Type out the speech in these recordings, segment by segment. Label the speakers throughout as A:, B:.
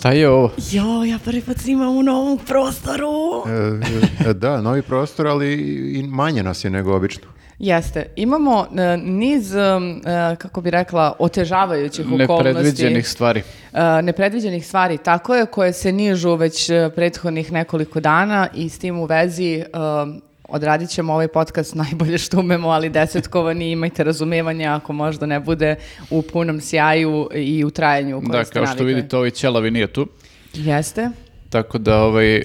A: Šta je ovo?
B: Jo, ja prvi put snimam u novom prostoru.
C: E, e, da, novi prostor, ali i manje nas je nego obično.
B: Jeste. Imamo e, niz, e, kako bi rekla, otežavajućih okolnosti.
A: Nepredviđenih stvari.
B: E, nepredviđenih stvari, tako je, koje se nižu već prethodnih nekoliko dana i s tim u vezi odradit ćemo ovaj podcast najbolje što umemo, ali desetkovani imajte razumevanje ako možda ne bude u punom sjaju i u trajanju u
A: Da, kao što vidite, ovaj ćelavi nije tu.
B: Jeste.
A: Tako da ovaj, e,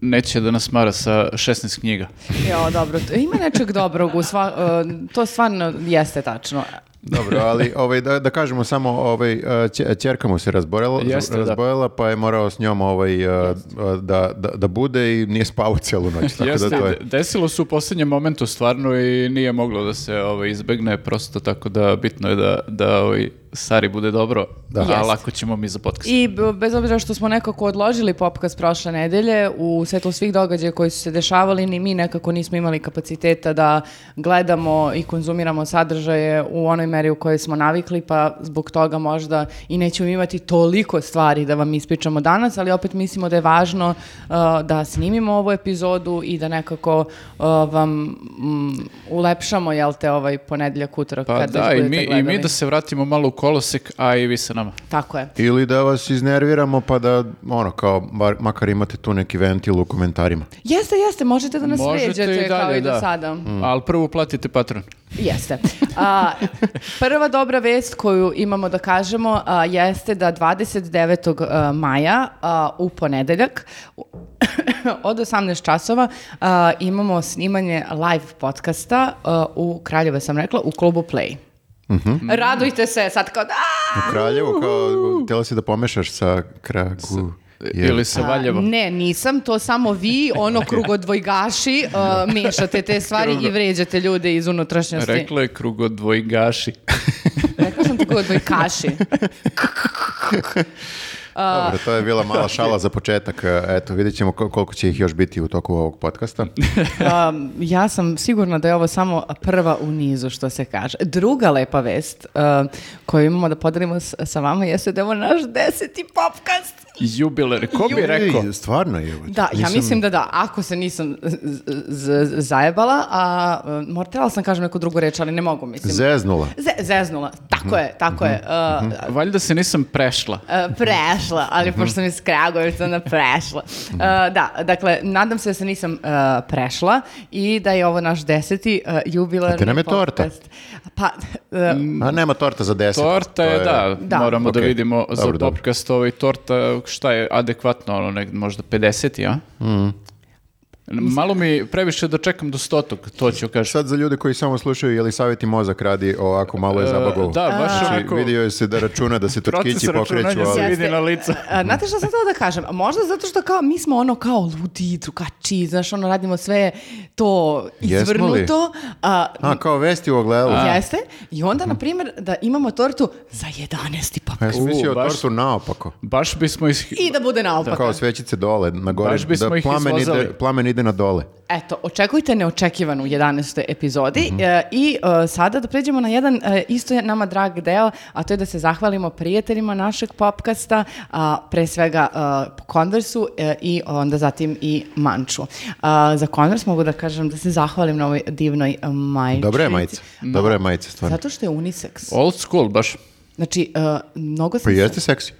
A: neće da nas mara sa 16 knjiga.
B: Jo, dobro. Ima nečeg dobrog, u sva, e, to stvarno jeste tačno.
C: Dobro, ali ovaj, da, da kažemo samo, ovaj, e, će- ćerka mu se razbojala,
A: Jeste, da.
C: razbojala pa je morao s njom ovaj, e, da, da, da bude i nije spavao cijelu noć. Tako
A: Jeste,
C: da to je...
A: de- desilo se u posljednjem momentu stvarno i nije moglo da se ovaj, izbegne prosto, tako da bitno je da, da ovaj, Sari bude dobro,
C: Da.
A: a lako ćemo mi za podcast.
B: I bez obzira što smo nekako odložili popkast prošle nedelje, u svetlu svih događaja koji su se dešavali, ni mi nekako nismo imali kapaciteta da gledamo i konzumiramo sadržaje u onoj meri u kojoj smo navikli, pa zbog toga možda i nećemo imati toliko stvari da vam ispričamo danas, ali opet mislimo da je važno uh, da snimimo ovu epizodu i da nekako uh, vam mm, ulepšamo, jel te, ovaj ponedeljak, utorak,
A: Pa
B: kad
A: da, i mi, i mi
B: gledali.
A: da se vratimo malo u kolosek, a i vi sa nama.
B: Tako je.
C: Ili da vas iznerviramo pa da, ono, kao, bar, makar imate tu neki ventil u komentarima.
B: Jeste, jeste, možete da nas
A: Možete
B: vređate
A: i
B: kao i do
A: da.
B: sada.
A: Ali prvo platite patron.
B: Jeste. A, prva dobra vest koju imamo da kažemo a, jeste da 29. a, maja a, u ponedeljak od 18 časova a, imamo snimanje live podcasta a, u Kraljeva sam rekla u klubu Play. Radujte se sad kao da
C: U Kraljevu, kao, htjela si da pomešaš sa kragu. je-
A: Ili sa Valjevom.
B: Ne, nisam, to samo vi, ono krugodvojgaši, a, mešate te stvari i vređate ljude iz unutrašnjosti.
A: Rekla je krugodvojgaši.
B: Rekla sam krugodvojkaši.
C: Dobro, to je bila mala šala za početak. Eto, vidjet ćemo ko- koliko će ih još biti u toku ovog podcasta.
B: Um, ja sam sigurna da je ovo samo prva u nizu, što se kaže. Druga lepa vest uh, koju imamo da podelimo sa vama jeste da je ovo naš deseti popkast.
A: Jubiler, ko bi rekao?
C: Stvarno je.
B: Da, ja mislim da da, ako se nisam zajebala, a uh, morala sam kažem neku drugu reč, ali ne mogu, mislim.
C: Zeznula.
B: Ze- zeznula, tako je, tako je. Uh,
A: Valjda se nisam prešla.
B: Uh, prešla, ali pošto sam iz Kragujevca, onda prešla. Uh, da, dakle, nadam se da se nisam uh, prešla i da je ovo naš deseti uh, jubilarni
C: A ti nam je torta.
B: podcast. Pa, uh,
C: A nema torta za deset.
A: Torta
C: To
A: je, da,
B: Da.
A: moramo da vidimo za podcast ovaj torta, šta je adekvatno, ono, nek, možda 50, ja? Malo mi previše da čekam do stotog, to ću kažem.
C: Sad za ljude koji samo slušaju, je li savjeti mozak radi ovako malo je zabagovo?
A: da, baš
C: Znači, vidio je se da računa, da se tutkići pokreću,
A: računanja se
C: ali...
A: vidi na licu.
B: A, znate što sam htjela da kažem? Možda zato što kao mi smo ono kao ludi, drugačiji, znaš, ono radimo sve to izvrnuto. A,
C: A, kao vesti u ogledalu.
B: Jeste. I onda, na primjer, da imamo tortu za 11.
C: Pa
B: popkast.
C: ja sam mislio tortu naopako.
A: Baš bismo ih...
B: I da bude naopako.
C: Kao svećice dole, na gore,
A: Baš bismo
C: da
A: ih
C: plamen ide, plamen ide na dole.
B: Eto, očekujte neočekivanu 11. epizodi e, i e, sada da pređemo na jedan e, isto je nama drag deo, a to je da se zahvalimo prijateljima našeg popkasta, a, pre svega e, Conversu e, i onda zatim i Manču. A, za Converse mogu da kažem da se zahvalim na ovoj divnoj e, majici.
C: Dobra je majica. Dobra je majica, stvarno.
B: Zato što je unisex.
A: Old school, baš.
B: Znači, e, mnogo
C: Pa
B: sam se-
C: jeste seksi.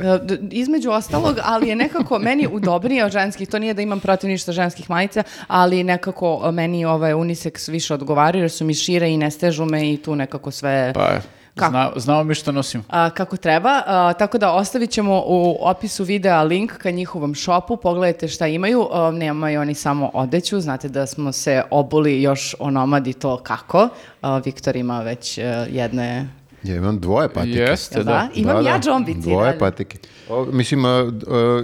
B: E, Između ostalog, ali je nekako meni udobnije od ženskih. To nije da imam protiv ništa ženskih majica, ali nekako e, meni ovaj unisex više odgovaraju jer su mi šire i ne stežu me i tu nekako sve
A: Pa,
B: Kako?
A: zna, znamo mi što nosimo.
B: a, kako treba. A, tako da ostavit ćemo u opisu videa link ka njihovom shopu. Pogledajte šta imaju. A, nemaju oni samo odeću. Znate da smo se obuli još onomadi to kako. A, Viktor ima već e, jedne...
C: Ja imam dvoje patike.
A: Jeste, da.
B: da? Imam
C: Da,
B: ja
C: da,
B: džombici.
C: Dvoje
B: dalje.
C: patike. O, mislim, a, a,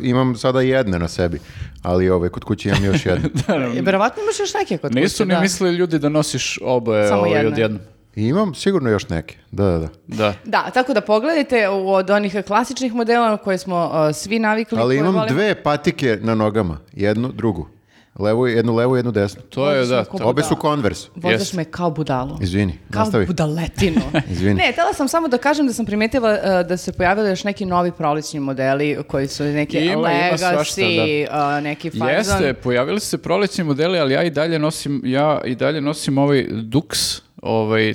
C: imam sada jedne na sebi, ali ove, kod kuće imam još jedne.
B: E, Verovatno imaš još neke kod
A: Nisu
B: kuće,
A: ni
B: da.
A: mislili ljudi da nosiš oboje
B: Samo
A: ovaj,
B: jedne.
A: odjednom.
C: I imam sigurno još neke. Da, da, da.
A: Da.
B: Da, tako da pogledajte u- od onih klasičnih modela koje smo uh, svi navikli.
C: Ali imam
B: volimo.
C: dve patike na nogama. Jednu, drugu. Levu, jednu levu, jednu desnu.
A: To je, da. to-
C: Obe su. Converse.
B: Vozaš
A: Jest.
B: me kao budalu.
C: Izvini,
B: Kao
C: nastavi.
B: budaletinu.
C: Izvini.
B: Ne, htjela sam samo da kažem da sam primetila uh, da se pojavili još neki novi prolećni modeli koji su neki
A: Ima, ima svašta,
B: Legacy, uh, neki fazon.
A: Jeste, pojavili su se prolećni modeli, ali ja i dalje nosim, ja i dalje nosim ovaj Dux, ovaj,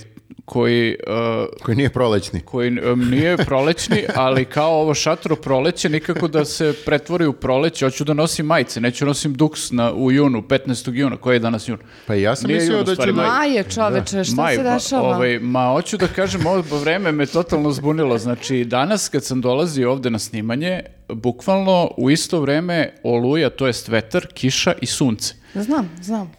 A: koji, uh,
C: Koji nije prolećni.
A: koji um, nije prolećni, ali kao ovo šatro proleće, nikako da se pretvori u proleće, hoću da nosim majice, neću nosim Dux na, u junu, 15. juna, koji je danas jun.
C: Pa ja sam
A: Nije
C: mislio
A: jun,
C: da
A: maj.
B: Maje, čoveče, šta
A: Maj,
B: se
A: ma-
B: dešava?
A: Ovaj, ma, hoću da kažem, ovo vreme me totalno zbunilo. Znači, danas kad sam dolazio ovde na snimanje, bukvalno u isto vreme oluja, to jest vetar, kiša i sunce.
B: Znam, znam.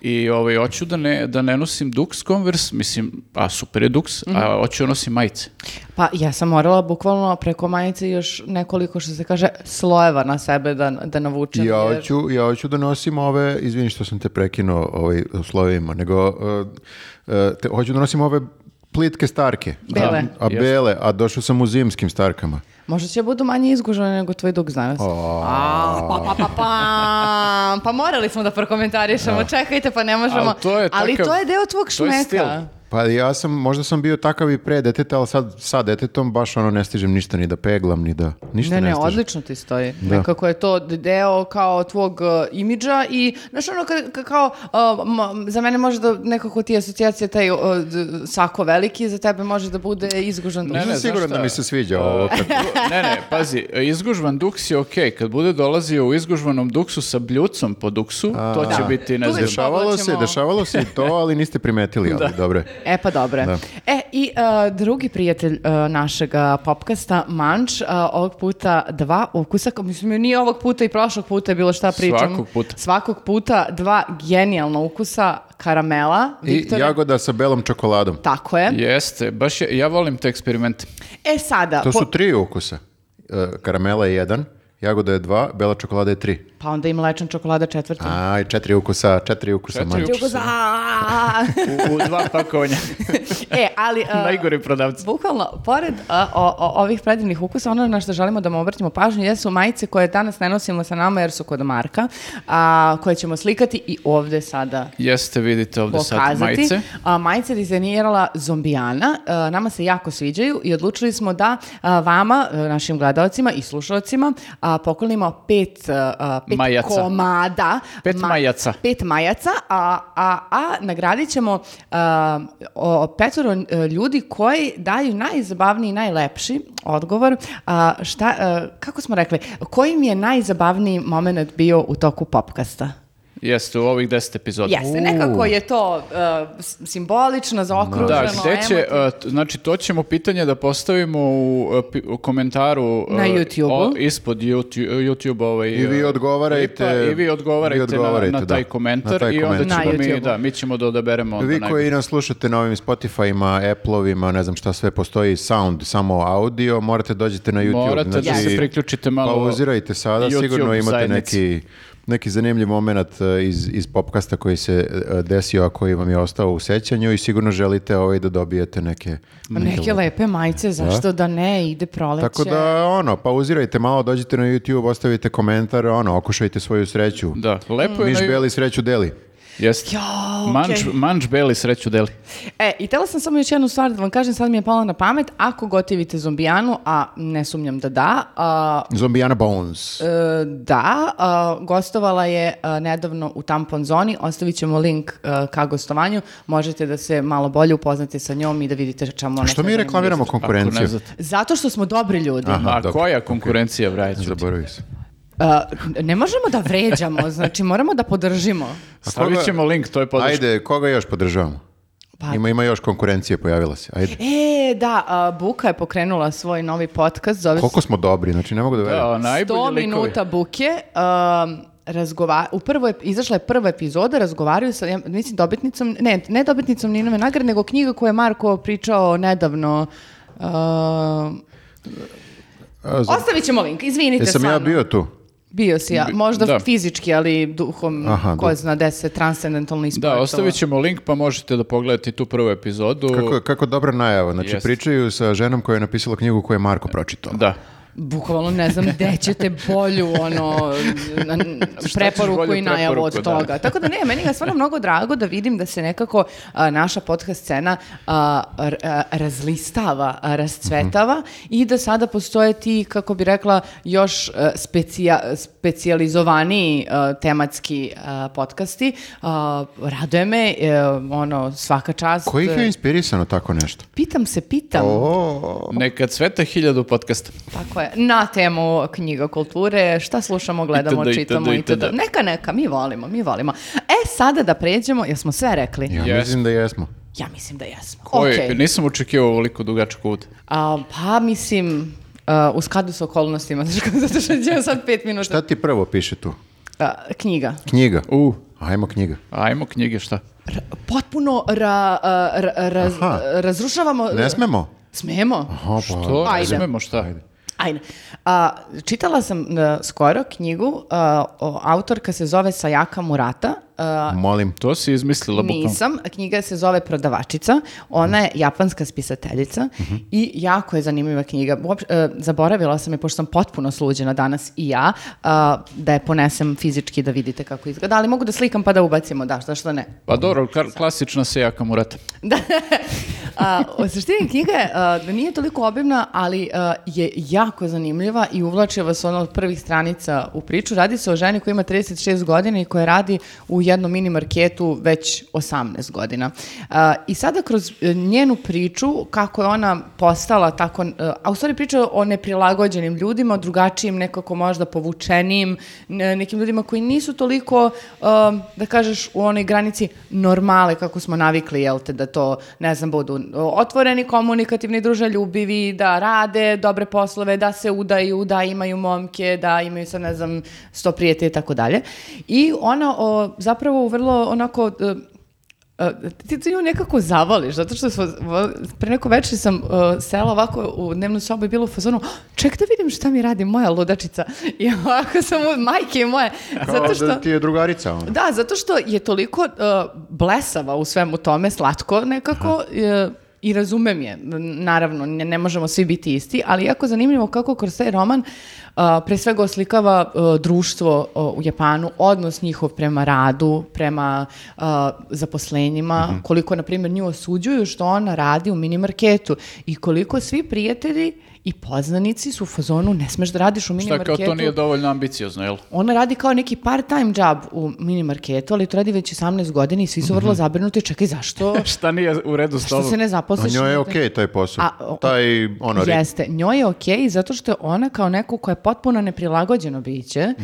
A: I ovaj, hoću da ne, da ne nosim Dux Converse, mislim, a super je Dux,
B: Mhm.
A: a hoću da nosim majice.
B: Pa ja sam morala bukvalno preko majice još nekoliko, što se kaže, slojeva na sebe da, da navučem.
C: Ja
B: jer-
C: hoću, ja hoću da nosim ove, izvini što sam te prekinuo ovaj, u slovima, nego uh, uh, te, hoću da nosim ove plitke starke.
B: Bele.
C: A, a bele, a došao sam u zimskim starkama.
B: Možda će budu manje izgužene nego tvoj dug, znaš. A, pa, pa, pa, pa, pa morali smo da prokomentarišemo, čekajte, pa ne možemo.
A: Ali to je
B: Ali
A: takav-
B: to je deo tvog
A: to je
B: šmeka.
A: stil.
C: Pa ja sam, možda sam bio takav i pre deteta, ali sad sa detetom baš ono ne stižem ništa ni da peglam, ni da, ništa
B: Ne,
C: ne,
B: ne,
C: stižem.
B: odlično ti stoji. Nekako je to deo kao tvog uh, imidža i, znaš ono, ka- ka- kao, uh, m- za mene može da nekako ti asocijacija taj uh, sako veliki, za tebe može da bude izgužan.
A: Ne,
C: Nisam
A: ne,
C: siguran
A: znaš
C: da mi se sviđa ovo. kad-
A: ne, ne, pazi, izgužvan duks je okej. Kad bude dolazio u izgužvanom duksu sa bljucom po duksu, to će
B: Da.
A: biti, ne znam,
C: Dešavalo se, dešavalo se i to, ali niste primetili, ali dobro.
B: E pa dobre.
C: Da.
B: E i uh, drugi prijatelj uh, našeg uh, popkasta, Manč, uh, ovog puta dva ukusa, mislim nije ovog puta i prošlog puta je bilo šta pričam.
A: Svakog puta.
B: Svakog puta dva genijalna ukusa karamela.
C: I
B: Viktore.
C: jagoda sa belom čokoladom.
B: Tako je.
A: Jeste, baš je, ja volim te eksperimente.
B: E sada,
C: To
B: po-
C: su tri ukusa. E, karamela je jedan, jagoda je dva, bela čokolada je tri.
B: pa onda i mlečna čokolada četvrta.
C: A, i četiri ukusa, četiri ukusa
A: Četiri
C: manje.
B: Ukusa.
A: U, u dva pakovanja.
B: e, ali... uh,
A: Najgori prodavci.
B: Bukvalno, pored a, o- o- ovih predivnih ukusa, ono na što želimo da mu obratimo pažnju jesu majice koje danas ne nosimo sa nama jer su kod Marka, a, koje ćemo slikati i ovde sada
A: Jeste, vidite ovde sad
B: pokazati.
A: majice.
B: A, majice je dizajnirala Zombijana. A, nama se jako sviđaju i odlučili smo da a, vama, našim gledalcima i slušalcima, a, poklonimo pet, a, pet
A: Majaca.
B: komada.
A: Pet majaca.
B: Pet majaca, a, a, a nagradit ćemo a, o, petoro e, ljudi koji daju najzabavniji i najlepši odgovor. A, šta, a, kako smo rekli, koji mi je najzabavniji moment bio u toku popkasta?
A: Jeste, u ovih deset epizoda.
B: Jeste, nekako je to uh, simbolično, zaokruženo,
A: Da, gde će, uh, znači to ćemo pitanje da postavimo u, pi- u komentaru uh,
B: Na YouTubeu.
A: o- ispod YouTube, YouTube ovaj,
C: I vi odgovarajte-
A: klipa I vi odgovarajte,
C: vi odgovarajte,
A: na, na taj
C: da,
A: komentar
C: na taj
A: i onda ćemo mi, da, mi ćemo da odaberemo onda
C: Vi koji nas slušate na ovim Spotify-ima, Apple-ovima, ne znam šta sve postoji, sound, samo audio, morate dođete na YouTube.
A: Morate da
C: Znači,
A: se priključite malo
C: Pauzirajte sada,
A: YouTube
C: sigurno imate
A: zajednici.
C: neki, neki zanimljiv moment e, iz, iz popkasta koji se e, desio, a koji vam je ostao u sećanju i sigurno želite ovaj da dobijete neke...
B: Neke lepe majice, zašto da ne, ide proleće.
C: Tako da, ono, pauzirajte malo, dođite na YouTube, ostavite komentar, ono, okušajte svoju sreću.
A: Da, lepo je
C: Miš
A: na-
C: beli sreću deli.
A: Jeste. Manč,
B: okej.
A: manč beli sreću deli.
B: E, i tela sam samo još jednu stvar da vam kažem, sad mi je pala na pamet, ako gotivite zombijanu, a ne sumnjam da da, a,
C: Zombijana Bones.
B: e, da, a, gostovala je a, nedavno u Tampon Zoni, ostavit ćemo link a, ka gostovanju, možete da se malo bolje upoznate sa njom i da vidite čemu ona
C: Što mi reklamiramo konkurenciju?
B: Zato što smo dobri ljudi.
C: Aha,
A: A
C: dobro.
A: koja konkurencija, Brajeću?
C: Zaboravio sam.
B: A, ne možemo da vređamo, znači moramo da podržimo.
A: Stavit ćemo link, to je podrška.
C: Ajde, koga još podržavamo?
B: Pa-
C: Ima, ima još konkurencije, pojavila se. Ajde.
B: E, da, a, Buka je pokrenula svoj novi podcast, zove
C: Koliko smo dobri, znači ne mogu da verujem.
A: Da, najbolji
B: 100
A: likovi.
B: minuta buke. Um, razgova, u prvo je, izašla je prva epizoda, razgovaraju sa, ja mislim, dobitnicom, ne, ne dobitnicom Ninove nagrade, nego knjiga koju je Marko pričao nedavno. Um,
C: A, za-
B: ostavit ćemo link, izvinite
C: Jesam ja bio tu?
B: Bio si ja, možda
A: da.
B: fizički, ali duhom,
C: Aha,
B: ko
C: da.
B: zna gde se transcendentalno ispovetovao.
A: Da, ostavit ćemo link pa možete da pogledate tu prvu epizodu.
C: Kako, kako dobra najava. Znači,
A: Jeste.
C: pričaju sa ženom koja je napisala knjigu koju je Marko pročitao.
A: Da.
B: Bukvalno ne znam gde ćete bolju ono, n- n- preporuku i najavu od
A: da.
B: toga. Tako da ne, meni je stvarno mnogo drago da vidim da se nekako a, naša podcast scena a, r- a, razlistava, a, rascvetava i da sada postoje ti, kako bi rekla, još a, specija, specijalizovaniji a, tematski a, podcasti. A, raduje me, e, ono, svaka čast.
C: Koji ih je inspirisano tako nešto?
B: Pitam se, pitam.
C: O,
A: Neka cveta hiljadu podcasta.
B: Tako je. Na temu knjiga kulture, šta slušamo, gledamo,
A: Itd.,
B: čitamo
A: itd.,
B: itd. Neka, neka, mi volimo, mi volimo. E, sada da pređemo, jer smo sve rekli.
C: ja
A: Jesmo.
C: mislim da jesmo.
B: Ja mislim da jesmo.
A: Koji,
B: Okej.
A: Nisam očekivao ovoliko dugačak uvod.
B: A, pa mislim, a, u skladu s okolnostima, zato što ćemo sad pet minuta.
C: Šta ti prvo piše tu?
B: A, knjiga.
C: Knjiga.
A: U,
C: Ajmo knjiga.
A: ajmo knjige, šta?
B: R- potpuno ra, a, ra- raz- razrušavamo...
C: Ne smemo?
B: Smemo?
C: Aha, pa,
A: Što?
B: Ajde.
A: Ne smemo šta?
B: Ajde. A, čitala sam a, skoro knjigu, a, o, autorka se zove Sayaka Murata. A,
C: Molim.
A: To si izmislila bukvalno.
B: Nisam, knjiga se zove Prodavačica, ona je japanska spisateljica i jako je zanimljiva knjiga. Uopš- e, zaboravila sam je, pošto sam potpuno sluđena danas i ja, da je ponesem fizički da vidite kako izgleda, ali mogu da slikam pa da ubacimo, da, zašto ne.
A: Pa dobro, klasična se jaka murata.
B: Da. A, u suštini knjiga je, da nije toliko obimna, ali je jako zanimljiva i uvlači vas ono od prvih stranica u priču. Radi se o ženi koja ima 36 godina i koja radi u jednom mini marketu već 18 godina. I sada kroz e, njenu priču, kako je ona postala tako, e, a u stvari priča o neprilagođenim ljudima, drugačijim nekako možda povučenijim, ne- nekim ljudima koji nisu toliko, um, da kažeš, u onoj granici normale kako smo navikli, jel te, da to, ne znam, budu otvoreni, komunikativni, druželjubivi, da rade dobre poslove, da se udaju, da imaju momke, da imaju sad, ne znam, sto prijatelja i tako dalje. I ona o, zapravo vrlo onako... Uh, ti to nju nekako zavoliš, zato što smo, pre neko večer sam uh, sela ovako u dnevnu sobu i bila u fazonu, "Oh, ček da vidim šta mi radi moja ludačica. I ovako sam u majke moje. Zato što...
C: da ti je drugarica. ono.
B: Da, zato što je toliko uh, blesava u svemu tome, slatko nekako i razumem je. Naravno, ne, ne možemo svi biti isti, ali jako zanimljivo kako kroz taj roman uh, pre svega oslikava uh, društvo uh, u Japanu, odnos njihov prema radu, prema uh, zaposlenjima, koliko, na primjer, nju osuđuju što ona radi u minimarketu i koliko svi prijatelji i poznanici su u fazonu ne smeš da radiš u
A: Šta
B: minimarketu.
A: kao to nije dovoljno ambiciozno, jel?
B: Ona radi kao neki part-time job u mini marketu, ali to radi već 18 godina i svi su vrlo zabrinuti. Čekaj, zašto?
A: Šta nije u redu s
B: Što
A: tobom?
B: se ne
C: A
B: zaposliš?
C: njoj je okej taj posao.
B: A, o-
C: taj, ono,
B: Jeste, njoj je okej zato što je ona kao neko koja je potpuno neprilagođeno biće,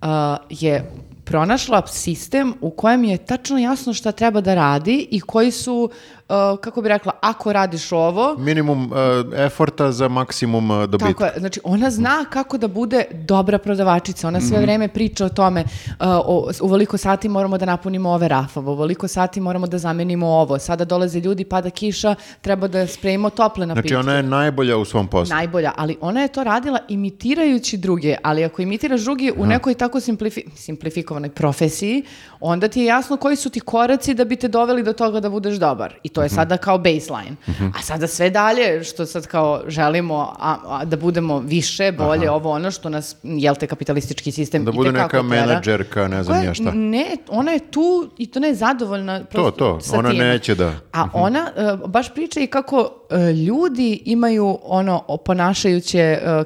B: a, je pronašla sistem u kojem je tačno jasno šta treba da radi i koji su, a, kako bi rekla, ako radiš ovo,
C: minimum uh, eforta za maksimum uh, dobitka.
B: Tako je, znači ona zna kako da bude dobra prodavačica, ona sve vreme priča o tome, uh, o, u veliko sati moramo da napunimo ove rafove, u veliko sati moramo da zamenimo ovo, sada dolaze ljudi, pada kiša, treba da spremimo tople napitke.
C: Znači ona je najbolja u svom poslu.
B: Najbolja, ali ona je to radila imitirajući druge, ali ako imitiraš druge u nekoj tako simplifi simplifikovanoj profesiji, onda ti je jasno koji su ti koraci da bi te doveli do toga da budeš dobar. I to je sada kao baseline. A sada sve dalje što sad kao želimo a, a, da budemo više, bolje, ovo ono što nas, jel te kapitalistički sistem
C: Da bude neka
B: tera.
C: menadžerka, ne znam
B: Koja-
C: ja šta.
B: Ne, ona je tu i to ne je zadovoljna prosto
C: to,
B: sa
C: ona
B: time.
C: neće da-
B: A ona e, baš priča i kako e, ljudi imaju ono ponašajuće em,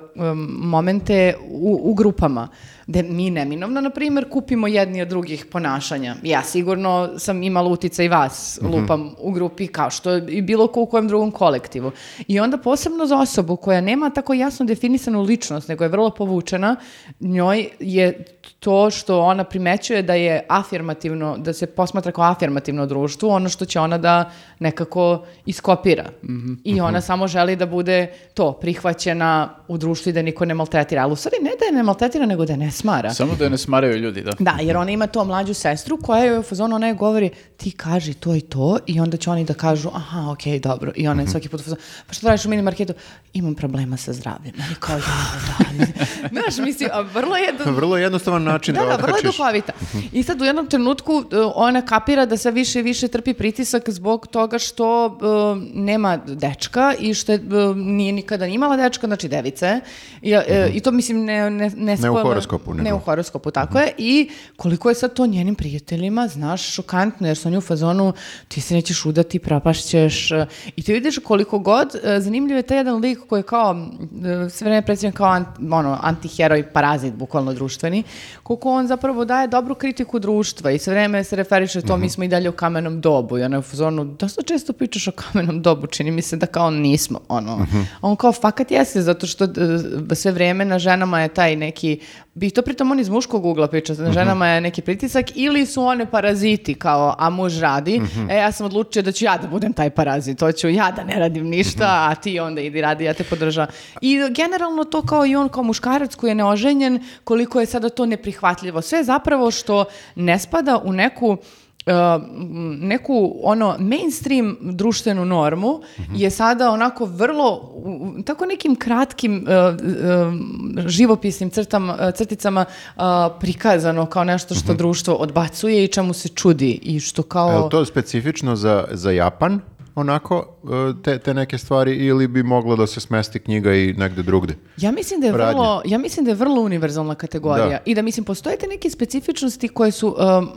B: momente u, u grupama. Da mi neminovno, na primjer, kupimo jedni od drugih ponašanja. Ja sigurno sam imala utica i vas, lupam u grupi, kao što i bilo ko u kojem drugom kolektivu. I onda posebno za osobu koja nema tako jasno definisanu ličnost, nego je vrlo povučena, njoj je to što ona primećuje da je afirmativno, da se posmatra kao afirmativno društvo, ono što će ona da nekako iskopira. I ona samo želi da bude to, prihvaćena u društvu i da niko ne maltretira. Ali u stvari ne da je ne maltretira, nego da je ne smara.
A: Samo da je ne smaraju ljudi, da.
B: Da, jer ona ima to mlađu sestru koja je u fazonu, ona je govori ti kaži to i to i onda će oni da kažu aha, okej, dobro. I ona je svaki put u fazonu, pa što radiš u mini marketu? Imam problema sa zdravljem. I kao, ja, da. Znaš, mislim, a vrlo je...
C: Vrlo jednostavan način da,
B: Da, da, vrlo je duhovita. I sad u jednom trenutku uh, ona kapira da sve više i više trpi pritisak zbog toga što uh, nema dečka i što je, uh, nije nikada imala dečka, znači device. I, uh, I to mislim ne, ne, ne,
C: u
B: spoiler-
C: horoskopu, nego.
B: Ne u horoskopu, tako je. I koliko je sad to njenim prijateljima, znaš, šokantno, jer su oni u fazonu, ti se nećeš udati, propašćeš. uh, I ti vidiš koliko god, uh, zanimljiv je taj jedan lik koji je kao, uh, sve vreme predstavljen kao an, ono, antiheroj, parazit, bukvalno društveni, koliko on zapravo daje dobru kritiku društva i sve vreme se referiše to, mi smo i dalje u kamenom dobu. I ona je u fazonu, dosta često pričaš o kamenom dobu, čini mi se da kao nismo, ono. A on kao, fakat jeste, zato što sve vreme na ženama je taj neki, bi to pritom on iz muškog ugla priča, na ženama je neki pritisak ili su one paraziti kao, a muž radi, e ja sam odlučio da ću ja da budem taj parazit, to ću ja da ne radim ništa, a ti onda idi radi, ja te podržavam. I generalno to kao i on kao muškarac koji je neoženjen, koliko je sada to neprihvatljivo. Sve zapravo što ne spada u neku uh, neku ono mainstream društvenu normu je sada onako vrlo tako nekim kratkim uh, uh, živopisnim crtama, crticama uh, prikazano kao nešto što društvo odbacuje i čemu se čudi i što kao
C: Je to specifično za, za Japan, onako, e, te, te neke stvari, ili bi moglo da se smesti knjiga i negde drugde?
B: Ja mislim da je
C: radnje.
B: vrlo, ja mislim da je vrlo univerzalna kategorija
C: Da.
B: i da mislim postoje te neke specifičnosti koje su um,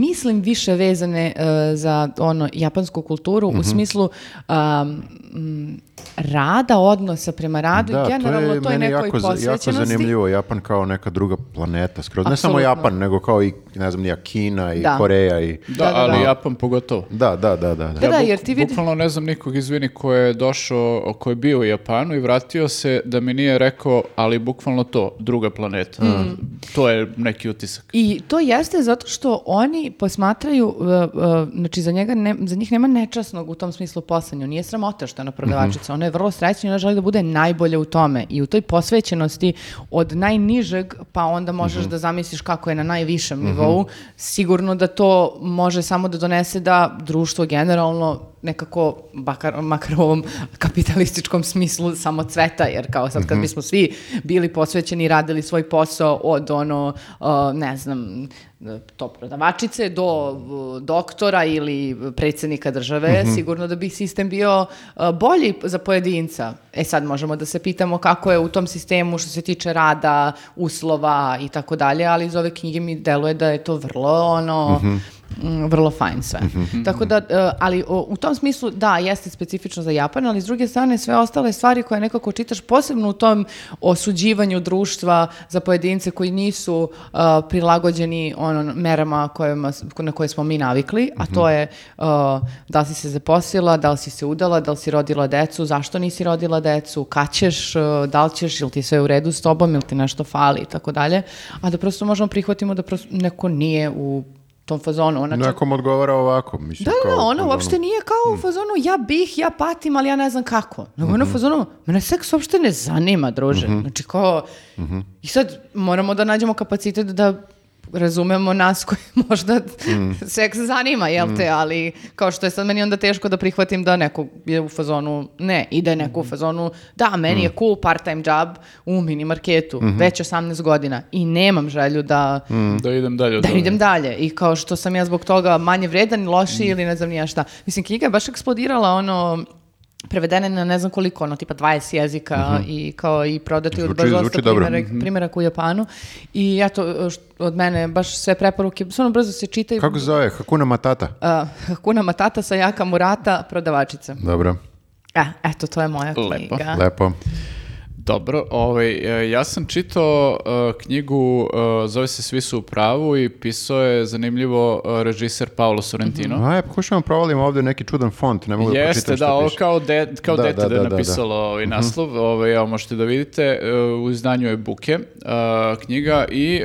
B: mislim više vezane uh, za ono japansku kulturu
C: Mhm.
B: u smislu um, m, rada, odnosa prema radu
C: Da,
B: i generalno
C: to je
B: toj
C: meni
B: nekoj
C: jako, za- jako
B: posvećenosti.
C: zanimljivo. Japan kao neka druga planeta skroz. Ne samo. Japan, nego kao i, ne znam, Kina i
B: Da.
C: Koreja i...
A: Da,
B: Da, da,
A: ali
B: da.
A: Japan pogotovo.
C: Da, da, da, da. da.
B: Da, da, jer ti vidi-
A: Bukvalno ne znam nikog, izvini, ko je došao, ko je bio u Japanu i vratio se da mi nije rekao, ali bukvalno to, druga planeta.
B: Mm.
A: To je neki utisak.
B: I to jeste zato što oni posmatraju, uh, uh, znači za, njega ne- za njih nema nečasnog u tom smislu poslanju. Nije sramota što je ona prodavačica. Ona je vrlo srećna i ona želi da bude najbolja u tome. I u toj posvećenosti od najnižeg, pa onda možeš da zamisliš kako je na najvišem nivou, sigurno da to može samo da donese da društvo generalno nekako, bakar, makar u ovom kapitalističkom smislu samo cveta, jer kao sad kad bismo svi bili posvećeni i radili svoj posao od ono, ne znam, to prodavačice do doktora ili predsjednika države, sigurno da bi sistem bio bolji za pojedinca. E sad možemo da se pitamo kako je u tom sistemu što se tiče rada, uslova i tako dalje, ali iz ove knjige mi deluje da je to vrlo ono, mm, vrlo fajn sve. Tako da, e, ali u tom smislu, da, jeste specifično za Japan, ali s druge strane sve ostale stvari koje nekako čitaš, posebno u tom osuđivanju društva za pojedince koji nisu e, prilagođeni ono, merama kojima, na koje smo mi navikli, a to je e, da li si se zaposlila, da li si se udala, da li si rodila decu, zašto nisi rodila decu, kad ćeš, da li ćeš, ili ti je sve u redu s tobom, ili ti nešto fali i tako dalje, a da prosto možemo prihvatimo da prosto neko nije u tom fazonu. Ona čak-
C: Nekom odgovara ovako. Mislim,
B: da, da, da,
C: kao-
B: ona
C: kao
B: uopšte nije kao u fazonu ja bih, ja patim, ali ja ne znam kako. Nego ona u fazonu, mene seks uopšte ne zanima, druže. Znači kao, i sad moramo da nađemo kapacitet da razumemo nas koji možda seks zanima, jel te, ali kao što je sad meni onda teško da prihvatim da neko je u fazonu, ne, i da je neko u fazonu, da, meni je cool part-time job u mini marketu, već 18 godina i nemam želju da,
A: Da idem dalje od
B: da idem dalje. I kao što sam ja zbog toga manje vredan, lošiji ili ne znam ni ja šta. Mislim, knjiga je baš eksplodirala ono prevedena je na ne znam koliko, ono, tipa 20 jezika i kao i prodati od baš dosta
C: zvuči dobro.
B: primjera, primjeraka u Japanu. I ja to, št- od mene baš sve preporuke, stvarno brzo se čitaju.
C: Kako se zove? Hakuna Matata?
B: Uh, Hakuna Matata sa Jaka Murata, prodavačica.
C: Dobro,
B: E, eto, to je moja
A: Lepo.
B: knjiga.
C: lepo.
A: Dobro, ovaj, e, ja sam čitao e, knjigu, e, zove se Svi su u pravu i pisao je zanimljivo e, režiser Paolo Sorrentino.
C: Aj, pokušavam provalim ovdje neki čudan font, ne mogu da
A: Jeste,
C: pročitam
A: da, ovo kao, de, kao
C: Da,
A: dete
C: da,
A: da, je
C: da, da, da.
A: napisalo ovaj naslov, ovaj, evo možete da vidite, u izdanju je Buke, knjiga i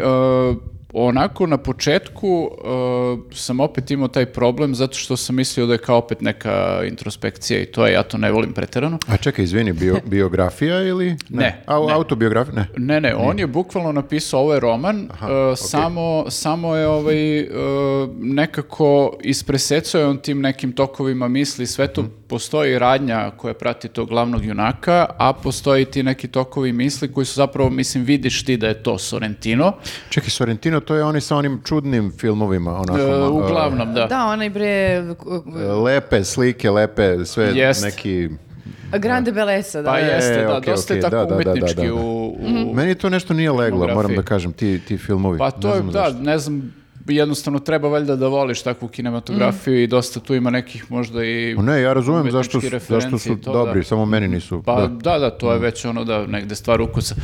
A: onako na početku uh, sam opet imao taj problem zato što sam mislio da je kao opet neka introspekcija i to je, ja to ne volim preterano.
C: A čekaj, izvini, bio, biografija ili?
A: Ne,
C: A,
A: ne.
C: Autobiografija? Ne.
A: Ne, ne, on je bukvalno napisao, ovo je roman, uh, samo, samo je ovaj, uh, nekako ispresecao je on tim nekim tokovima misli, sve to postoji radnja koja prati tog glavnog junaka, a postoji ti neki tokovi misli koji su zapravo, mislim, vidiš ti da je to Sorrentino,
C: Čekaj, Sorrentino, to je oni sa onim čudnim filmovima, onako... Ma-
A: uglavnom, da.
B: Da, onaj bre,
C: uh, lepe slike, lepe, sve
A: Jest.
C: neki...
B: Grande Belesa, da.
A: Pa jeste,
C: E,
A: da,
C: okej,
A: dosta je
C: okej,
A: tako
C: da, da, da,
A: umetnički
C: da, da.
A: u... u-
C: Meni to nešto nije leglo, moram da kažem, ti, ti filmovi.
A: Pa to je, da,
C: zašto.
A: ne znam, jednostavno treba valjda da voliš takvu kinematografiju i dosta tu ima nekih možda i...
C: Ne, ja razumem zašto, zašto su
A: to,
C: dobri,
A: da.
C: samo meni nisu.
A: Pa
C: da.
A: da, da, to je već ono da negde stvar ukusa.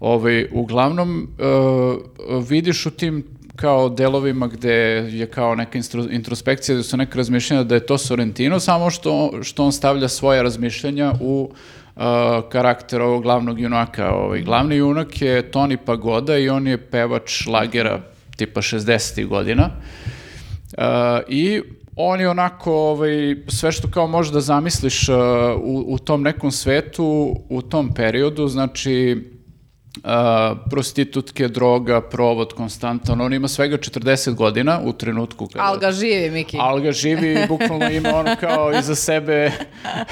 A: Ovaj, uglavnom, uh, vidiš u tim kao delovima gde je kao neka introspekcija, gde su neka razmišljanja da je to Sorrentino, samo što, što on stavlja svoja razmišljanja u uh, karakter ovog glavnog junaka. Ovaj, glavni junak je Toni Pagoda i on je pevač lagera tipa 60. godina. Uh, I on je onako, ovaj, sve što kao možeš da zamisliš uh, u, u tom nekom svetu, u tom periodu, znači uh, prostitutke, droga, provod konstantan, on ima svega 40 godina u trenutku kada...
B: Al ga živi, Miki.
A: Alga živi i bukvalno ima ono kao iza sebe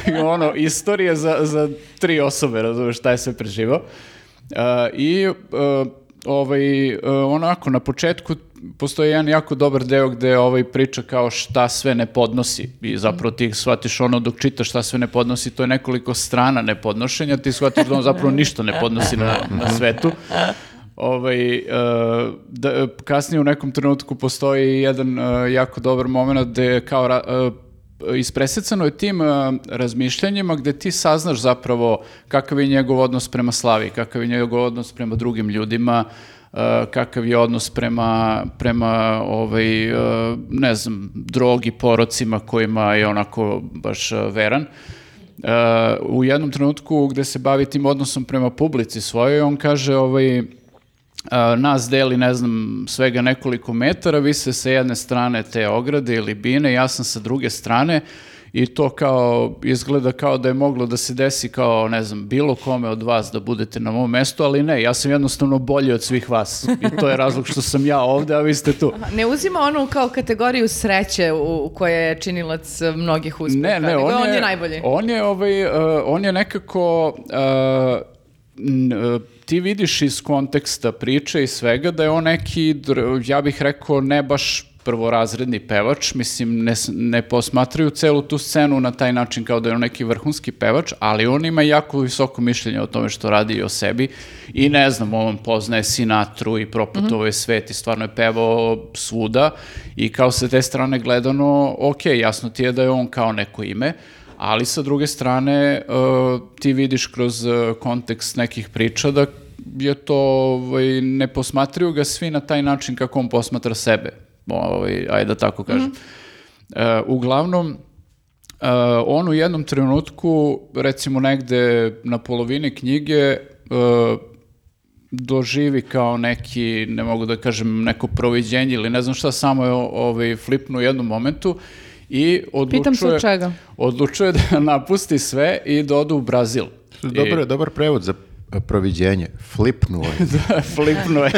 A: i ono istorije za, za tri osobe, razumeš šta je sve preživao. Uh, I uh, ovaj, uh, onako na početku postoji jedan jako dobar deo gde ovaj priča kao šta sve ne podnosi i zapravo ti shvatiš ono dok čitaš šta sve ne podnosi, to je nekoliko strana nepodnošenja, ti shvatiš da on zapravo ništa ne podnosi na, na svetu. Ovaj, e, da, kasnije u nekom trenutku postoji jedan e, jako dobar moment gde kao e, ispresecano je tim e, razmišljanjima gde ti saznaš zapravo kakav je njegov odnos prema slavi, kakav je njegov odnos prema drugim ljudima, e, kakav je odnos prema, prema ovaj, e, ne znam, drogi, porocima kojima je onako baš veran. U jednom trenutku gde se bavi tim odnosom prema publici svojoj, on kaže ovaj, nas deli, ne znam, svega nekoliko metara, vi ste sa jedne strane te ograde ili bine, ja sam sa druge strane i to kao izgleda kao da je moglo da se desi kao, ne znam, bilo kome od vas da budete na mom mestu, ali ne, ja sam jednostavno bolji od svih vas i to je razlog što sam ja ovde, a vi ste tu.
B: Ne uzima onu kao kategoriju sreće u, kojoj je činilac mnogih uspeha.
A: Ne, ne, on,
B: on
A: je,
B: je najbolji.
A: On je, ovaj, uh, on je nekako... uh, n- uh, ti vidiš iz konteksta priče i svega da je on neki, ja bih rekao, ne baš prvorazredni pevač, mislim, ne, ne posmatraju celu tu scenu na taj način kao da je on neki vrhunski pevač, ali on ima jako visoko mišljenje o tome što radi i o sebi i ne znam, on poznaje Sinatru i proputovo je svet i stvarno je pevao svuda i kao sa te strane gledano, ok, jasno ti je da je on kao neko ime, ali sa druge strane uh, ti vidiš kroz uh, kontekst nekih priča da je to, ovaj, ne posmatraju ga svi na taj način kako on posmatra sebe, ovaj, ajde da tako kažem. Uh, uglavnom, Uh, on u jednom trenutku, recimo negde na polovini knjige, doživi kao neki, ne mogu da kažem, neko proviđenje ili ne znam šta, samo je ovaj, flipnu u jednom momentu i odlučuje,
B: Pitam se čega.
A: odlučuje da napusti sve i da ode u Brazil.
C: Dobar, dobar prevod za e, proviđenje. Flipnuo je.
A: Da, flipnuo je.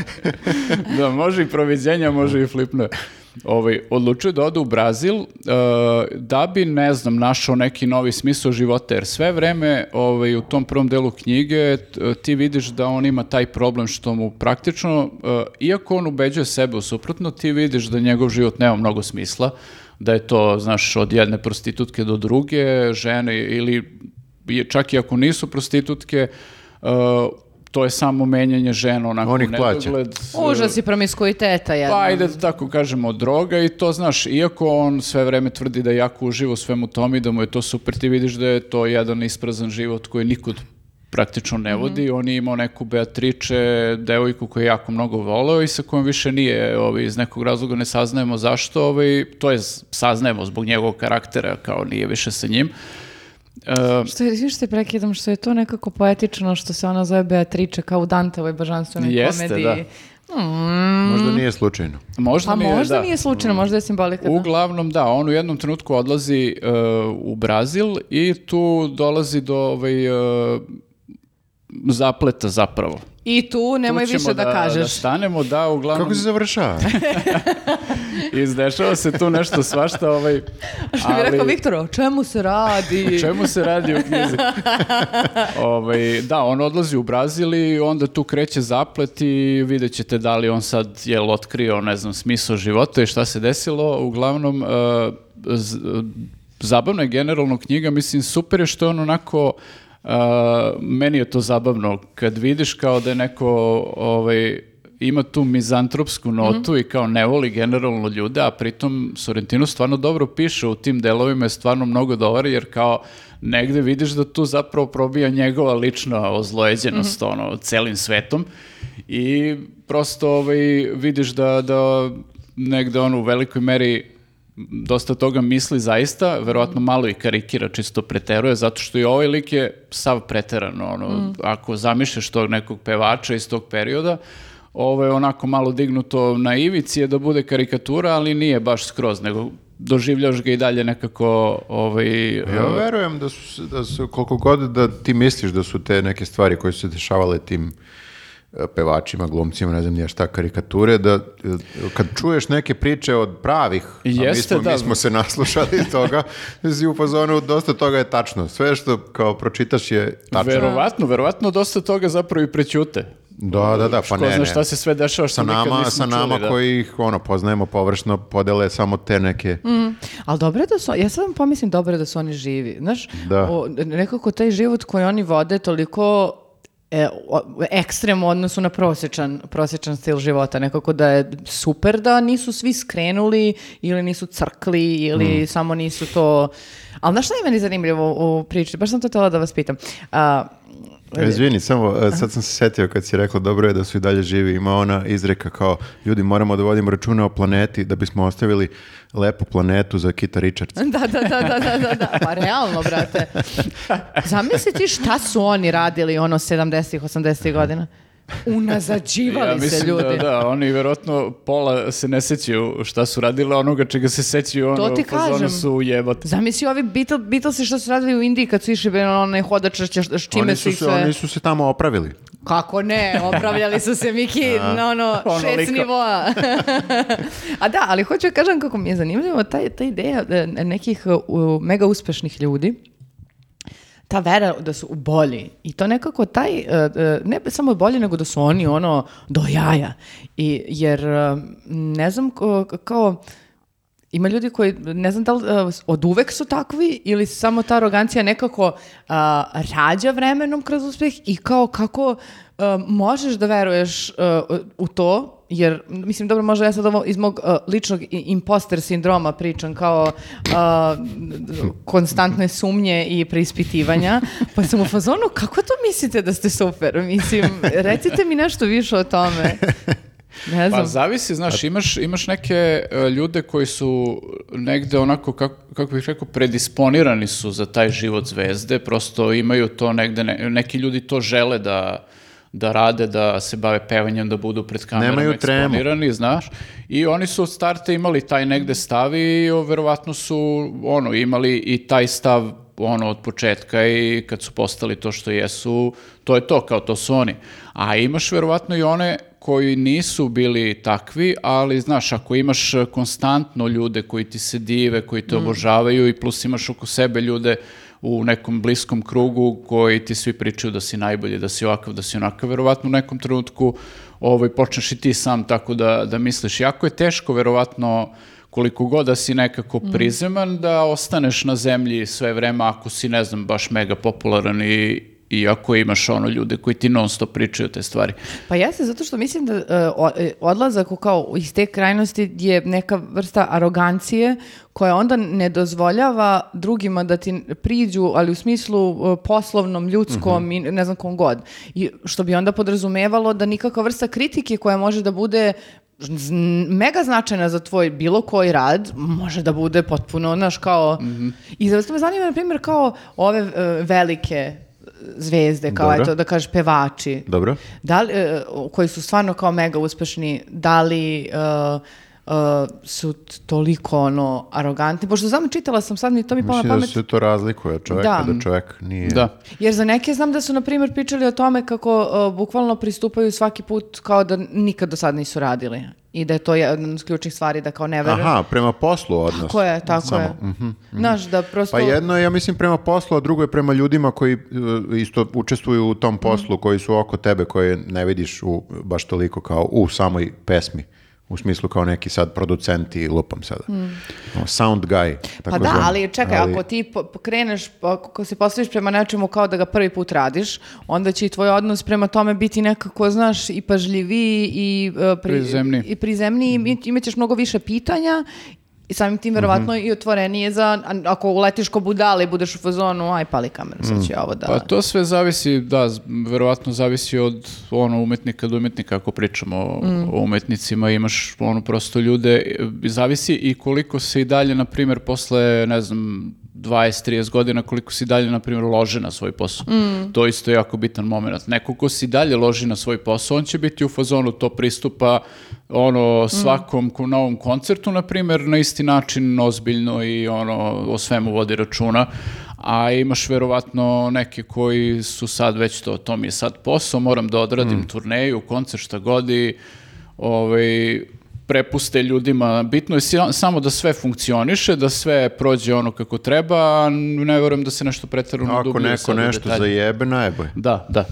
A: da, može i proviđenja, može i flipnuo je. Ovaj, odlučuje da ode u Brazil uh, da bi, ne znam, našao neki novi smisao života, jer sve vreme ovaj, u tom prvom delu knjige ti vidiš da on ima taj problem što mu praktično, uh, iako on ubeđuje sebe u suprotno, ti vidiš da njegov život nema mnogo smisla, da je to, znaš, od jedne prostitutke do druge, žene ili čak i ako nisu prostitutke, uh, to je samo menjanje žena onako
C: On ih
A: u
C: plaća.
A: nedogled.
B: Užas i promiskuiteta jedna.
A: Pa ajde da tako kažemo droga i to znaš, iako on sve vreme tvrdi da jako uživa u svemu tome i da mu je to super, ti vidiš da je to jedan isprazan život koji nikud praktično ne vodi. On je imao neku Beatriče, devojku koju je jako mnogo voleo i sa kojom više nije, ovaj, iz nekog razloga ne saznajemo zašto, ovaj, to je saznajemo zbog njegovog karaktera, kao nije više sa njim. E,
B: Što je, viš se prekidam, što je to nekako poetično, što se ona zove Beatrice, kao u Danteovoj božanstvenoj
A: Jeste,
B: komediji.
A: da.
C: Možda nije slučajno.
A: Možda
B: Pa
A: nije,
B: možda
A: da.
B: nije slučajno, možda je simbolika. da.
A: Uglavnom, da, on u jednom trenutku odlazi e, u Brazil i tu dolazi do ovaj, e, zapleta zapravo.
B: I tu nemoj
A: tu
B: više da,
A: Da
B: kažeš.
A: stanemo, da, uglavnom,
C: Kako se završava?
A: izdešava se tu nešto svašta, ovaj,
B: Što bi rekao Viktor, o čemu se radi?
A: O čemu se radi u knjizi? ovaj, da, on odlazi u Brazil i onda tu kreće zaplet i vidjet ćete da li on sad je otkrio, ne znam, smisao života i šta se desilo. Uglavnom, uh, z- zabavna je generalno knjiga, mislim, super je što je on onako, uh, meni je to zabavno, kad vidiš kao da je neko ovaj, ima tu mizantropsku notu i kao ne voli generalno ljude, a pritom Sorrentino stvarno dobro piše u tim delovima je stvarno mnogo dobar, jer kao negde vidiš da tu zapravo probija njegova lična ozlojeđenost ono, celim svetom. I prosto ovaj, vidiš da, da negde on u velikoj meri dosta toga misli zaista, verovatno malo i karikira, čisto preteruje, zato što i ovaj lik je sav preteran. Ono, Ako zamišljaš tog nekog pevača iz tog perioda, ovo je onako malo dignuto na ivici je da bude karikatura, ali nije baš skroz, nego doživljaš ga i dalje nekako ovaj,
C: Ja verujem da su, da su, koliko god da ti misliš da su te neke stvari koje su se dešavale tim e, pevačima, glumcima, ne znam nije šta, karikature, da e, kad čuješ neke priče od pravih, a mi
A: Jeste,
C: smo,
A: da.
C: mi smo se naslušali toga, si u fazonu, dosta toga je tačno. Sve što kao pročitaš je tačno.
A: Verovatno, verovatno dosta toga zapravo i prećute.
C: Da, da, da, pa ne,
A: zna
C: ne.
A: šta se sve dešava što
C: Sa
A: nikad
C: nama,
A: nismo
C: sa
A: čuli,
C: nama
A: da.
C: koji ih ono, poznajemo površno, podele samo te neke...
B: Ali dobro je da su, ja sad pomislim dobro je da su oni živi. Znaš,
C: Da.
B: o, nekako taj život koji oni vode toliko e, o- ekstrem u odnosu na prosječan, prosječan stil života. Nekako da je super da nisu svi skrenuli ili nisu crkli ili samo nisu to... Ali znaš šta je meni zanimljivo u priči? Baš sam to htjela da vas pitam. A,
C: Izvini, samo e, sad sam se setio kad si rekla dobro je da su i dalje živi. Ima ona izreka kao ljudi moramo da vodimo računa o planeti da bismo ostavili lepu planetu za Kita Richards.
B: Da, da, da, da, da, da, da. Pa realno, brate. Zamisli ti šta su oni radili ono 70-ih, 80-ih godina? Unazađivali
A: Ja
B: se
A: mislim
B: ljudi.
A: da, da, oni verovatno pola se ne sećaju šta su radili, a onoga čega se sećaju, ono,
B: ti
A: u fazonu
B: kažem.
A: su jebote.
B: Zamisli ovi Beatle, Beatlesi što su radili u Indiji kad su išli na onaj hodač s s čime
C: Oni
B: su
C: su,
B: ih
C: se,
B: sve...
C: oni su se tamo opravili.
B: Kako ne, opravljali su se Miki na ono šest
A: Onoliko.
B: nivoa. A da, ali hoću da kažem kako mi je zanimljivo taj, ta ideja e, nekih uh, mega uspešnih ljudi, ta vera da su bolji i to nekako taj, e, e, ne samo bolji nego da su oni ono do jaja. I, jer e, ne znam kao ima ljudi koji, ne znam da li od uvek su takvi ili samo ta arogancija nekako a, rađa vremenom kroz uspjeh i kao kako e, možeš da veruješ e, u to, jer mislim dobro možda ja sad ovo iz mog e, ličnog imposter sindroma pričam kao a, konstantne sumnje i preispitivanja, pa sam u fazonu kako to mislite da ste super? Mislim, recite mi nešto više o tome. Ne znam.
A: Pa zavisi, znaš, imaš, imaš neke e, ljude koji su negde onako, kako, kako bih rekao, predisponirani su za taj život zvezde, prosto imaju to negde, ne- neki ljudi to žele da da rade, da se bave pevanjem, da budu pred kamerom
C: Nemaju tremu.
A: eksponirani, znaš. I oni su od starta imali taj negde stav i o, verovatno su ono, imali i taj stav ono od početka i kad su postali to što jesu, to je to, kao to su oni. A imaš verovatno i one koji nisu bili takvi, ali znaš, ako imaš konstantno ljude koji ti se dive, koji te obožavaju i plus imaš oko sebe ljude u nekom bliskom krugu koji ti svi pričaju da si najbolji, da si ovakav, da si onakav, verovatno u nekom trenutku ovaj, počneš i ti sam tako da, da misliš. Jako je teško, verovatno, koliko god da si nekako prizeman, da ostaneš na zemlji sve vreme ako si, ne znam, baš mega popularan i, i ako imaš ono ljude koji ti non stop pričaju te stvari.
B: Pa jeste, zato što mislim da e, odlazak kao iz te krajnosti je neka vrsta arogancije koja onda ne dozvoljava drugima da ti priđu, ali u smislu e, poslovnom, ljudskom i ne znam kom god. I što bi onda podrazumevalo da nikakva vrsta kritike koja može da bude mega značajna za tvoj bilo koji rad, može da bude potpuno, znaš, kao... I zato me zanima, na primjer, kao ove e, velike zvezde, kao
C: Dobro.
B: eto da kažeš pevači,
C: Dobro.
B: da li, e, koji su stvarno kao mega uspešni, da li e, su toliko ono arogantni, pošto znam, čitala sam sad mi to mi palo na
C: Mislim da
B: pamet.
C: se to razlikuje od čoveka
B: Da.
C: da, čovek nije...
A: Da.
B: Jer za neke znam da su, na primjer, pričali o tome kako uh, bukvalno pristupaju svaki put kao da nikad do sad nisu radili. I da je to jedna od ključnih stvari da kao ne veruju.
C: Aha, prema poslu odnos.
B: Tako je, tako
C: Samo,
B: je. Znaš, da prosto...
C: Pa jedno je, ja mislim, prema poslu, a drugo je prema ljudima koji e, isto učestvuju u tom poslu, koji su oko tebe, koje ne vidiš u, baš toliko kao u samoj pesmi. U smislu kao neki sad producenti, lupam sada. O, Sound guy.
B: Pa
C: tako
B: da,
C: zvani.
B: ali čekaj,
C: Ali-
B: ako ti kreneš, ako se postaviš prema nečemu kao da ga prvi put radiš, onda će i tvoj odnos prema tome biti nekako, znaš, i pažljiviji i, uh, pri-
A: Prizemniji.
B: i prizemniji, i imat ćeš mnogo više pitanja i samim tim verovatno
C: Mhm.
B: i otvorenije za, ako uletiš ko budale i budeš u fazonu, aj pali kameru, sad ću ja ovo da...
A: Pa to sve zavisi, da, verovatno zavisi od ono umetnika do umetnika ako pričamo o, o umetnicima, imaš ono prosto ljude, zavisi i koliko se i dalje, na primjer, posle, ne znam, 20-30 godina, koliko si dalje, na primjer, lože na svoj posao. To isto je jako bitan moment. Neko ko si dalje loži na svoj posao, on će biti u fazonu to pristupa ono svakom ko- novom koncertu, na primjer, na isti način, ozbiljno i ono o svemu vodi računa a imaš verovatno neke koji su sad već to, to mi je sad posao, moram da odradim turneju, koncert šta godi, ovaj, prepuste ljudima, bitno je samo da sve funkcioniše, da sve prođe ono kako treba, a ne verujem da se nešto pretarano
C: Ako
A: dublje
C: neko
A: sad u
C: nešto
A: detalje.
C: zajebe, najbolje.
A: Da, da.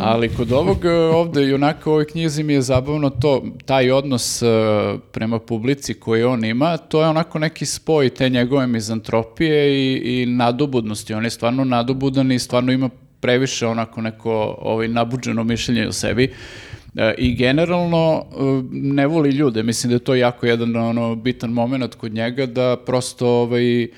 A: Ali kod ovog e, ovde i onako u ovoj knjizi mi je zabavno to, taj odnos e, prema publici koji on ima, to je onako neki spoj te njegove mizantropije i, i nadobudnosti. On je stvarno nadobudan i stvarno ima previše onako neko ovaj, nabuđeno mišljenje o sebi. E, I generalno e, ne voli ljude. Mislim da je to jako jedan ono, bitan moment kod njega da prosto ovaj, e,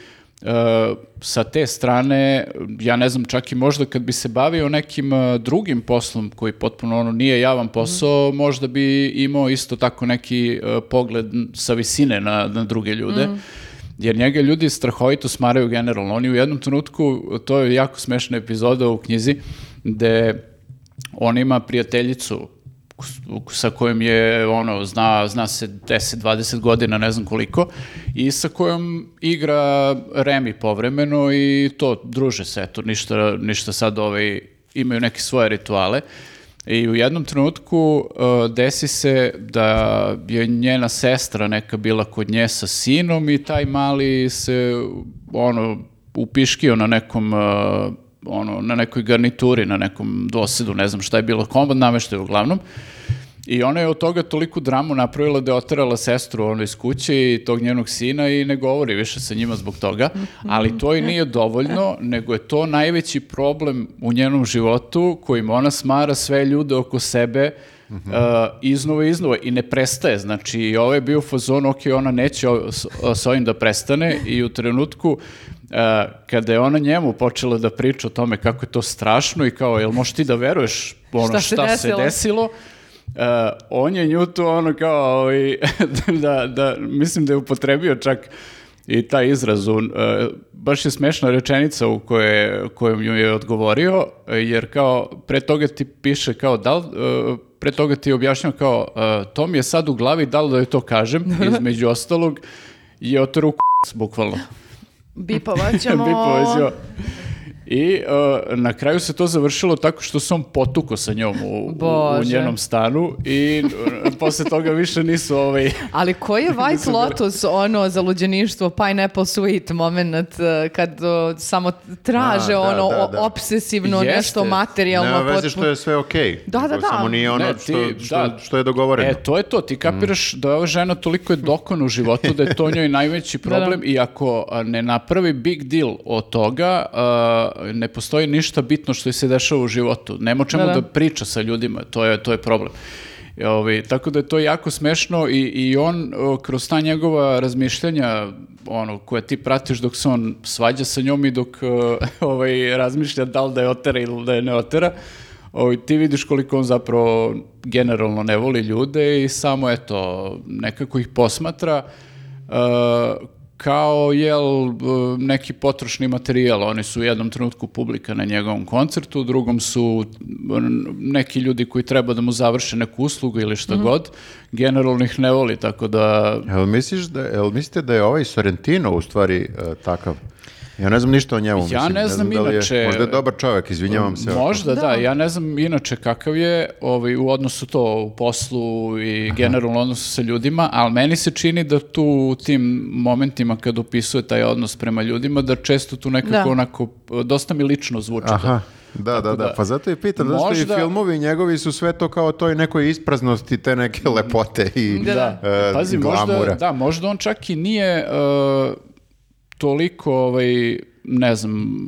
A: sa te strane, ja ne znam, čak i možda kad bi se bavio nekim drugim poslom koji potpuno ono nije javan posao, možda bi imao isto tako neki pogled sa visine na, na druge ljude. Jer njega ljudi strahovito smaraju generalno. Oni u jednom trenutku, to je jako smešna epizoda u knjizi, gde on ima prijateljicu sa kojom je, ono, zna, zna se 10-20 godina, ne znam koliko, i sa kojom igra Remi povremeno i to, druže se, eto, ništa, ništa sad ovaj, imaju neke svoje rituale. I u jednom trenutku uh, desi se da je njena sestra neka bila kod nje sa sinom i taj mali se ono upiškio na nekom uh, ono, na nekoj garnituri, na nekom dosedu, ne znam šta je bilo, komad nameštaju uglavnom. I ona je od toga toliku dramu napravila da je oterala sestru ono iz kuće i tog njenog sina i ne govori više sa njima zbog toga. Ali to i nije dovoljno, nego je to najveći problem u njenom životu kojim ona smara sve ljude oko sebe uh, iznova i iznova i ne prestaje. Znači, i ovo je bio fazon, ok, ona neće s, s ovim da prestane i u trenutku kada je ona njemu počela da priča o tome kako je to strašno i kao, jel možeš ti da veruješ ono,
B: Šta
A: šta,
B: se
A: se
B: desilo?
A: desilo? Uh, on je nju tu ono kao, ovaj, da, da, mislim da je upotrebio čak i taj izraz, uh, baš je smešna rečenica u koje, kojom ju je odgovorio, jer kao, pre toga ti piše kao, da li, uh, pre toga ti objašnjava kao, uh, to mi je sad u glavi, da li da joj to kažem, između ostalog, je otero u k***c, bukvalno.
B: Bipovat ćemo...
A: Bipovat ćemo. I uh, na kraju se to završilo tako što on potuko sa njom u, u, njenom stanu i uh, posle toga više nisu ovaj...
B: Ali koji je White Lotus, ono, zaluđeništvo, pineapple sweet moment, eh, kad o, samo traže,
C: A, da,
B: ono,
C: da,
B: o-
C: da.
B: obsesivno
A: Jeste.
B: nešto materijalno.
C: Nema veze što je sve okej.
B: Da, da,
C: nego
B: da.
C: Samo nije ono
A: Ne, ti-
C: što, što,
A: da.
C: što je dogovoreno.
A: E, to je to, ti kapiraš da je ova žena toliko je dokon u životu da je to njoj najveći problem i ako ne napravi big deal od toga, ne postoji ništa bitno što se dešava u životu. Nema čemu
B: Da,
A: da,
B: da.
A: priča sa ljudima, to je, to je problem. I, ovaj, tako da je to jako smešno i, i on o, kroz ta njegova razmišljanja ono, koje ti pratiš dok se on svađa sa njom i dok o, ovaj, razmišlja da li da je otera ili da je ne otera, ovaj, ti vidiš koliko on zapravo generalno ne voli ljude i samo eto, nekako ih posmatra uh, kao jel e, neki potrošni materijal. Oni su u jednom trenutku publika na njegovom koncertu, u drugom su neki ljudi koji treba da mu završe neku uslugu ili šta god. Generalno ih ne voli, tako da
C: Jel, misliš da, jel mislite da je ovaj Sorrentino u stvari e, takav? Ja ne znam ništa o njemu.
A: Ja
C: mislim,
A: ne znam
C: da li je-
A: inače-
C: možda je dobar čovjek, izvinjavam se.
A: Možda da.
B: Da.
A: ja ne znam inače kakav je ovaj, u odnosu to u poslu i generalno odnosu sa ljudima, ali meni se čini da tu u tim momentima kad opisuje taj odnos prema ljudima, da često tu nekako
B: Da.
A: onako, dosta mi lično zvuči. to.
C: Aha. Da, da, da,
A: da-
C: Pa zato i pitam, zato
A: Možda-
C: i filmovi njegovi su sve to kao toj nekoj ispraznosti, te neke lepote i
B: Da, da.
C: e,
A: Pazi, možda,
C: glamura.
A: da, možda on čak i nije uh, toliko, ovaj, ne znam,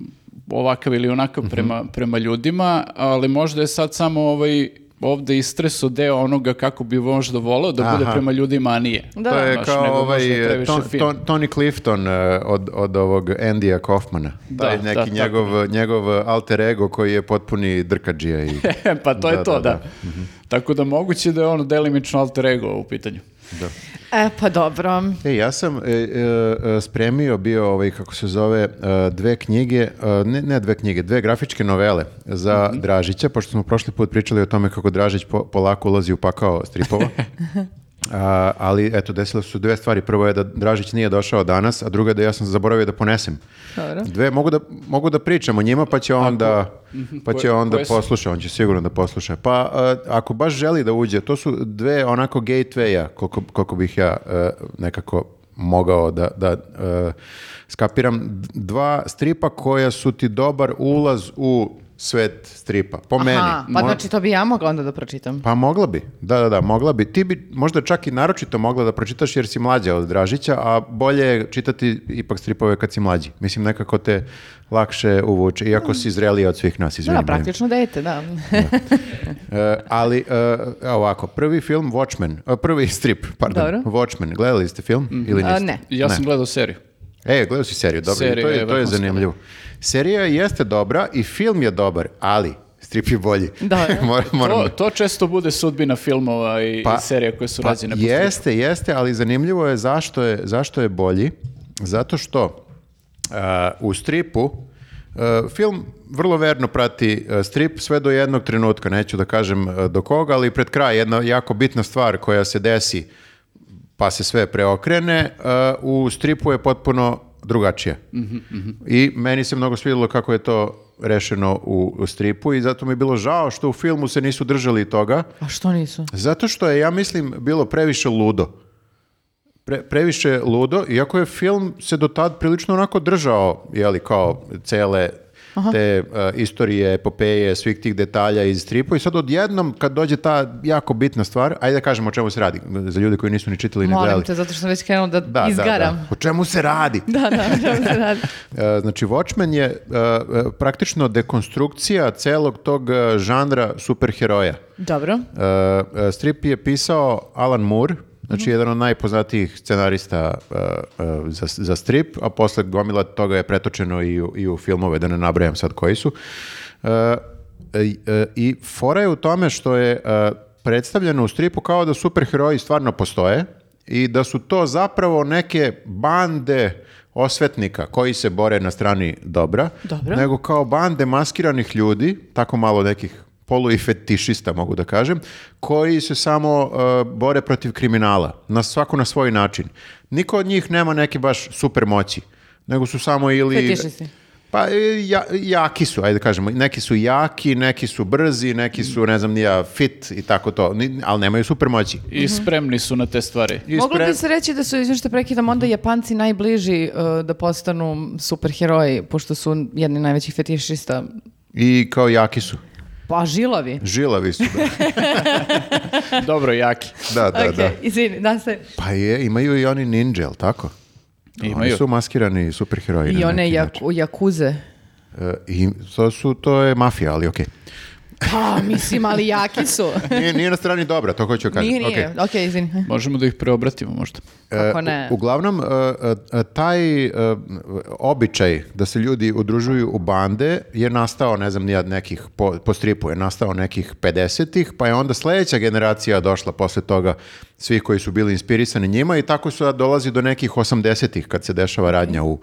A: ovakav ili onakav prema, prema ljudima, ali možda je sad samo ovaj, ovde istreso deo onoga kako bi možda voleo da bude
C: Aha.
A: prema ljudima, a nije.
B: Da.
C: To je
A: Baš,
C: kao ovaj Ton-. Ton- Tony Clifton e, od, od ovog Andija Kaufmana.
A: Da,
C: Taj
A: da,
C: neki
A: tako
C: njegov, njegov alter ego koji je potpuni drkađija. I...
A: pa to je
C: Da,
A: to,
C: da,
A: da.
C: da.
A: Tako da moguće da je ono delimično alter ego u pitanju.
B: E, pa dobro.
C: E, ja sam e, e, spremio bio, ovaj, kako se zove, e, dve knjige, e, ne, ne dve knjige, dve grafičke novele za Dražića, pošto smo prošli put pričali o tome kako Dražić po- polako ulazi u pakao stripova. A, ali eto, desile su dve stvari. Prvo je da Dražić nije došao danas, a druga je da ja sam zaboravio da ponesem.
B: Dobro.
C: Dve, mogu da, mogu da pričam o njima, pa će on da, pa će
A: Koje-
C: on da
A: koje su?
C: posluša, on će sigurno da posluša. Pa a, ako baš želi da uđe, to su dve onako gateway-a, koliko, koliko bih ja e, nekako mogao da, da e, skapiram. Dva stripa koja su ti dobar ulaz u svet stripa, po meni.
B: Aha, pa
C: Mo-
B: znači to bi ja mogla onda da pročitam.
C: pa mogla bi, da, da, da, mogla bi. Ti bi možda čak i naročito mogla da pročitaš jer si mlađa od Dražića, a bolje je čitati ipak stripove kad si mlađi. Mislim, nekako te lakše uvuče, iako si zrelija od svih nas,
B: Da,
C: izvini.
B: da, praktično dete, da.
C: E, ali, e, ovako, prvi film Watchmen, e, prvi strip, pardon,
B: Dobro.
C: Watchmen, gledali ste film ili
B: A,
C: niste?
B: ne.
A: Ja sam gledao seriju.
C: E, gledao si seriju, dobro,
A: Serija
C: to je,
A: je
C: to je
A: vrhunska,
C: zanimljivo. Serija jeste dobra i film je dobar, ali strip je bolji.
B: Dobro.
C: Mor- moram
A: To, to često bude sudbina filmova i, i serija koje su
C: pa
A: rađene po stripu.
C: Jeste, jeste, ali zanimljivo je zašto je, zašto je bolji. Zato što uh, u stripu uh, film vrlo verno prati uh, strip sve do jednog trenutka, neću da kažem uh, do koga, ali pred kraj jedna jako bitna stvar koja se desi pa se sve preokrene, uh, u stripu je potpuno drugačije. I meni se mnogo svidjelo kako je to rešeno u, u stripu i zato mi je bilo žao što u filmu se nisu držali toga,
B: A što nisu?
C: zato što je, ja mislim, bilo previše ludo. Pre- previše ludo, iako je film se do tad prilično onako držao, jeli, kao cele te uh, istorije, epopeje, svih tih detalja iz stripa i sad odjednom kad dođe ta jako bitna stvar, ajde da kažemo o čemu se radi, za ljude koji nisu ni čitali ni
B: Molim
C: gledali.
B: te, zato što sam već krenula da,
C: Da, da,
B: izgaram.
C: da. O čemu se radi?
B: Da, da, o čemu se radi.
C: Znači, Watchmen je e, praktično dekonstrukcija celog tog žanra superheroja.
B: Dobro.
C: Strip je pisao Alan Moore, znači jedan od najpoznatijih scenarista e, e, za, za strip, a posle gomila toga je pretočeno i u, i u filmove, da ne nabrajam sad koji su. E, I fora je u tome što je predstavljeno u stripu kao da superheroji stvarno postoje i da su to zapravo neke bande osvetnika koji se bore na strani dobra,
B: Dobro.
C: nego kao bande maskiranih ljudi, tako malo nekih polu i fetišista, mogu da kažem, koji se samo uh, bore protiv kriminala, na svako na svoj način. Niko od njih nema neke baš super moći, nego su samo ili...
B: Fetišisti.
C: Pa e, ja- jaki su, ajde da kažemo. Neki su jaki, neki su brzi, neki su, ne znam, nija fit i tako to, Ni- ali nemaju super moći.
A: I spremni su na te stvari.
C: I
B: Moglo
C: spre-
B: bi se reći da su, izvim što prekidam, onda Japanci najbliži uh, da postanu superheroji, pošto su jedni najvećih fetišista.
C: I kao jaki su.
B: Pa žilavi.
C: Žilavi su, da.
A: Dobro, jaki.
C: Da, da,
B: Ok,
C: da.
B: izvini, da se...
C: Pa je, imaju i oni ninja, jel tako? Oni
A: Imaju.
C: su maskirani superheroji.
B: I one jak, jakuze.
C: E, I to, su, to je mafija, ali okej.
B: Pa, mislim, ali jaki su.
C: Nije, nije na strani dobra, to hoću kažem.
B: Nije, nije. Ok, izvini.
A: Možemo da ih preobratimo možda.
B: Kako
C: E,
B: ne?
C: u- Uglavnom, e, e, taj običaj da se ljudi udružuju u bande je nastao, ne znam, nijad nekih, po, po stripu je nastao nekih 50-ih, pa je onda sledeća generacija došla posle toga svih koji su bili inspirisani njima i tako su dolazi do nekih 80-ih kad se dešava radnja u,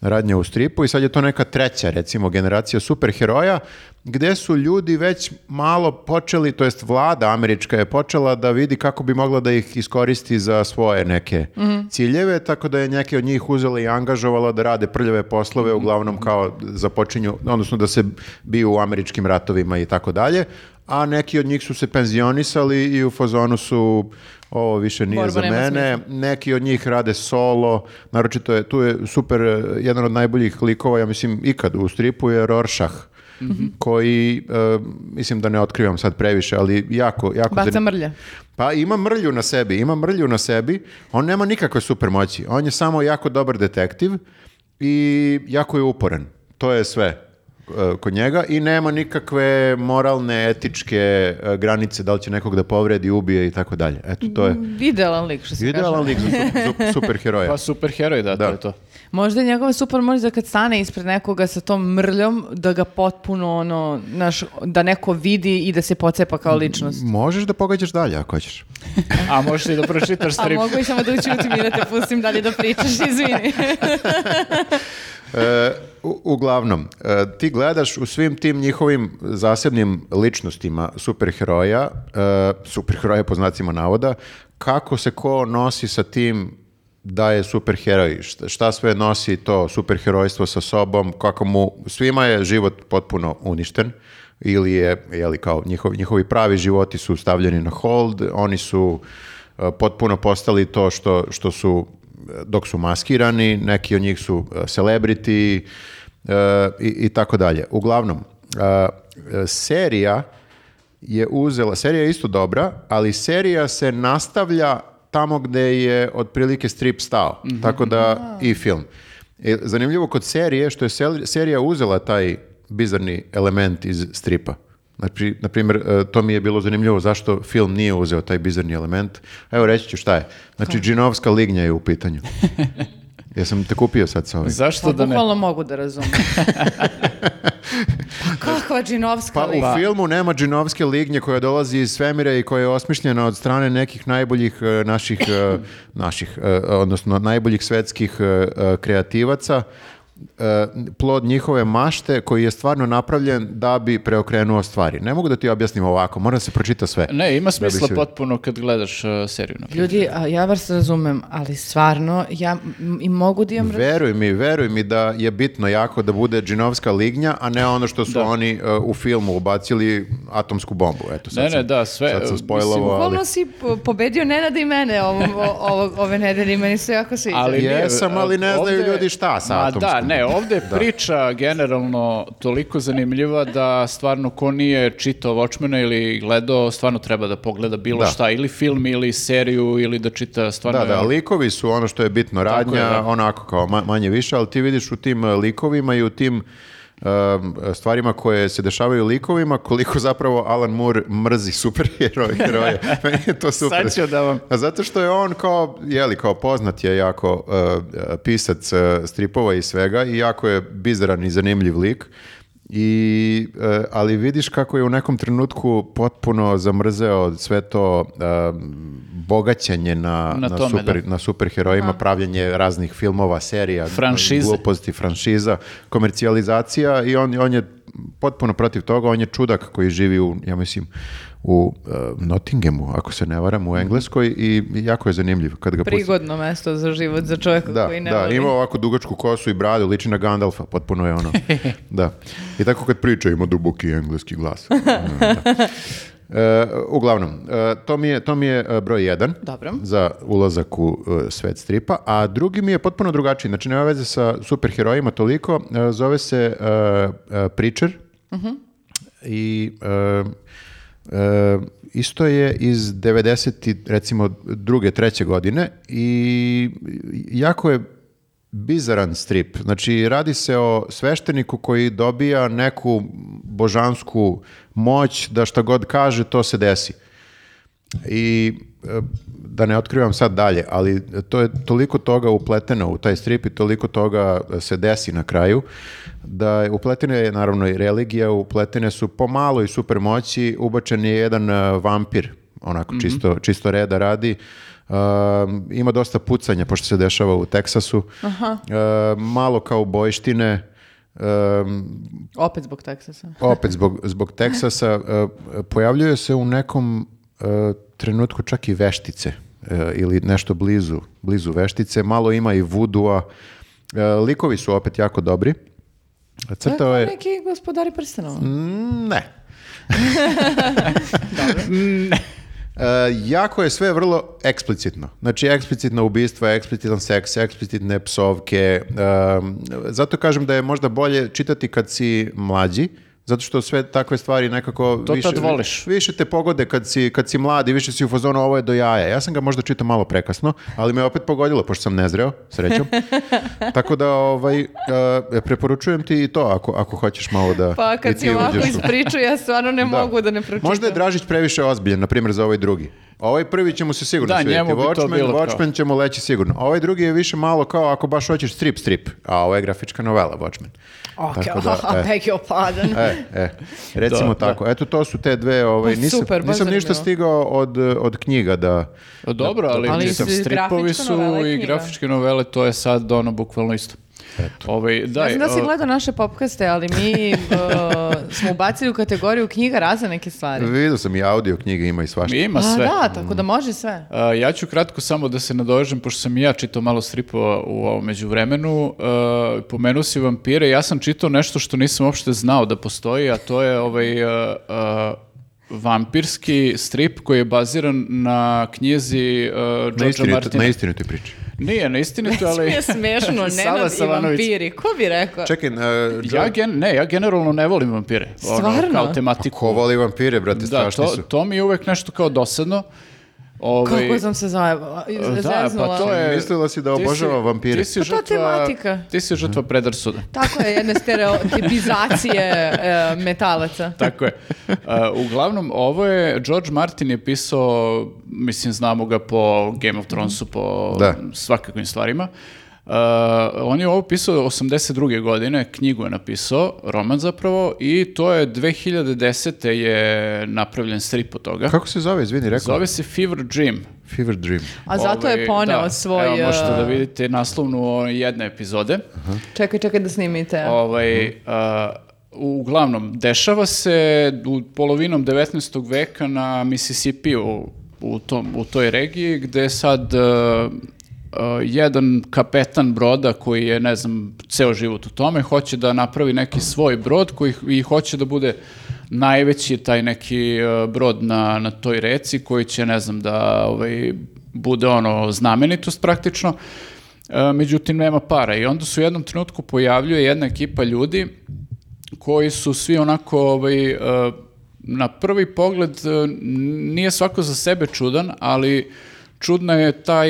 C: radnja u stripu i sad je to neka treća recimo generacija superheroja gde su ljudi već malo počeli, to jest vlada američka je počela da vidi kako bi mogla da ih iskoristi za svoje neke ciljeve, tako da je neke od njih uzela i angažovala da rade prljave poslove, uglavnom kao započinju, odnosno da se biju u američkim ratovima i tako dalje, a neki od njih su se penzionisali i u fazonu su ovo više nije
B: Borba
C: za mene, neki od njih rade solo, naročito je, tu je super, eh, jedan od najboljih likova, ja mislim, ikad u stripu je Rorschach, koji, eh, mislim da ne otkrivam sad previše, ali jako, jako...
B: Baca
C: zanim-
B: mrlja.
C: Pa ima mrlju na sebi, ima mrlju na sebi, on nema nikakve supermoći, on je samo jako dobar detektiv i jako je uporan, to je sve kod njega i nema nikakve moralne, etičke eh, granice da li će nekog da povredi, ubije i tako dalje. Eto, to je
B: Idealan lik, što se
C: idealan
B: kaže.
C: lik za su- su- superheroja.
A: Pa superheroj, da,
C: Da.
A: to je to.
B: Možda je njegova super moć da kad stane ispred nekoga sa tom mrljom, da ga potpuno, ono, naš, da neko vidi i da se pocepa kao ličnost.
C: Možeš da pogađaš dalje ako hoćeš.
A: A možeš i da pročitaš
B: A
A: strip.
B: mogu i samo da učutim i da te pustim dalje da pričaš, izvini.
C: E, u- uglavnom, e, ti gledaš u svim tim njihovim zasebnim ličnostima superheroja, e, superheroja po znacima navoda, kako se ko nosi sa tim da je superheroj, šta, sve nosi to superherojstvo sa sobom, kako mu, svima je život potpuno uništen, ili je, jeli, kao njihovi, njihovi pravi životi su stavljeni na hold, oni su e, potpuno postali to što, što su dok su maskirani, neki od njih su e, celebrity e, i, i tako dalje. Uglavnom, e, serija je uzela, serija je isto dobra, ali serija se nastavlja tamo gde je otprilike strip stao, tako da i film. Zanimljivo kod serije što je serija uzela taj bizarni element iz stripa. Znači, na primjer, e, to mi je bilo zanimljivo zašto film nije uzeo taj bizarni element. Evo reći ću šta je. Znači, džinovska lignja je u pitanju. Jesam te kupio sad sa ovim.
A: Zašto
B: Pa
A: da ne?
B: bukvalno mogu da razumem. pa kakva džinovska
C: Pa
B: lika.
C: u filmu nema džinovske lignje koja dolazi iz svemira i koja je osmišljena od strane nekih najboljih e, naših, e, naših odnosno najboljih svetskih kreativaca, plod njihove mašte koji je stvarno napravljen da bi preokrenuo stvari. Ne mogu da ti objasnim ovako, mora da se pročita sve.
A: Ne, ima
C: Da
A: smisla
C: se-
A: potpuno kad gledaš uh, seriju. Na primjer.
B: Ljudi, a ja vas razumem, ali stvarno, ja i mogu da imam...
C: Veruj mi, veruj mi da je bitno jako da bude džinovska lignja, a ne ono što su
A: Da.
C: oni e, u filmu ubacili atomsku bombu. Eto, sad
A: Ne, ne,
C: sam-
A: da, sve,
C: Sad sam
A: e,
C: spojlovao,
A: mislim,
C: ali...
B: Si po- pobedio Nenada i mene ovo, ovo- ove nedelje meni se jako sviđa.
A: Ali
C: Jesam, ali ne znaju
A: ovde-
C: ljudi šta sa atomskom.
A: Da, ne, ovde je priča generalno toliko zanimljiva da stvarno ko nije čitao Watchmena ili gledao, stvarno treba da pogleda bilo
C: Da.
A: šta, ili film, ili seriju, ili da čita stvarno...
C: Da, da, likovi su ono što je bitno, radnja,
A: je, da.
C: onako kao ma- manje više, ali ti vidiš u tim uh, likovima i u tim stvarima koje se dešavaju likovima, koliko zapravo Alan Moore mrzi superheroje. heroje. Meni je to super.
A: Sad ću da vam-
C: A zato što je on kao, jeli, kao poznat je jako uh, pisac uh, stripova i svega i jako je bizaran i zanimljiv lik. I, e, ali vidiš kako je u nekom trenutku potpuno zamrzeo sve to e, bogaćenje na,
A: Na
C: na,
A: tome,
C: super,
A: da.
C: na superherojima, pravljenje raznih filmova, serija,
A: Franšize.
C: gluposti, franšiza, komercijalizacija i on, on je potpuno protiv toga, on je čudak koji živi u, ja mislim, u e, Nottinghamu, ako se ne varam, u Engleskoj i jako je zanimljiv. Kad ga pusti-
B: Prigodno mesto za život za čovjeka
C: da,
B: koji ne
C: da,
B: voli.
C: ima ovako dugačku kosu i bradu, liči na Gandalfa, potpuno je ono. da. I tako kad priča ima duboki engleski glas. Da. E, uglavnom, e, to mi je, to mi je broj jedan
B: Dobro.
C: za ulazak u e, svet stripa, a drugi mi je potpuno drugačiji, znači nema veze sa superherojima toliko, zove se e, e, Preacher i e, isto je iz 90 i, recimo druge, treće godine i jako je bizaran strip. Znači, radi se o svešteniku koji dobija neku božansku moć da šta god kaže, to se desi. I e, da ne otkrivam sad dalje, ali to je toliko toga upleteno u taj strip i toliko toga se desi na kraju, da je upletena je naravno i religija, upletene su pomalo i supermoći, ubačen je jedan e, vampir onako čisto, čisto reda radi. Um, ima dosta pucanja, pošto se dešava u Teksasu. Um, malo kao bojštine, um,
B: Opet zbog Teksasa.
C: opet zbog, zbog Teksasa. uh, pojavljuje se u nekom uh, trenutku čak i veštice uh, ili nešto blizu, blizu veštice. Malo ima i vudua. Uh, likovi su opet jako dobri. Crtao je...
B: neki gospodari prstenova.
C: Mm, Ne. E, jako je sve vrlo eksplicitno. Znači, eksplicitno ubistva, eksplicitan seks, eksplicitne psovke. Um, zato kažem da je možda bolje čitati kad si mlađi, zato što sve takve stvari nekako
A: To
C: više,
A: tad voliš.
C: više te pogode kad si, kad si mladi, više si u fazonu ovo je do jaja. Ja sam ga možda čitao malo prekasno, ali me je opet pogodilo, pošto sam nezreo, srećom. Tako da ovaj, e, preporučujem ti i to ako, ako hoćeš malo da
B: Pa
C: i
B: kad
C: ti
B: si ovako
C: uđeš u-
B: ispričao, ja stvarno ne
C: Da.
B: mogu da ne pročitam.
C: Možda je Dražić previše ozbiljan, na primjer, za ovaj drugi. Ovaj prvi će mu se sigurno
A: Da,
C: svidjeti.
A: njemu bi to
C: Watchmen,
A: bilo kao-
C: Watchmen će mu leći sigurno. Ovaj drugi je više malo kao ako baš hoćeš strip, strip. A ovo je grafička novela, Watchmen.
B: Ok,
C: Tako da, e.
B: beg your pardon.
C: E, e, recimo
A: Da,
C: tako. Eto, to su te dve, ovaj,
B: Pa
C: nisam,
B: super,
C: nisam ništa stigao od, od knjiga da...
A: Dobro, ali,
B: Ali
A: mislim,
B: s-
A: stripovi
B: grafička
A: su
B: i
A: grafičke novele, to je sad ono bukvalno isto. Ovaj,
B: Ne
A: daj,
B: znam da si gledao naše popkaste, ali mi uh, smo ubacili u kategoriju knjiga razne neke stvari.
C: Vidio sam i audio knjige, ima i svašta.
A: ima
B: A
A: sve.
B: da, tako da može sve.
A: A, ja ću kratko samo da se nadovežem, pošto sam i ja čitao malo stripova u ovom međuvremenu. Uh, pomenuo si vampire, ja sam čitao nešto što nisam uopšte znao da postoji, a to je ovaj... uh, uh, vampirski strip koji je baziran na knjizi uh,
C: Na
A: Martina.
C: na istinitoj priči.
A: Nije na istinito, ali...
B: Nije smešno,
A: Sava
B: Nenad i vampiri. Ko bi rekao?
C: Čekaj, uh,
A: Ja, gen, ne, ja generalno ne volim vampire. Ono,
B: Stvarno?
A: kao tematiku.
C: ko voli vampire, brate,
A: Da,
C: strašni
A: to,
C: su.
A: to mi je uvek nešto kao dosadno. Ovaj,
B: Kako sam se zajebala,
A: Da, pa to je...
C: Mislila si da obožava vampire.
A: Ti si
B: Pa to je
A: žrtva,
B: tematika.
A: Ti si žrtva predrasuda.
B: Tako je, jedne stereotipizacije e, metalaca.
A: Tako je. Uh, uglavnom, ovo je, George Martin je pisao, mislim, znamo ga po Game of Thronesu, po
C: Da.
A: svakakvim stvarima. Uh, on je ovo pisao 82. godine, knjigu je napisao, roman zapravo, i to je 2010. je napravljen strip od toga.
C: Kako se zove, izvini, rekao?
A: Zove se Fever Dream.
C: Fever Dream.
B: A zato je
A: Ovaj,
B: poneo
A: da.
B: svoj...
A: Evo, možete
B: e,
A: da vidite naslovnu jedne epizode.
B: Čekaj, čekaj da snimite.
A: Ovaj, a, uglavnom, dešava se u polovinom 19. veka na Mississippiju u, tom, u toj regiji gde sad a, a, jedan kapetan broda koji je, ne znam, ceo život u tome, hoće da napravi neki svoj brod koji i hoće da bude najveći taj neki a, brod na, na toj reci koji će, ne znam, da ovaj, bude ono znamenitost praktično. E, međutim nema para i onda se u jednom trenutku pojavljuje jedna ekipa ljudi koji su svi onako ovaj, na prvi pogled nije svako za sebe čudan, ali čudna je taj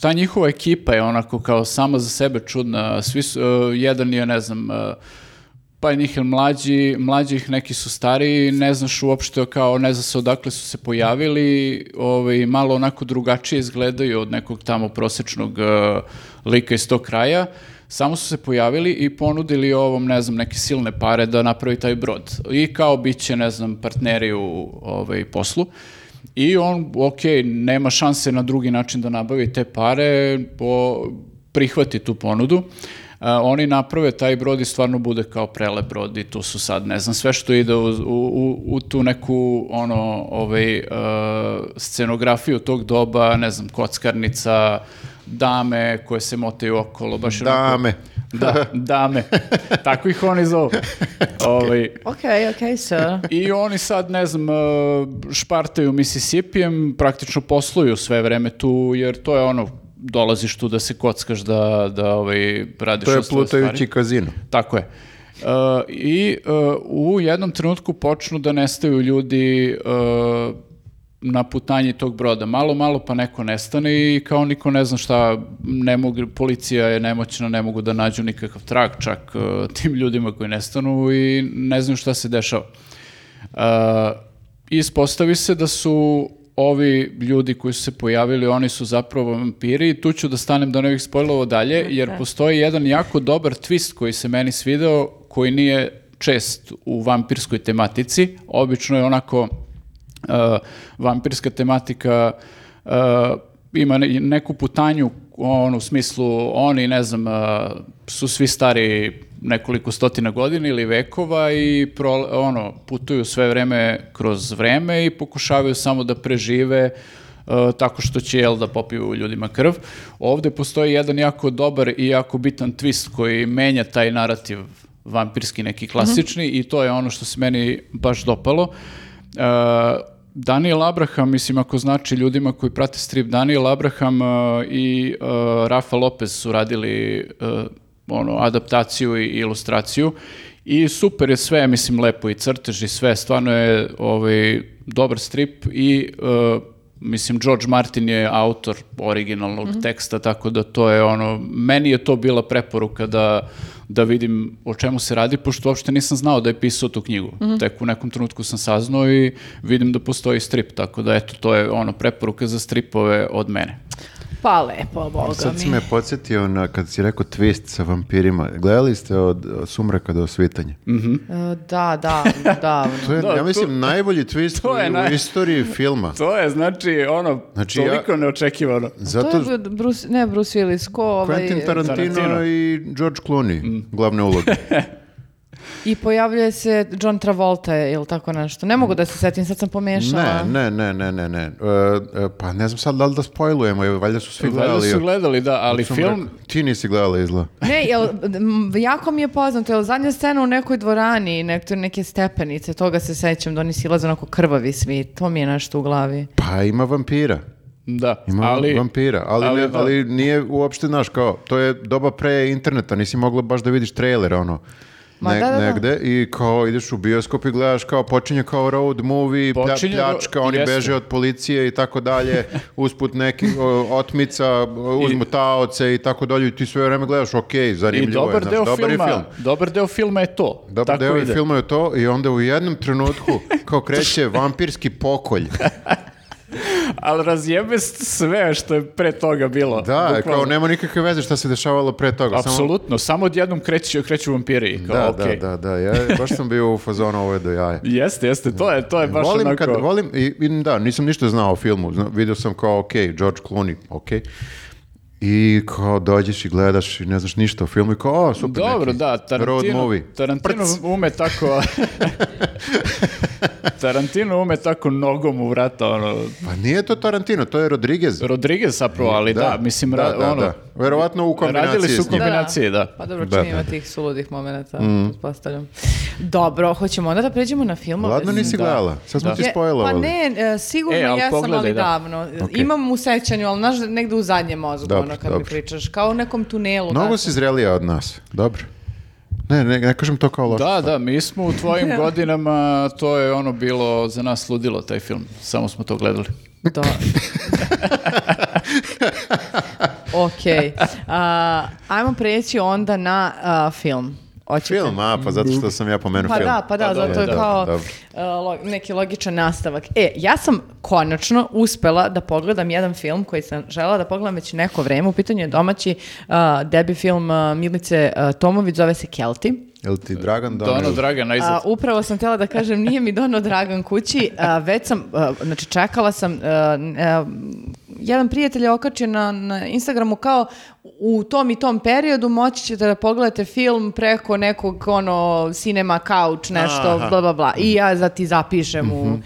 A: ta njihova ekipa je onako kao sama za sebe čudna. Svi su, e, jedan je, ne znam, e, pa njih je mlađi, mlađih, neki su stariji, ne znaš uopšte kao, ne zna se odakle su se pojavili, ovaj, malo onako drugačije izgledaju od nekog tamo prosečnog eh, lika iz tog kraja. Samo su se pojavili i ponudili ovom, ne znam, neke silne pare da napravi taj brod. I kao bit će, ne znam, partneri u ovaj, poslu. I on, ok, nema šanse na drugi način da nabavi te pare, po, prihvati tu ponudu. A, oni naprave taj brod i stvarno bude kao prelep brod i tu su sad, ne znam, sve što ide u, u, u tu neku ono, ovaj, e, scenografiju tog doba, ne znam, kockarnica, dame koje se motaju okolo, baš onako-
C: Dame.
A: Da, dame. Tako ih oni zovu. Ovaj,
B: Ok, ok, sir.
A: i oni sad, ne znam, e, špartaju Mississippijem, praktično posluju sve vreme tu, jer to je ono, dolaziš tu da se kockaš, da, da ovaj, radiš
C: To je plutajući kazino.
A: Tako je. E, I e, u jednom trenutku počnu da nestaju ljudi e, na putanji tog broda. Malo, malo pa neko nestane i kao niko ne zna šta, ne mogu, policija je nemoćna, ne mogu da nađu nikakav trag čak e, tim ljudima koji nestanu i ne znaju šta se dešava. E, ispostavi se da su ovi ljudi koji su se pojavili, oni su zapravo vampiri i tu ću da stanem da ne bih spojlovo dalje, jer postoji jedan jako dobar twist koji se meni svideo, koji nije čest u vampirskoj tematici. Obično je onako uh, vampirska tematika uh, ima ne- neku putanju on, u smislu oni, ne znam, uh, su svi stari nekoliko stotina godina ili vekova i pro- ono, putuju sve vreme kroz vreme i pokušavaju samo da prežive uh, tako što će jel da popiju ljudima krv. Ovde postoji jedan jako dobar i jako bitan twist koji menja taj narativ vampirski neki klasični i to je ono što se meni baš dopalo. Uh, Daniel Abraham, mislim ako znači ljudima koji prate strip, Daniel Abraham uh, i uh, Rafa Lopez su radili uh, ono, adaptaciju i ilustraciju. I super je sve, mislim, lepo i crtež i sve, stvarno je ovaj, dobar strip i uh, mislim, George Martin je autor originalnog teksta, tako da to je ono, meni je to bila preporuka da, da vidim o čemu se radi, pošto uopšte nisam znao da je pisao tu knjigu. Tek u nekom trenutku sam saznao i vidim da postoji strip, tako da eto, to je ono, preporuka za stripove od mene.
B: Pa lepo, boga
C: Sad si
B: mi.
C: me podsjetio na, kad si rekao twist sa vampirima. Gledali ste od, od sumraka do svitanja?
B: E, Da, da, da.
C: To je,
A: Da,
C: ja
A: to-
C: mislim, najbolji twist
A: to je
C: u,
A: naj-
C: istoriji filma.
A: To je, znači, ono,
C: Znači, ja-
A: toliko neočekivano.
C: Zato
B: To je Bruce, ne Bruce Willis, ko ovaj...
C: Quentin Tarantino,
A: Tarantino.
C: i George Clooney, glavne uloge.
B: I pojavljuje se John Travolta ili tako nešto. Ne mogu da se setim, sad sam pomešala.
C: ne, ne, ne, ne, ne, ne. E, e, pa ne znam sad da li da spojlujemo, valjda su svi
A: Valjda
C: gledali.
A: su gledali, da, ali film...
C: rekao, ti nisi gledala izgleda.
B: Ne, jel, jako mi je poznato, jel zadnja scena u nekoj dvorani, nekto, neke stepenice, toga se sećam da oni silaze onako krvavi svi, to mi je nešto u glavi.
C: Pa ima vampira.
A: Da,
C: Ima
A: ali...
C: vampira, ali,
A: ali
C: ne-
A: da.
C: ali nije uopšte, znaš, kao, to je doba pre interneta, nisi mogla baš da vidiš trailer, ono, ne-
B: da, da, da.
C: negde i kao ideš u bioskop i gledaš kao počinje kao road movie,
A: Počinje
C: pljačka, oni
A: jeste.
C: beže od policije i tako dalje, usput neki o, otmica, uzmu taoce i tako dalje i ti sve vreme gledaš, ok,
A: I
C: zanimljivo je,
A: dobar
C: znaš,
A: deo
C: dobar je
A: filma,
C: film.
A: dobar deo filma je to.
C: Dobar
A: Tako
C: deo
A: ide.
C: filma je to i onda u jednom trenutku kao kreće vampirski pokolj.
A: Ali razjebe sve što je pre toga bilo.
C: Da,
A: Bukvalno.
C: kao nema nikakve veze šta se dešavalo pre toga. samo-
A: Apsolutno, samo odjednom kreću, kreću vampiri. Kao,
C: Da,
A: okej.
C: da, da, da, ja baš sam bio u fazonu ovo je do jaja.
A: Jeste, jeste, to je, to je baš
C: volim
A: onako...
C: kad, volim, i, i da, nisam ništa znao o filmu, Zna, vidio sam kao, ok, George Clooney, ok, i kao dođeš i gledaš i ne znaš ništa o filmu i kao, o, super,
A: Dobro,
C: neki
A: da,
C: road
A: Tarantino,
C: movie.
A: Tarantino ume tako... Tarantino ume tako nogom u vrata, ono...
C: Pa nije to Tarantino, to je Rodriguez.
A: Rodriguez zapravo, ali da, mislim, ra-
C: da, da,
A: ono...
C: da. Verovatno u kombinaciji
A: Radili su
C: njim.
A: kombinaciji, da.
B: Pa dobro,
C: Da,
B: čini
C: da,
B: ima
C: da.
B: tih suludih momenta, pretpostavljam. Dobro, hoćemo onda da pređemo na filmove.
C: Ladno nisi
A: Da.
C: gledala, sad smo
A: Da.
C: ti
B: Je-
C: spojlovali.
B: Pa ne, e, sigurno
A: E, ali
B: jesam,
A: pogledaj,
B: ali
A: da.
B: davno.
C: Ok.
B: Imam u sećanju, ali znaš, negde u zadnjem mozgu,
C: Dobro,
B: ono kad mi
C: dobro.
B: pričaš, kao u nekom tunelu.
C: Mnogo
B: tako.
C: si zrelija od nas, dobro. Ne, ne, ne kažem to kao loše.
A: Da, da, mi smo u tvojim godinama, to je ono bilo za nas ludilo, taj film. Samo smo to gledali.
B: Da. ok. A, ajmo preći onda na a, film. Hoćete?
C: Film, a, pa zato što sam ja pomenuo
B: Pa
C: film.
B: da, pa da,
A: Pa
B: zato je
A: da,
B: kao
C: dobro.
B: uh, lo- neki logičan nastavak. E, ja sam konačno uspela da pogledam jedan film koji sam žela da pogledam već neko vreme. U pitanju je domaći uh, debi film uh, Milice uh, Tomović, zove se Kelti.
C: Jel ti Dragan
A: Dono
C: donio?
A: Draga,
B: A,
A: najzad.
B: upravo sam htjela da kažem, nije mi dono Dragan kući, a, već sam, a, znači čekala sam, a, jedan prijatelj je okačio na, na Instagramu kao u tom i tom periodu moći ćete da pogledate film preko nekog ono cinema couch nešto
C: Aha.
B: bla bla bla i ja za ti zapišem u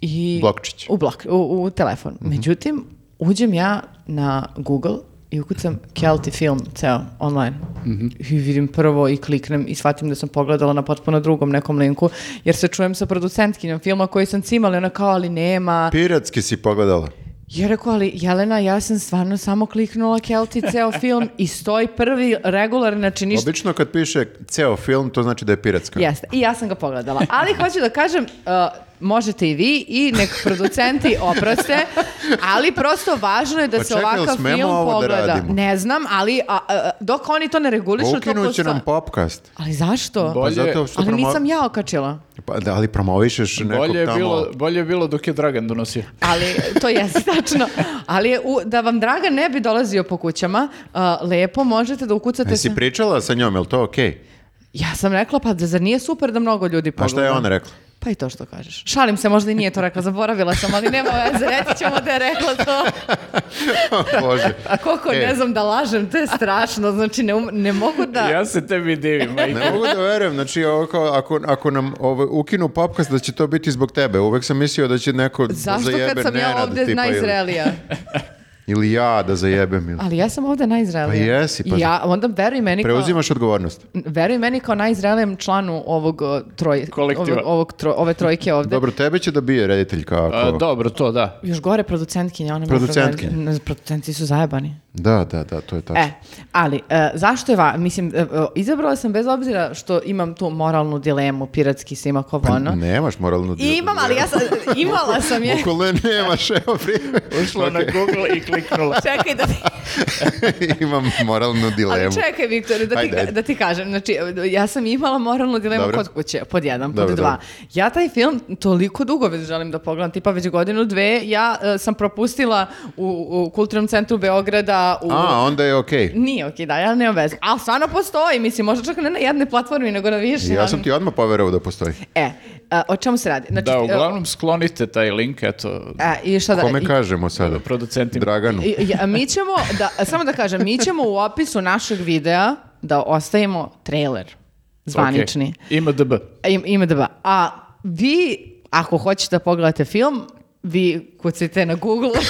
B: i
C: Blokčić.
B: u blok u, u telefon. Međutim uđem ja na Google i ukucam Kelti film ceo online. I vidim prvo i kliknem i shvatim da sam pogledala na potpuno drugom nekom linku jer se čujem sa producentkinjom filma koji sam cimala i ona kao ali nema.
C: Piratski si pogledala.
B: Ja rekao, ali Jelena, ja sam stvarno samo kliknula Kelti ceo film i stoji prvi regular, znači ništa.
C: Obično kad piše ceo film, to znači da je piratska.
B: Jeste, i ja sam ga pogledala. Ali hoću da kažem, uh, možete i vi i nek producenti oproste, ali prosto važno je da
C: Pa
B: se
C: čekaj,
B: ovakav film
C: da
B: pogleda.
C: radimo?
B: ne znam, ali a, a, dok oni to ne regulišu, to
C: Ukinut će nam popcast.
B: Ali zašto?
A: Bolje-
C: Pa zato što
B: Ali
C: promo-
B: nisam ja okačila.
C: Pa da, ali promovišeš nekog
A: Bolje je,
C: tamo...
A: bilo, bolje je bilo dok je Dragan donosio.
B: Ali to jeste tačno. Ali je u- da vam Dragan ne bi dolazio po kućama, a, lepo možete da ukucate
C: Jesi
B: se.
C: pričala sa njom, je li to okej?
B: Ja sam rekla, pa da zar nije super da mnogo ljudi
C: A
B: pogleda?
C: šta je ona rekla?
B: Pa i to što kažeš. Šalim se, možda i nije to rekla, zaboravila sam, ali nema veze, reći ćemo da je rekla to.
C: Bože.
B: A koliko
C: E.
B: ne znam da lažem, to je strašno, znači ne, um- ne mogu da...
A: Ja se tebi divim.
C: Ne mogu da verujem, znači ovo kao, ako, ako nam ovo, ukinu popkast da će to biti zbog tebe. Uvek sam mislio da će neko da
B: Zašto
C: zajebe
B: kad sam ja ovde najzrelija?
C: Ili ja da zajebem. Ili...
B: Ali ja sam ovde najzrelija.
C: Pa jesi, pa-
B: Ja, onda veruj meni kao...
C: Preuzimaš odgovornost.
B: Veruj meni kao najzrelijem članu ovog troj,
A: Kolektiva.
B: ovog, ovog tro- ove trojke ovde.
C: Dobro, tebe će da bije reditelj kao ako...
A: A, dobro, to da.
B: Još gore producentkinja, ona mi
C: Producentkinja.
B: Producenti su zajebani.
C: Da, da, da, to je tačno.
B: E, ali, e, zašto je va, mislim, e, e, izabrala sam bez obzira što imam tu moralnu dilemu, piratski sima kao ono.
C: Nemaš moralnu...
B: I imam, ali ja sam, imala sam je.
C: Bukvalno nemaš, evo primjer.
A: Ušla na Google i kliknula.
B: Čekaj da ti,
C: Imam moralnu dilemu.
B: ali čekaj Viktore, da ti,
C: Ajde, ajde.
B: da ti kažem, znači ja sam imala moralnu dilemu
C: Dobro.
B: kod kuće, pod jedan, pod
C: Dobro,
B: dva.
C: dobro.
B: Ja taj film toliko dugo već želim da pogledam, tipa već godinu, dve, ja e, sam propustila u, u kulturnom centru Beograda, u...
C: A, onda je okej.
B: Nije okej, da, ja nemam veze. Ali stvarno postoji, mislim, možda čak ne na jednoj platformi, nego na više.
C: Ja sam ti odmah poverovao da postoji.
B: E, a, o čemu se radi? Znači,
A: Da,
B: e,
A: uglavnom sklonite taj link, eto,
B: e, i šta da...
C: Kome
B: i-
C: kažemo sada?
A: producentima.
C: Draganu.
B: i- i- a mi ćemo, da, samo da kažem, mi ćemo u opisu našeg videa da ostavimo trailer zvanični.
A: Ok. IMDb.
B: Im, IMDb. A vi, ako hoćete da pogledate film, vi kucite na Google.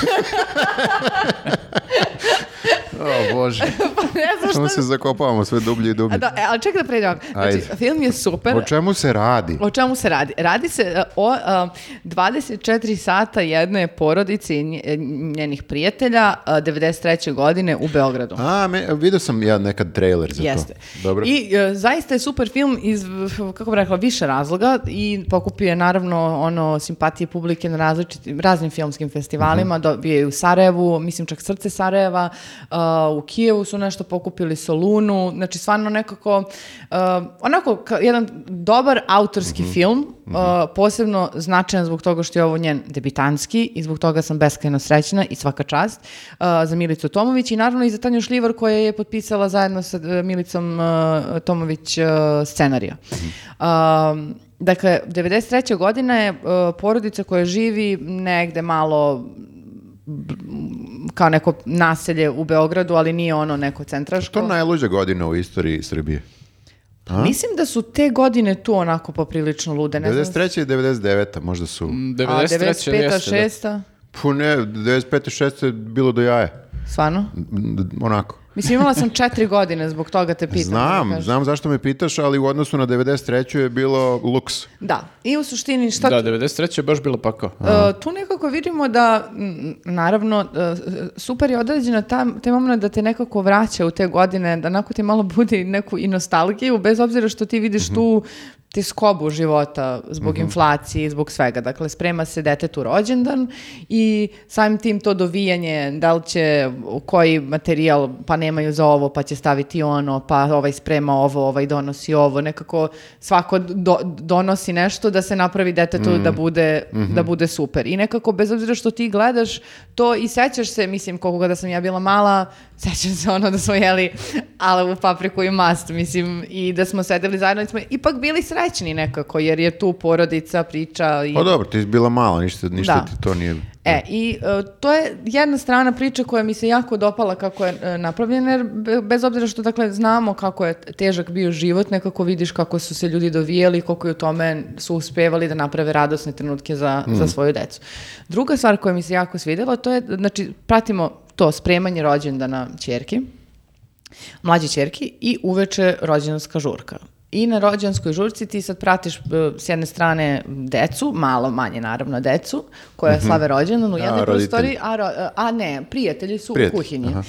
C: O, Bože.
B: pa ne znam šta...
C: se zakopavamo sve dublje i
B: A
C: dublje.
B: Da, e, ali čekaj da pređem. Znači,
C: Ajde.
B: film je super.
C: O čemu se radi?
B: O čemu se radi? Radi se e, o e, 24 sata jedne porodice i nje- njenih prijatelja e, 93. godine u Beogradu.
C: A, me, vidio sam ja nekad trailer za
B: Jeste.
C: to. Dobro.
B: I e, zaista je super film iz, kako bih rekla, više razloga i pokupio je naravno ono simpatije publike na različitim, raznim filmskim festivalima,
C: Mhm.
B: dobio je u Sarajevu, mislim čak Srce Sarajeva, uh, u Kijevu su nešto pokupili, Solunu, znači stvarno nekako, uh, onako ka- jedan dobar autorski
C: Mhm.
B: film, uh, posebno značajan zbog toga što je ovo njen debitanski i zbog toga sam beskrajno srećna i svaka čast uh, za Milicu Tomović i naravno i za Tanju Šljivar koja je potpisala zajedno sa uh, Milicom uh, Tomović uh, scenarija. Um, dakle, 93. godina je uh, porodica koja živi negde malo kao neko naselje u Beogradu, ali nije ono neko centraško.
C: To najluđa godina u istoriji Srbije.
B: Mislim da su te godine tu onako poprilično lude. Ne znam,
C: 93. i 99. možda su...
B: a
A: 93.
B: 95.
A: jeste, da.
B: 6.
C: Pu ne, 95. 6. je bilo do jaja.
B: Stvarno?
C: M, Onako.
B: Mislim, imala sam četiri godine, zbog toga te pitam. da
C: Znam,
B: kažem.
C: znam zašto me pitaš, ali u odnosu na 93. je bilo luks.
B: Da, i u suštini šta
A: Da, 93. je baš bilo pakao.
B: E, tu nekako vidimo da, m, naravno, e, super je određena ta, taj moment da te nekako vraća u te godine, da onako ti malo bude i neku i nostalgiju, bez obzira što ti vidiš tu te skobu života zbog inflacije, zbog svega. Dakle, sprema se detetu rođendan i samim tim to dovijanje, da li će koji materijal, pa nemaju za ovo, pa će staviti ono, pa ovaj sprema ovo, ovaj donosi ovo, nekako svako do- donosi nešto da se napravi detetu da, bude, da bude super. I nekako, bez obzira što ti gledaš to i sećaš se, mislim, koliko god da sam ja bila mala, sećam se ono da smo jeli alavu papriku i mast, mislim, i da smo sedeli zajedno i smo ipak bili srećni nekako, jer je tu porodica, priča i...
C: Pa dobro, ti si bila mala, ništa, ništa
B: Da.
C: ti to nije...
B: E, i e, to je jedna strana priče koja mi se jako dopala kako je e, napravljena, jer be- bez obzira što dakle znamo kako je težak bio život, nekako vidiš kako su se ljudi dovijeli, koliko je u tome su uspevali da naprave radosne trenutke za, za svoju decu. Druga stvar koja mi se jako svidjela, to je, znači, pratimo to spremanje rođendana ćerki, mlađe ćerki i uveče rođendanska žurka. I na rođendanskoj žurci ti sad pratiš e, s jedne strane decu, malo manje naravno decu, koja slave rođendan u jednoj prostoriji, a, ro- a ne, prijatelji su
C: Prijatelji,
B: u kuhinji.
C: aha.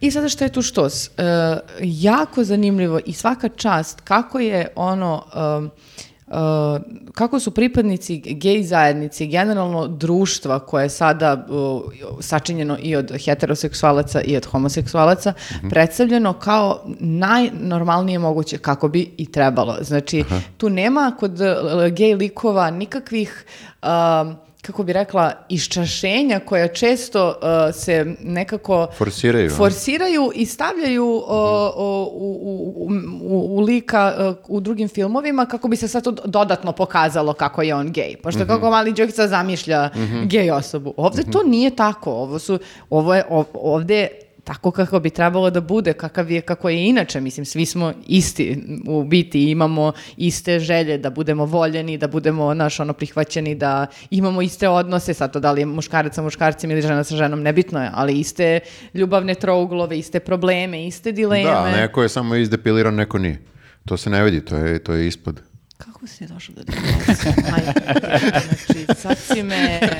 B: I sada što je tu štos? E, jako zanimljivo i svaka čast kako je ono... uh, kako su pripadnici gej zajednici, generalno društva koje je sada sačinjeno i od heteroseksualaca i od homoseksualaca, predstavljeno kao najnormalnije moguće, kako bi i trebalo. Znači, tu nema kod uh, gej likova nikakvih um, kako bi rekla, iščašenja koja često uh, se nekako
C: Forsiraju,
B: forsiraju i stavljaju uh, uh, u, u, u, u lika uh, u drugim filmovima kako bi se sad to dodatno pokazalo kako je on gej. Pošto kako mali Đokica zamišlja gej osobu. Ovde to nije tako. Ovo su, ovo je, ov- ovde tako kako bi trebalo da bude, kakav je, kako je inače, mislim, svi smo isti u biti, imamo iste želje da budemo voljeni, da budemo, naš, ono, prihvaćeni, da imamo iste odnose, sad to da li je muškarac sa muškarcem ili žena sa ženom, nebitno je, ali iste ljubavne trouglove, iste probleme, iste dileme.
C: Da, neko je samo izdepiliran, neko nije. To se ne vidi, to je, to je ispod.
B: Kako si došao do? Majke, znači, sad si me...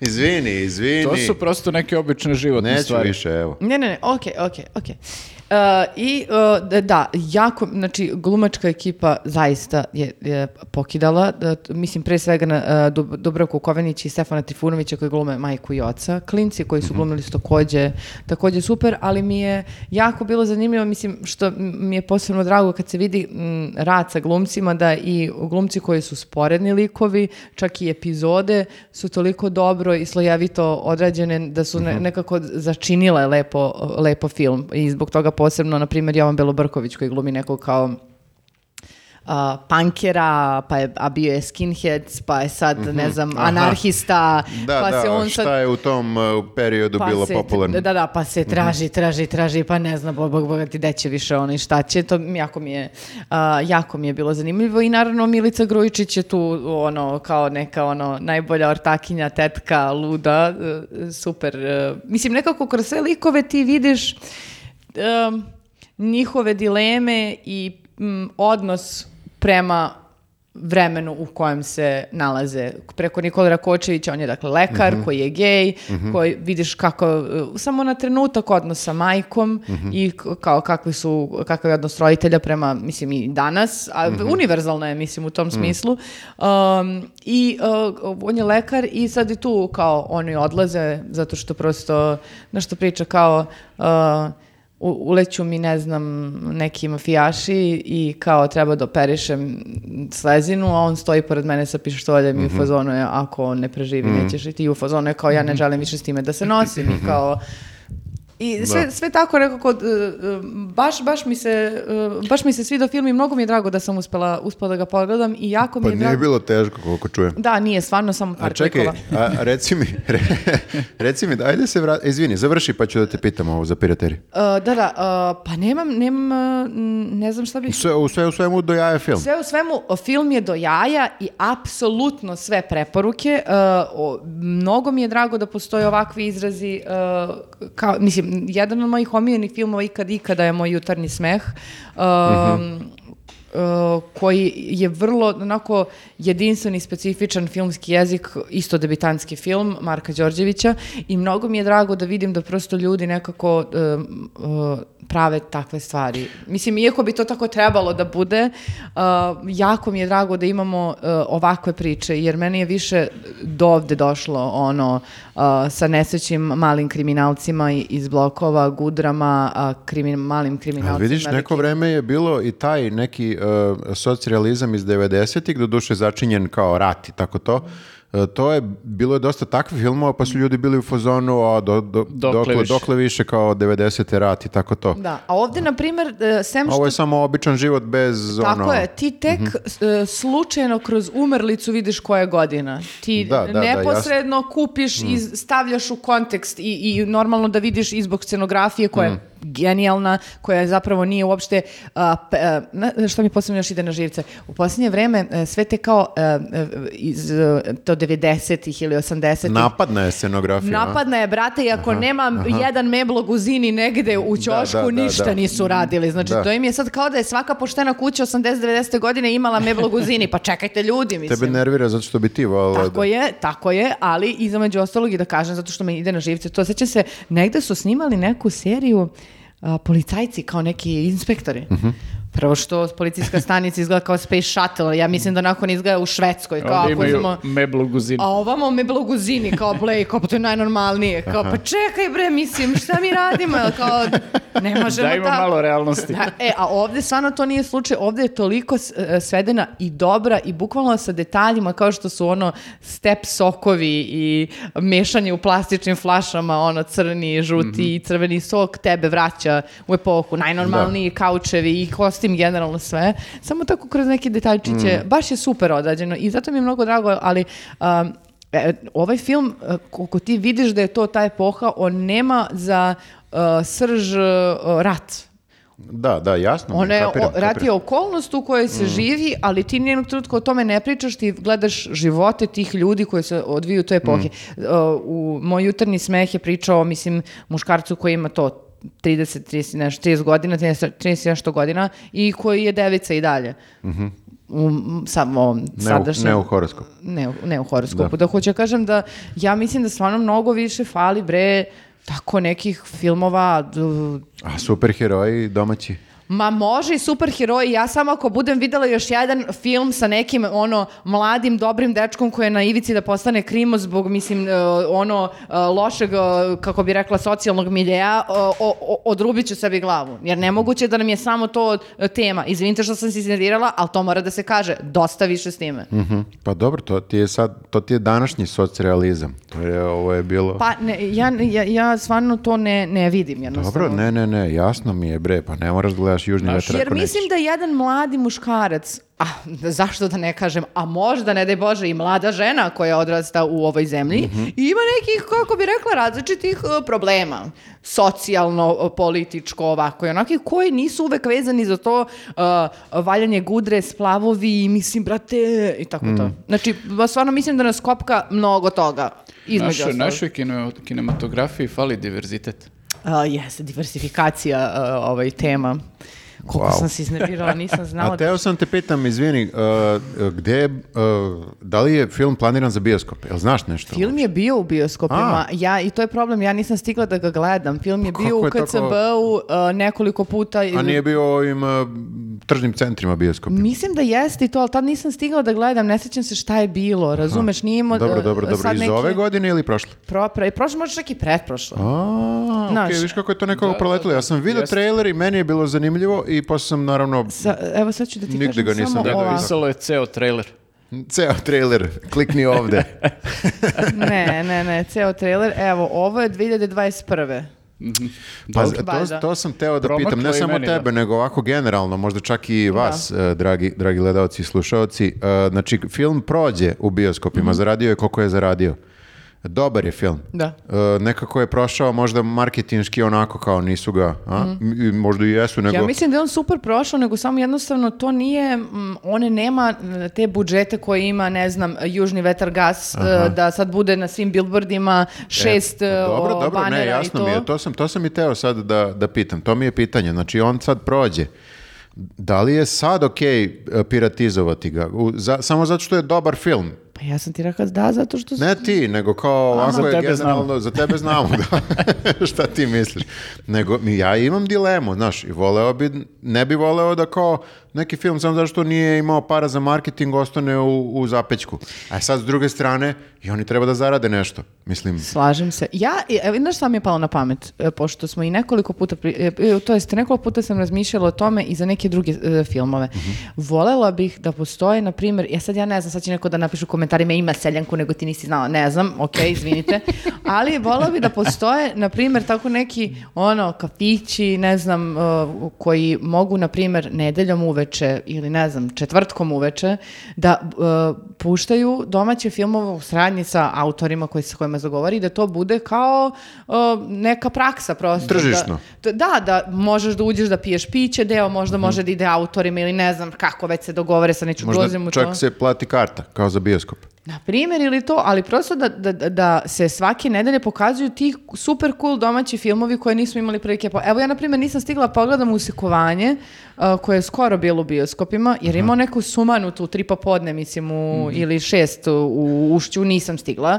C: Izvini, izvini.
A: To su prosto neke obične životne
C: Neću
A: stvari.
C: više, evo.
B: Ne, ne, ne, okej, okej, okej. Uh, I uh, da, da, jako, znači glumačka ekipa zaista je, je pokidala, da, mislim pre svega na uh, Dub- Dubravku Kovenić i Stefana Trifunovića koji glume majku i oca, klinci koji su glumili su takođe, takođe super, ali mi je jako bilo zanimljivo, mislim što mi je posebno drago kad se vidi m, rad sa glumcima da i glumci koji su sporedni likovi, čak i epizode su toliko dobro i slojevito odrađene da su ne- nekako začinile lepo, lepo film i zbog toga posebno, na primjer, Jovan Belobrković koji glumi nekog kao a, pankera, pa je, a bio je skinheads, pa je sad, ne znam, anarhista,
C: Da,
B: pa
C: da,
B: se on
C: šta
B: sad...
C: je u tom uh, periodu bilo
B: se,
C: popularno?
B: Da, da, pa se traži, traži, traži, pa ne znam, bog, bog, ti gde će više ono i šta će, to jako mi je, a, jako mi je bilo zanimljivo i naravno Milica Grujičić je tu ono, kao neka ono, najbolja ortakinja, tetka, luda, e, super. e, mislim, nekako kroz sve likove ti vidiš em, njihove dileme i mm, odnos prema vremenu u kojem se nalaze. Preko Nikola Rakočevića, on je dakle lekar koji je gej, koji vidiš kako, e, samo na trenutak odnos sa majkom i k- kao kakvi su, kakav je odnos roditelja prema, mislim i danas, a univerzalno je, mislim, u tom smislu. Um, I uh, on je lekar i sad i tu kao oni odlaze zato što prosto nešto priča kao uh, uleću mi, ne znam, neki mafijaši i kao treba da operišem slezinu, a on stoji pored mene sa pištoljem i u fazonu je, ako on ne preživi, nećeš i ti u fazonu je kao, ja ne želim više s time da se nosim i kao, i sve, sve tako nekako, e, e, baš, baš, mi se, e, baš mi se svidio film i mnogo mi je drago da sam uspela, uspela da ga pogledam i jako mi
C: Pa
B: je
C: nije
B: drago.
C: bilo teško, koliko čujem.
B: Da, nije, stvarno samo par
C: A čekaj,
B: klikova.
C: a, reci mi, re- reci mi, ajde se vrati, izvini, završi pa ću da te pitam ovo za pirateri.
B: E, da, da, e, pa nemam, nemam, ne znam šta bih...
C: Sve, u sve u svemu do jaja film.
B: Sve u svemu, film je do jaja i apsolutno sve preporuke. O, mnogo mi je drago da postoje ovakvi izrazi. kao, mislim, jedan od mojih omiljenih filmova ikad ikada je moj jutarnji smeh. e, e, koji je vrlo onako i specifičan filmski jezik, isto debitanski film Marka Đorđevića i mnogo mi je drago da vidim da prosto ljudi nekako e, e, prave takve stvari. Mislim, iako bi to tako trebalo da bude, e, jako mi je drago da imamo e, ovakve priče, jer meni je više do ovde došlo ono sa nesrećim malim kriminalcima iz blokova, gudrama, a, krimin, malim
C: Ali
B: kriminalcima.
C: vidiš, neko vreme je bilo i taj neki uh, socrealizam iz 90-ih, doduše začinjen kao rat i tako to. Uh, to je, bilo je dosta takvih filmova, pa su ljudi bili u fazonu, a do, do-
A: Dokle
C: dokle,
A: više.
C: dokle više kao 90. rat i tako to.
B: Da, a ovde, na primjer, e, sem što
C: Ovo je samo običan život bez
B: Tako
C: ono...
B: je, ti tek e, slučajno kroz umrlicu vidiš koja je godina. Ti
C: Da, da, da,
B: neposredno kupiš i stavljaš u kontekst i, i normalno da vidiš i zbog scenografije koja je genijalna, koja zapravo nije uopšte, a, pe- a, što mi posebno još ide na živce, u posljednje vreme e, sve te kao e, e, iz to 90-ih ili 80-ih
C: Napadna je scenografija. a?
B: Napadna je, brate, i ako nema jedan meblog u zini negde u ćošku,
C: da, da,
B: ništa
C: da.
B: nisu radili. Znači,
C: Da.
B: to im je sad kao da je svaka poštena kuća 80-90. godine imala meblog u zini. Pa čekajte ljudi, mislim.
C: Tebe nervira zato što bi ti volila
B: Tako
C: da...
B: je, tako je, ali između ostalog i da kažem, zato što me ide na živce, to seća se, negde su snimali neku seriju a, policajci kao neki inspektori.
C: Mhm.
B: Prvo što policijska stanica izgleda kao Space Shuttle, ja mislim da nakon izgleda u Švedskoj. Kao
A: Ovdje
B: ako
A: imaju
B: uzmemo-
A: meblu guzinu.
B: a ovamo me blaguzini kao Blake, kao pa to je najnormalnije. Kao pa čekaj bre, mislim, šta mi radimo? Kao, ne možemo
A: Da ima
B: tako.
A: malo realnosti.
B: Da, e, a ovdje stvarno to nije slučaj, ovdje je toliko e, svedena i dobra i bukvalno sa detaljima kao što su ono step sokovi i mešanje u plastičnim flašama, ono crni, žuti i crveni sok tebe vraća u epohu, najnormalniji kaučevi i kostim generalno sve, samo tako kroz neke detaljčiće, baš je super odrađeno i zato mi je mnogo drago, ali um, e, ovaj film, e, koliko ti vidiš da je to ta epoha, on nema za uh, srž uh, rat.
C: Da, da, jasno.
B: Ona je,
C: kapiram,
B: o, rat je okolnost u kojoj se živi, ali ti nijednog trenutka o tome ne pričaš, ti gledaš živote tih ljudi koji se odviju u toj epohi. Uh, u moj jutarnji smeh je pričao, mislim, muškarcu koji ima to 30, 30, nešto, 30 godina, 30, 30 nešto godina i koji je devica i dalje. U m, samo ovom
C: Ne u,
B: sadašnjem-
C: ne u horoskop.
B: ne, u- ne u horoskopu. Da. hoću da kažem da ja mislim da stvarno mnogo više fali bre tako nekih filmova
C: A superheroji domaći?
B: Ma može i superheroji, ja samo ako budem videla još jedan film sa nekim ono mladim dobrim dečkom koji je na ivici da postane krimo zbog mislim e, ono e, lošeg e, kako bi rekla socijalnog miljeja, e, o, o, odrubit ću sebi glavu. Jer nemoguće da nam je samo to tema. Izvinite što sam se iznervirala, ali to mora da se kaže. Dosta više s time.
C: Mhm. Pa dobro, to ti je sad, to ti je današnji socrealizam. To je, ovo je bilo...
B: Pa ne, ja, ja, ja stvarno to ne, ne vidim jednostavno.
C: Dobro, ne, ne, ne, jasno mi je bre, pa ne moraš da gledaš južni vetar
B: Jer mislim
C: nećeš.
B: da jedan mladi muškarac, a zašto da ne kažem, a možda, ne daj Bože, i mlada žena koja odrasta u ovoj zemlji,
C: Mhm.
B: ima nekih, kako bi rekla, različitih e, problema. Socijalno, e, političko, ovako i onaki, koji nisu uvek vezani za to e, valjanje gudre, splavovi, mislim, brate, i tako to.
C: Mhm.
B: Znači, stvarno mislim da nas kopka mnogo toga. Između
A: Našoj,
B: ostalog.
A: našoj kino- kinematografiji fali diverzitet.
B: A, jeste, diversifikacija a, ovaj tema. Koliko
C: Wow.
B: sam se iznervirala, nisam znala.
C: A teo sam te pitam, izvini, uh, gde, uh, da li je film planiran za bioskop? Jel znaš nešto?
B: Film je bio u bioskopima, ja, i to je problem, ja nisam stigla da ga gledam. Film je
C: Pa
B: bio u KCB-u uh, nekoliko puta.
C: A nije bio u ovim uh, tržnim centrima bioskop?
B: Mislim da jeste i to, ali tad nisam stigla da gledam, ne sjećam se šta je bilo, razumeš, nije imao...
C: Dobro,
B: uh,
C: dobro, dobro.
B: sad
C: Iz
B: neke-
C: ove godine ili prošle?
B: Pro, pre, prošlo, možda čak i pretprošlo.
C: A, okej, viš kako je to nekako
A: Da,
C: proletilo.
A: da,
C: Ja sam vidio trailer i meni je bilo zanimljivo i posle sam naravno
B: Sa, evo sad ću da ti
C: Nigde
B: kažem
C: ga nisam
B: samo
C: gledao,
B: ovako.
A: Pisalo je ceo trailer.
C: ceo trailer, klikni ovde.
B: Ne, ne, ne, ceo trailer. Evo, ovo je 2021.
C: Pa
A: Dobro.
C: to,
B: Valjda.
C: to sam teo da
A: Promaklo
C: pitam, ne samo
A: meni, da.
C: tebe, nego ovako generalno, možda čak i vas, eh, dragi, dragi gledalci i slušalci. Eh, znači, film prođe u bioskopima, zaradio je koliko je zaradio. Dobar je film.
B: Da.
C: Eh, nekako je prošao možda marketinški onako kao nisu ga, a? I Možda i jesu, nego...
B: Ja mislim da je on super prošao, nego samo jednostavno to nije, mm, one nema mm, te budžete koje ima, ne znam, Južni vetar gas, e, da sad bude na svim billboardima šest
C: E,
B: e,
C: dobro,
B: o,
C: dobro,
B: banera
C: ne, jasno
B: i to.
C: mi je, to sam, to sam i teo sad da, da pitam, to mi je pitanje, znači on sad prođe, da li je sad okej e, piratizovati ga, U- za- samo zato što je dobar film,
B: Pa ja sam ti rekao da, zato što...
C: ne ti, nego kao ovako
A: za
C: je
A: tebe
C: generalno, za tebe znamo, da. šta ti misliš. Nego, ja imam dilemu, znaš, i voleo bi, ne bi voleo da kao neki film samo zato što nije imao para za marketing ostane u, u zapećku. A sad s druge strane, i oni treba da zarade nešto, mislim.
B: Slažem se. Ja, znaš šta mi je palo na pamet? E, Pošto smo i nekoliko puta, e, e, to jest nekoliko puta sam razmišljala o tome i za neke druge e, filmove. Volela bih da postoje, na primjer, ja sad ja ne znam, sad će neko da napiše u komentarima ima seljanku nego ti nisi znala, ne znam, ok, izvinite, ali volela bih da postoje, na primjer, tako neki, ono, kafići, ne znam, koji mogu, na primjer, nedeljom uveče ili, ne znam, četvrtkom uveče, da e, puštaju domaće filmove u sradnji sa autorima koji se kojima zagovori, da to bude kao e, neka praksa prosto.
C: Tržišno.
B: Da, da, da možeš da uđeš da piješ piće, deo možda može da ide autorima ili ne znam kako već se dogovore sa neću ulazim
C: Možda
B: u to.
C: čak se plati karta, kao za bioskop.
B: Na primjer ili to, ali prosto da, da, da- da se svake nedelje pokazuju ti super cool domaći filmovi koje nismo imali prilike. Evo ja, na primjer, nisam stigla pogledam Usikovanje, uh, koje je skoro bilo u bioskopima, jer imao neku sumanutu u tri popodne, mislim, u, ili šest u, u Ušću, nisam stigla.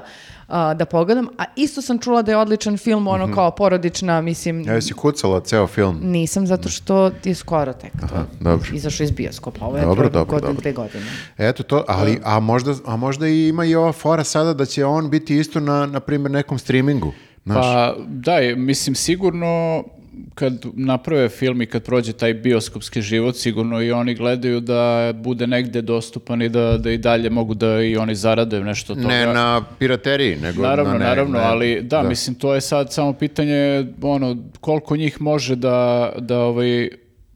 B: A, da pogledam. A isto sam čula da je odličan film, ono
C: Mhm.
B: kao porodična, mislim,
C: Ja si kucala ceo film.
B: nisam zato što je skoro tek to.
C: dobro.
B: Izašao iz bioskopa, ovo je
C: Dobro, dobro,
B: godinu,
C: dobro.
B: dve godine.
C: Eto to, ali, a možda, a možda i ima i ova fora sada da će on biti isto na, na primjer, nekom streamingu. Znaš,
A: Pa da, mislim sigurno kad naprave film i kad prođe taj bioskopski život, sigurno i oni gledaju da bude negde dostupan i da, da i dalje mogu da i oni zarade nešto od toga.
C: ne na pirateriji, nego
A: Naravno,
C: na ne,
A: naravno,
C: ne-
A: ali da, mislim, to je sad samo pitanje, ono, koliko njih može da, da ovaj,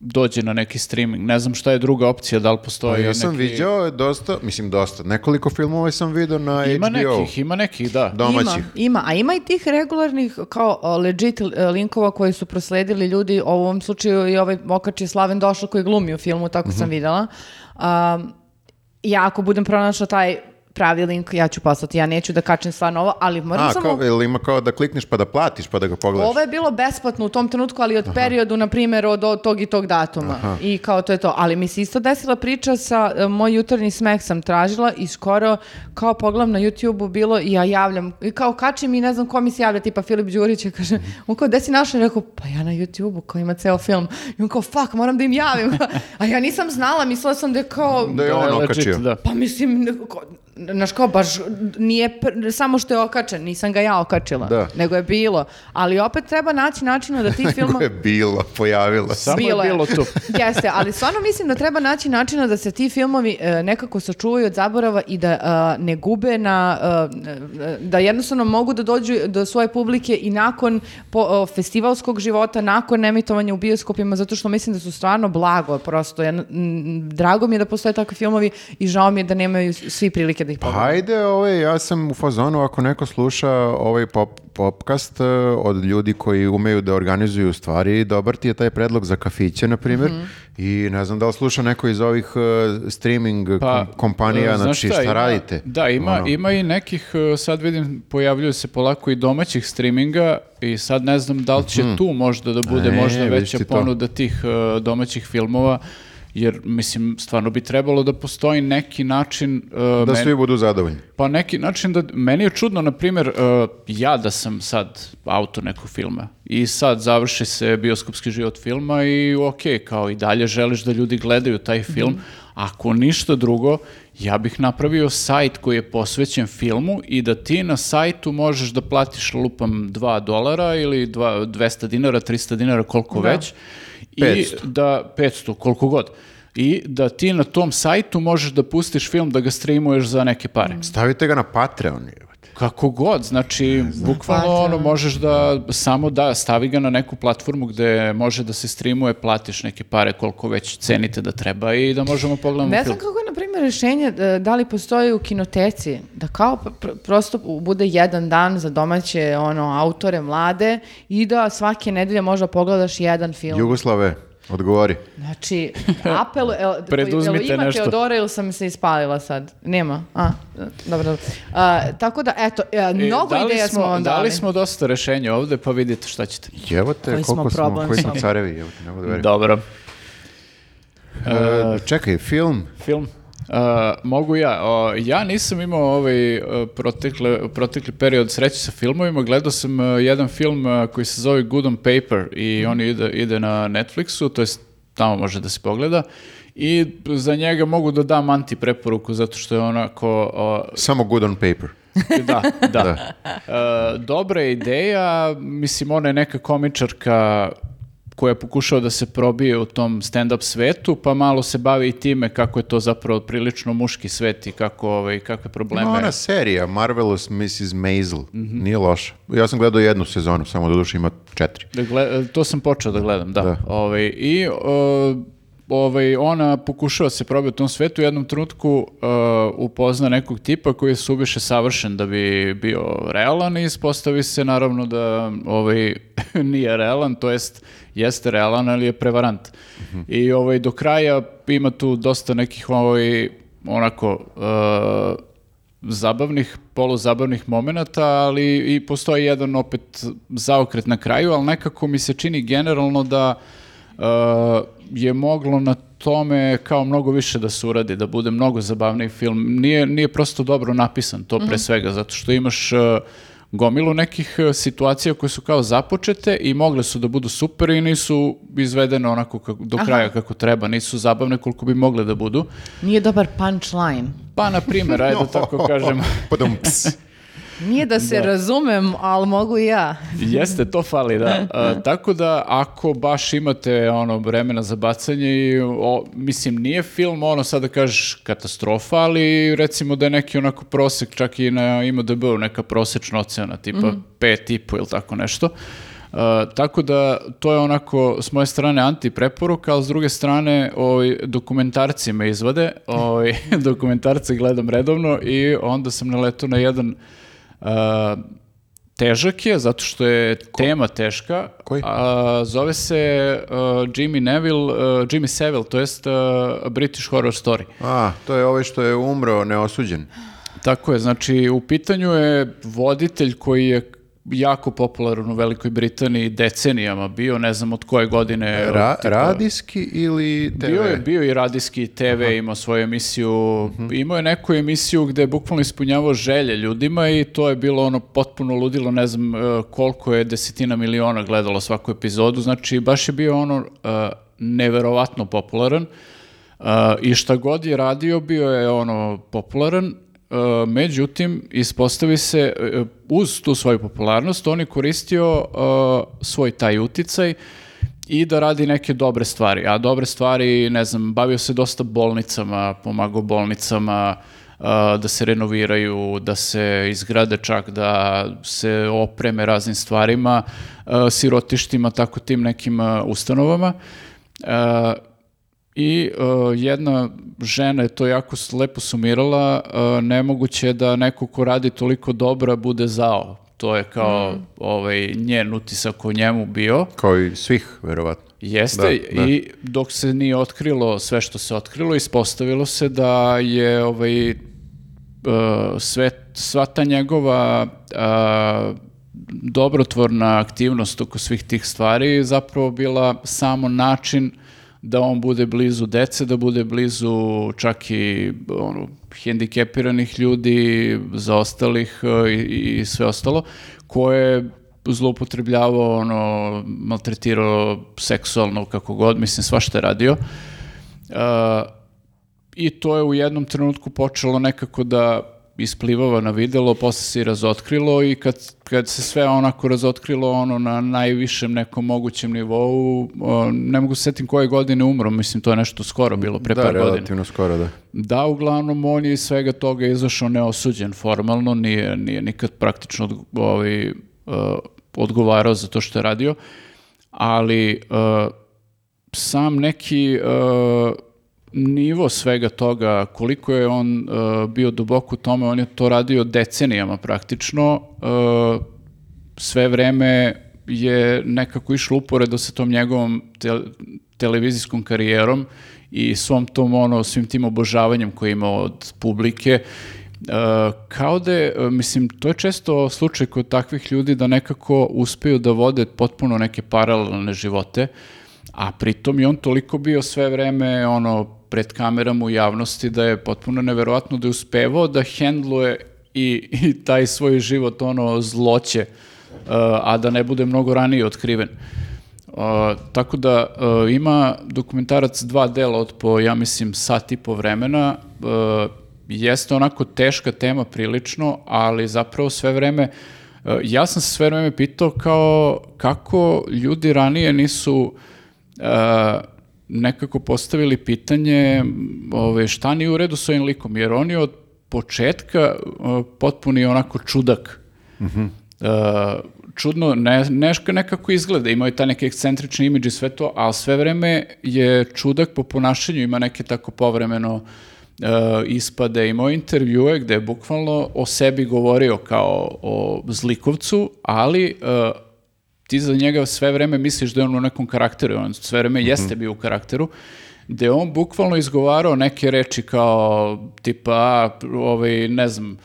A: dođe na neki streaming. Ne znam šta je druga opcija, da li
C: Pa
A: postoji
C: ja sam
A: neki...
C: viđao dosta, mislim dosta, nekoliko filmova sam vidio na
A: Ima
C: HBO.
A: nekih, ima nekih, da.
C: Domaćih.
B: Ima, ima, a ima i tih regularnih kao o, legit e, linkova koji su prosledili ljudi, u ovom slučaju i ovaj mokač je Slaven Došla koji glumi u filmu, tako
C: Mhm.
B: sam videla. Um, ja ako budem pronašla taj pravi link, ja ću poslati, ja neću da kačem stvarno ovo, ali moram
C: A,
B: samo...
C: kao, jel ima kao da klikneš pa da platiš pa da ga pogledaš?
B: Ovo je bilo besplatno u tom trenutku, ali od periodu, na primjer, od, od tog i tog datuma. I kao to je to. Ali mi se isto desila priča sa e, moj jutarnji smeh sam tražila i skoro kao pogledam na YouTube-u bilo i ja javljam. I kao kačim i ne znam ko mi se javlja, tipa Filip Đurić je kaže, on kao, gde si našao? I rekao, pa ja na YouTube-u koji ima ceo film. I on kao, fuck, moram da im javim. A ja nisam znala, mislila sam da je kao...
C: Da je on
A: legit,
C: okačio.
A: da.
B: Pa mislim, znaš kao, baš nije pr- samo što je okačen, nisam ga ja okačila,
C: Da.
B: nego je bilo. Ali opet treba naći načina da ti
C: Nego
B: filma...
C: je bilo, pojavila se.
A: Samo
B: Bilo
A: je bilo tu.
B: Jeste, ali stvarno mislim da treba naći načina da se ti filmovi e, nekako sačuvaju od zaborava i da e, ne gube na, e, e, da jednostavno mogu da dođu do svoje publike i nakon po- o, festivalskog života, nakon emitovanja u bioskopima, zato što mislim da su stvarno blago, prosto. Ja, m, drago mi je da postoje takvi filmovi i žao mi je da nemaju svi prilike da ih
C: Pa
B: pogledaju.
C: Hajde, ovaj, ja sam u fazonu, ako neko sluša ovaj pop, popcast eh, od ljudi koji umeju da organizuju stvari, dobar ti je taj predlog za kafiće, na primjer,
B: Mhm.
C: i ne znam da li sluša neko iz ovih eh, streaming kom- kompanija,
A: e, znaš
C: znači šta,
A: ima-
C: radite?
A: Da, ima,
C: Ono,
A: ima i nekih, sad vidim, pojavljuju se polako i domaćih streaminga i sad ne znam da li će tu možda da bude
C: E,
A: možda veća ponuda tih e, domaćih filmova, jer mislim, stvarno bi trebalo da postoji neki način... e,
C: Da svi budu zadovoljni.
A: Pa neki način da, meni je čudno, na primjer, uh, ja da sam sad autor nekog filma i sad završi se bioskopski život filma i ok, kao i dalje želiš da ljudi gledaju taj film, ako ništa drugo, ja bih napravio sajt koji je posvećen filmu i da ti na sajtu možeš da platiš lupam 2 dolara ili dva- 200 dinara, 300 dinara, koliko već. I
C: 500.
A: da 500, koliko god. I da ti na tom sajtu možeš da pustiš film da ga streamuješ za neke pare.
C: Stavite ga na Patreon.
A: Kako god, znači bukvalno ono možeš da samo da stavi ga na neku platformu gde može da se streamuje, platiš neke pare koliko već cenite da treba i da možemo pogledamo
B: Ne
A: film.
B: znam kako je, na primjer, rješenje e, da li postoji u kinoteci, da kao pr- pr- prosto bude jedan dan za domaće ono, autore, mlade i da svake nedelje možda pogledaš jedan film.
C: Jugoslave, odgovori.
B: Znači, apel, el,
A: Preduzmite
B: jel ima
A: nešto.
B: Teodora ili sam se ispalila sad? Nema? A, dobro, dobro. A, tako da, eto, e,
A: E,
B: mnogo
A: dali
B: ideja smo vam dali.
A: Dali smo dosta rešenja ovde, pa vidite šta ćete.
C: Jevote,
B: Koji smo
C: koliko smo,
B: problem
C: koji smo carevi, jevote, ne mogu da verujem.
A: Dobro.
C: E, čekaj, film,
A: Film. Uh, mogu ja. O, ja nisam imao ovaj uh, protekle, protekli period sreće sa filmovima. Gledao sam uh, jedan film uh, koji se zove Good on Paper i on ide, ide na Netflixu, to jest tamo može da se pogleda. I za njega mogu da dam anti preporuku zato što je onako
C: samo good on paper.
A: da, da. E, dobra je ideja, mislim ona je neka komičarka koja je pokušao da se probije u tom stand-up svetu, pa malo se bavi i time kako je to zapravo prilično muški svet i kako, ovaj, kakve probleme...
C: Ima ona serija, Marvelous Mrs. Maisel,
A: Mhm.
C: nije loša. Ja sam gledao jednu sezonu, samo do duše ima četiri.
A: Da gle- to sam počeo da gledam, da.
C: Da.
A: Ovaj, I o, ovaj, ona pokušava se probati u tom svetu u jednom trenutku uh, upozna nekog tipa koji je suviše savršen da bi bio realan i ispostavi se naravno da ovaj, nije realan, to jest jeste realan, ali je prevarant. I ovaj, do kraja ima tu dosta nekih ovaj, onako uh, zabavnih, poluzabavnih momenata, ali i postoji jedan opet zaokret na kraju, ali nekako mi se čini generalno da uh, je moglo na tome kao mnogo više da se uradi, da bude mnogo zabavniji film. Nije, nije prosto dobro napisan to pre svega, zato što imaš uh, gomilu nekih uh, situacija koje su kao započete i mogle su da budu super i nisu izvedene onako kako, do kraja kako treba, nisu zabavne koliko bi mogle da budu.
B: Nije dobar punchline.
A: Pa, na primjer, ajde da tako kažem,
C: Padum, ps.
B: Nije da se razumem, ali mogu i ja.
A: Jeste, to fali, da. A, tako da, ako baš imate ono vremena za bacanje, i, o, mislim, nije film ono sad da kažeš katastrofa, ali recimo da je neki onako prosek, čak i na IMDb-u neka prosečna ocena, tipa pet i po ili tako nešto. A, tako da, to je onako s moje strane anti-preporuka, ali s druge strane ovaj, dokumentarci me izvade, ovaj, dokumentarce gledam redovno i onda sam naletao na jedan težak je, zato što je tema teška.
C: Koji?
A: A, zove se uh, Jimmy Neville, uh, Jimmy Savile, to jest uh, British Horror Story.
C: A, to je ovaj što je umro neosuđen.
A: Tako je, znači u pitanju je voditelj koji je jako popularan u Velikoj Britaniji decenijama bio, ne znam od koje godine.
C: Ra-
A: tipa-
C: radijski ili TV?
A: Bio je, bio i radijski TV, imao svoju emisiju, imao je neku emisiju gde je bukvalno ispunjavao želje ljudima i to je bilo ono potpuno ludilo, ne znam e, koliko je desetina miliona gledalo svaku epizodu, znači baš je bio ono e, neverovatno popularan. E, i šta god je radio bio je ono popularan, međutim ispostavi se e, uz tu svoju popularnost on je koristio e, svoj taj uticaj i da radi neke dobre stvari. A dobre stvari, ne znam, bavio se dosta bolnicama, pomagao bolnicama da se renoviraju, da se izgrade čak, da se opreme raznim stvarima, sirotištima, tako tim nekim ustanovama. I uh, jedna žena je to jako lepo sumirala, uh, nemoguće je da neko ko radi toliko dobra bude zao. To je kao ovaj, njen utisak o njemu bio.
C: Kao i svih, verovatno.
A: Jeste,
C: Da, da.
A: i dok se nije otkrilo sve što se otkrilo, ispostavilo se da je ovaj, uh, sve, sva ta njegova uh, dobrotvorna aktivnost oko svih tih stvari zapravo bila samo način da on bude blizu dece, da bude blizu čak i ono, hendikepiranih ljudi, zaostalih uh, i, i sve ostalo, koje je zloupotrebljavao, ono, maltretirao seksualno, kako god, mislim, svašta je radio. Uh, I to je u jednom trenutku počelo nekako da isplivava na videlo, posle se i razotkrilo i kad, kad se sve onako razotkrilo ono na najvišem nekom mogućem nivou, ne mogu se setim koje godine umro, mislim to je nešto skoro bilo, pre
C: da,
A: par godina.
C: relativno skoro, da.
A: Da, uglavnom on je iz svega toga izašao neosuđen formalno, nije, nije nikad praktično ovaj, uh, odgovarao za to što je radio, ali uh, sam neki uh, nivo svega toga, koliko je on uh, bio duboko u tome, on je to radio decenijama praktično, uh, sve vreme je nekako išlo uporedo sa tom njegovom te- televizijskom karijerom i svom tom ono, svim tim obožavanjem koje ima od publike. E, kao da je, e, mislim, to je često slučaj kod takvih ljudi da nekako uspeju da vode potpuno neke paralelne živote, a pritom je on toliko bio sve vreme ono, pred kamerama u javnosti da je potpuno neverovatno da je uspevao da hendluje i, i taj svoj život ono zloće, e, a da ne bude mnogo ranije otkriven. Uh, tako da uh, ima dokumentarac dva dela od po, ja mislim, sat i po vremena. Uh, jeste onako teška tema prilično, ali zapravo sve vreme, uh, ja sam se sve vreme pitao kao kako ljudi ranije nisu uh, nekako postavili pitanje ove, šta nije u redu s ovim likom, jer on je od početka uh, potpuni onako čudak. Uh, čudno, ne, neška nekako izgleda, imao je taj neki ekscentrični imidž i sve to, ali sve vreme je čudak po ponašanju, ima neke tako povremeno uh, ispade, imao je intervjue gde je bukvalno o sebi govorio kao o zlikovcu, ali uh, ti za njega sve vreme misliš da je on u nekom karakteru, on sve vreme jeste bio u karakteru, gde on bukvalno izgovarao neke reči kao tipa, ovaj, ne znam,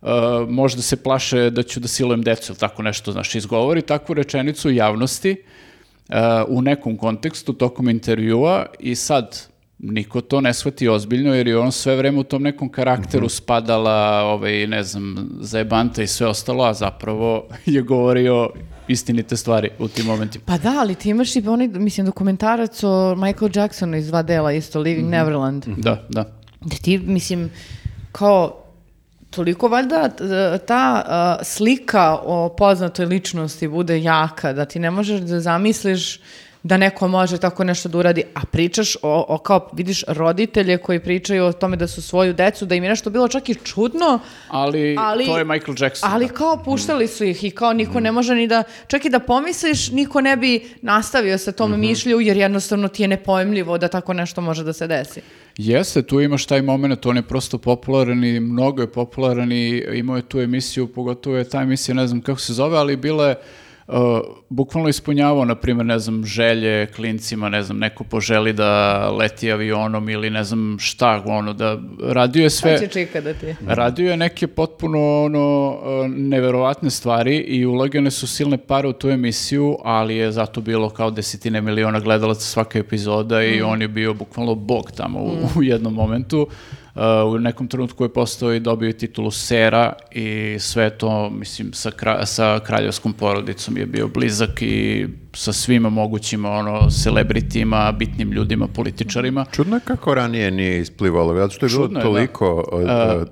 A: Uh, možda se plaše da ću da silujem decu ili tako nešto, znaš, izgovori takvu rečenicu u javnosti, uh, u nekom kontekstu tokom intervjua i sad niko to ne shvati ozbiljno jer je on sve vreme u tom nekom karakteru spadala, ovaj, ne znam, zajebanta i sve ostalo, a zapravo je govorio istinite stvari u tim momentima.
B: Pa da, ali ti imaš i onaj, mislim, dokumentarac o Michael Jacksonu iz dva dela isto, Living Neverland.
A: Da, da.
B: Da ti, mislim, kao, toliko valjda t- ta a, slika o poznatoj ličnosti bude jaka, da ti ne možeš da zamisliš da neko može tako nešto da uradi, a pričaš o, o kao, vidiš roditelje koji pričaju o tome da su svoju decu, da im je nešto bilo čak i čudno,
A: Ali,
B: Ali-
A: to je Michael Jackson.
B: ali
A: da.
B: kao puštali su ih i kao niko ne može ni da, čak i da pomisliš, niko ne bi nastavio sa tom mišlju, jer jednostavno ti je nepojmljivo da tako nešto može da se desi.
A: Jeste, tu imaš taj moment, on je prosto popularan i mnogo je popularan i imao je tu emisiju, pogotovo je ta emisija, ne znam kako se zove, ali bila je uh, bukvalno ispunjavao, na primjer, ne znam, želje klincima, ne znam, neko poželi da leti avionom ili ne znam šta, ono, da radio je sve...
B: Sve... će da ti...
A: Radio je neke potpuno ono, e, neverovatne stvari i ulagane su silne pare u tu emisiju, ali je zato bilo kao desetine miliona gledalaca svaka epizoda i on je bio bukvalno bog tamo u, u jednom momentu. Uh, u nekom trenutku je postao i dobio titulu Sera i sve to, mislim, sa, kra- sa kraljevskom porodicom je bio blizak i sa svima mogućima, ono, celebritima, bitnim ljudima, političarima.
C: Čudno je kako ranije nije isplivalo, zato što je bilo
A: Čudno je, da.
C: toliko od, od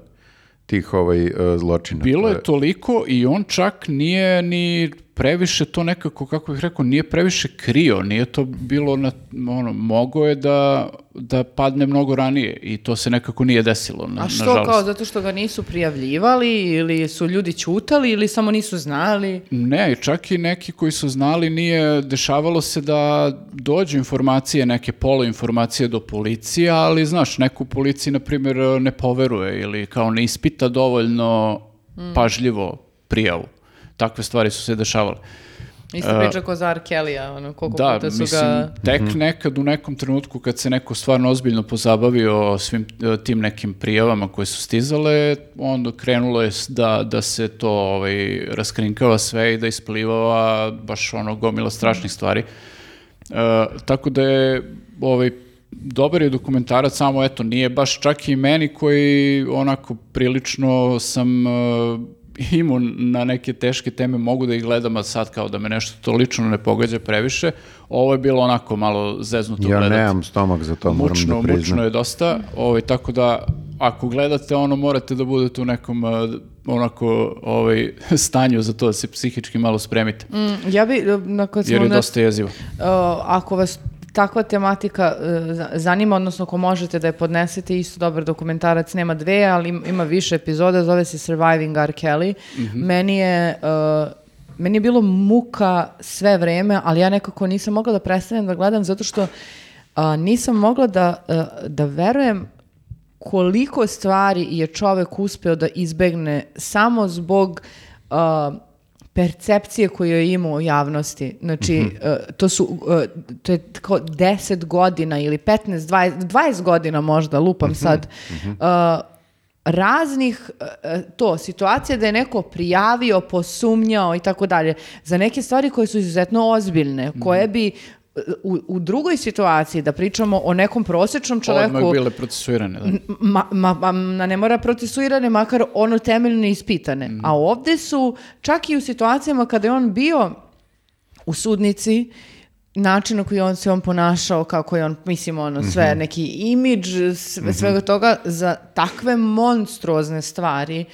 C: tih ovaj, uh, zločina.
A: Bilo je toliko i on čak nije ni previše to nekako, kako bih rekao, nije previše krio, nije to bilo, na, ono, mogo je da, da padne mnogo ranije i to se nekako nije desilo, na,
B: A što
A: nažalost.
B: kao, zato što ga nisu prijavljivali ili su ljudi ćutali ili samo nisu znali?
A: Ne, čak i neki koji su znali nije, dešavalo se da dođu informacije, neke poluinformacije do policije, ali znaš, neko u policiji, na primjer, ne poveruje ili kao ne ispita dovoljno pažljivo prijavu. Takve stvari su se dešavale.
B: Isto priča ko za R. Kelly-a, ono, koliko
A: Da,
B: puta su
A: mislim,
B: ga...
A: tek nekad u nekom trenutku kad se neko stvarno ozbiljno pozabavio svim e, tim nekim prijavama koje su stizale, onda krenulo je da, da se to ovaj, raskrinkava sve i da isplivava baš ono gomila strašnih stvari. E, tako da je ovaj, dobar je dokumentarac, samo eto, nije baš čak i meni koji onako prilično sam e, imao na neke teške teme, mogu da ih gledam, a sad kao da me nešto to lično ne pogađa previše. Ovo je bilo onako malo zeznuto
C: Ja
A: gledati.
C: nemam stomak za to, moram
A: mučno,
C: da priznam.
A: mučno je dosta, ovaj, tako da ako gledate ono morate da budete u nekom uh, onako ovaj, stanju za to da se psihički malo spremite,
B: Mm, ja bi, na kad
A: jer
B: smo
A: je
B: na-
A: dosta jezivo.
B: Uh, ako vas takva tematika za- zanima, odnosno ako možete da je podnesete, isto dobar dokumentarac, nema dve, ali im- ima više epizoda, zove se Surviving R. Kelly. Meni je... uh, meni je bilo muka sve vreme, ali ja nekako nisam mogla da prestanem da gledam zato što uh, nisam mogla da, uh, da verujem koliko stvari je čovek uspeo da izbegne samo zbog uh, percepcije koju je imao u javnosti. Znači, uh, to su, uh, to je kao 10 godina ili 15, 20, 20 godina možda, lupam sad, uh, raznih uh, to, situacija da je neko prijavio, posumnjao i tako dalje, za neke stvari koje su izuzetno ozbiljne, koje bi uh, u, u drugoj situaciji, da pričamo o nekom prosječnom čoveku,
A: Odmah bile procesuirane. Da.
B: ma, ma, ma, ne mora procesuirane, makar ono temeljno ispitane. A ovdje su, čak i u situacijama kada je on bio u sudnici, način na koji on se on ponašao, kako je on, mislim, ono, sve, neki imidž, sve, svega toga, za takve monstruozne stvari,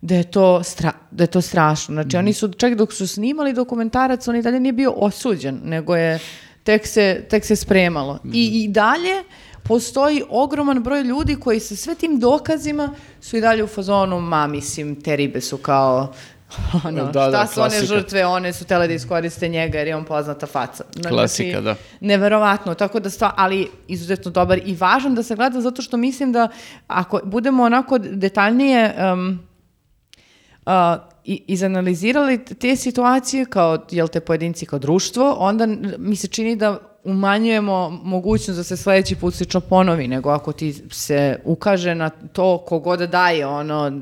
B: da je to, stra- da je to strašno. Znači, oni su, čak dok su snimali dokumentarac, on i dalje nije bio osuđen, nego je tek se, tek se spremalo. I, I dalje postoji ogroman broj ljudi koji sa sve tim dokazima su i dalje u fazonu, ma mislim, te ribe su kao, ono,
A: Da, da,
B: šta su one
A: klasika.
B: žrtve, one su tele da iskoriste njega jer je on poznata faca. Znači,
A: Klasika, da.
B: Neverovatno, tako da stva, ali izuzetno dobar i važan da se gleda zato što mislim da ako budemo onako detaljnije um, a, i, izanalizirali te situacije kao, jel te pojedinci kao društvo, onda mi se čini da umanjujemo mogućnost da se sledeći put slično ponovi, nego ako ti se ukaže na to kogod daje, ono,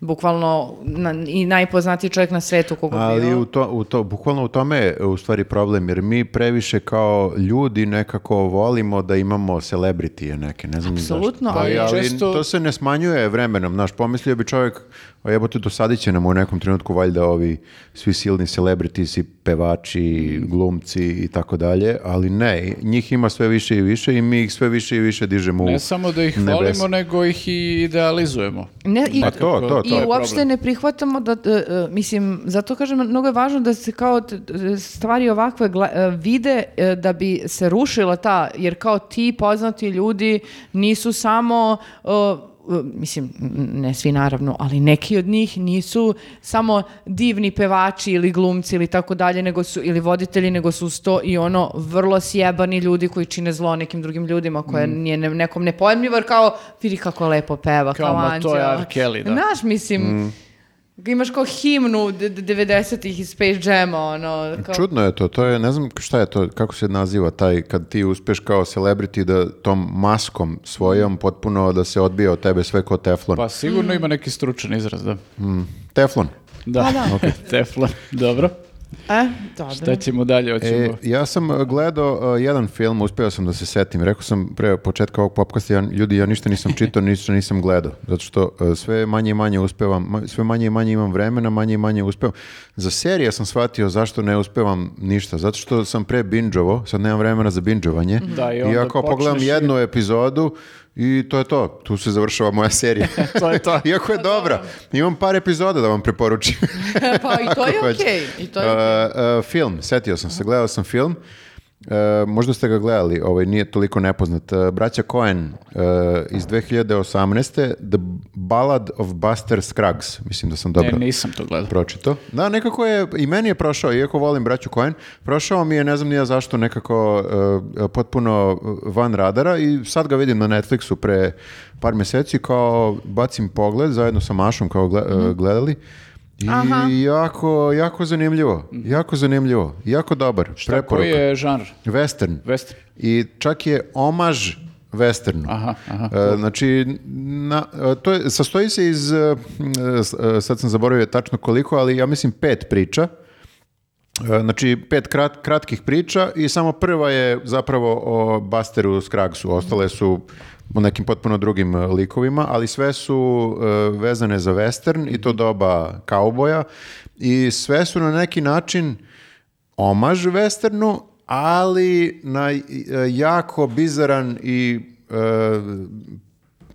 B: bukvalno na- i najpoznatiji čovjek na svetu kogod
C: Ali
B: bio.
C: u to, u to, bukvalno u tome je u stvari problem, jer mi previše kao ljudi nekako volimo da imamo celebrity neke, ne znam ni zašto.
B: Apsolutno,
C: Pa,
B: ali
C: ali
A: često-
C: to se ne smanjuje vremenom, znaš, pomislio bi čovjek, a jebote, dosadit će nam u nekom trenutku valjda ovi svi silni celebrities i pevači, glumci i tako dalje, ali ne, njih ima sve više i više i mi ih sve više i više dižemo u
A: Ne samo da ih
C: nebesa.
A: volimo, nego ih i idealizujemo.
B: Ne, i,
C: Pa to, to, to.
B: I uopšte ne prihvatamo da, e, e, mislim, zato kažem, mnogo je važno da se kao stvari ovakve gla- e, vide da bi se rušila ta, jer kao ti poznati ljudi nisu samo, mislim, ne svi naravno, ali neki od njih nisu samo divni pevači ili glumci ili tako dalje, nego su, ili voditelji, nego su uz to i ono vrlo sjebani ljudi koji čine zlo nekim drugim ljudima, koje
A: Mm.
B: nije ne- nekom nepojemljivo, jer kao, vidi kako lepo peva,
A: Kao,
B: kao,
A: ma, to je. R. Kelly, da.
B: Znaš, mislim,
C: Mm.
B: Imaš kao himnu d- d- 90-ih iz Space Jama, ono, kao...
C: Čudno je to, to je, ne znam šta je to, kako se naziva taj, kad ti uspeš kao celebrity da tom maskom svojom potpuno da se odbije od tebe sve ko teflon.
A: Pa sigurno ima neki stručan izraz, da.
C: Teflon.
A: Da,
B: Pa da.
A: teflon, dobro.
B: E, dobro.
A: Šta ćemo dalje, hoćemo...
C: E, ja sam uh, gledao uh, jedan film, uspeo sam da se setim. Rekao sam pre početka ovog popkasta, ja, ljudi, ja ništa nisam čitao, ništa nisam gledao. Zato što uh, sve manje i manje uspevam, ma- sve manje i manje imam vremena, manje i manje uspevam. Za serije sam shvatio zašto ne uspevam ništa. Zato što sam pre binđovo, sad nemam vremena za binđovanje.
A: Da, i
C: I
A: onda
C: ja kao pogledam
A: i-
C: jednu epizodu i to je to. Tu se završava moja serija.
A: To je to.
C: Iako je dobra. Imam par epizoda da vam preporučim.
B: pa i to je okej. I to je okej.
C: Uh, uh, film, setio sam se, gledao sam film. Uh, možda ste ga gledali, ovaj nije toliko nepoznat. Uh, braća Coen uh, iz 2018. The Ballad of Buster Scruggs. Mislim da sam dobro
A: Ne, nisam to gledao.
C: pročito. Da, nekako je, i meni je prošao, iako volim braću Coen, prošao mi je, ne znam ni ja zašto, nekako uh, potpuno van radara i sad ga vidim na Netflixu pre par mjeseci, kao bacim pogled, zajedno sa Mašom kao gle- uh, gledali. I
B: Aha.
C: jako, jako zanimljivo, jako zanimljivo, jako dobar,
A: Šta,
C: preporuka.
A: koji je žanr?
C: Western.
A: Western?
C: I čak je omaž westernu.
A: Aha, aha,
C: E, znači, na, e, to je, sastoji se iz, e, e, sad sam zaboravio tačno koliko, ali ja mislim pet priča. E, Znači, pet krat, kratkih priča i samo prva je zapravo o Busteru Scruggsu. Ostale su u nekim potpuno drugim e, likovima, ali sve su e, vezane za western i to doba kauboja i sve su na neki način omaž westernu, ali na jako bizaran i e,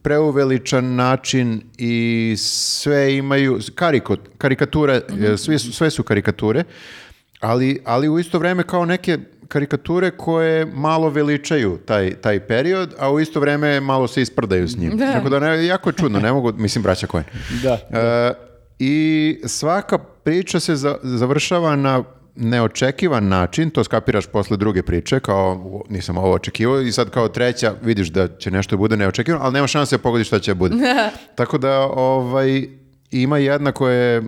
C: preuveličan način i sve imaju kariko, karikature, e, svi su, sve su karikature, ali, ali u isto vrijeme kao neke karikature koje malo veličaju taj, taj period, a u isto vrijeme malo se isprdaju s njim.
B: Da.
C: Tako da ne, jako je čudno, ne mogu, mislim braća Coen.
A: Da.
C: E, I svaka priča se za- završava na neočekivan način, to skapiraš posle druge priče, kao "O, nisam ovo očekivao i sad kao treća vidiš da će nešto bude neočekivano, ali nema šanse da pogodiš šta će bude. Tako da ovaj, ima jedna koja je uh,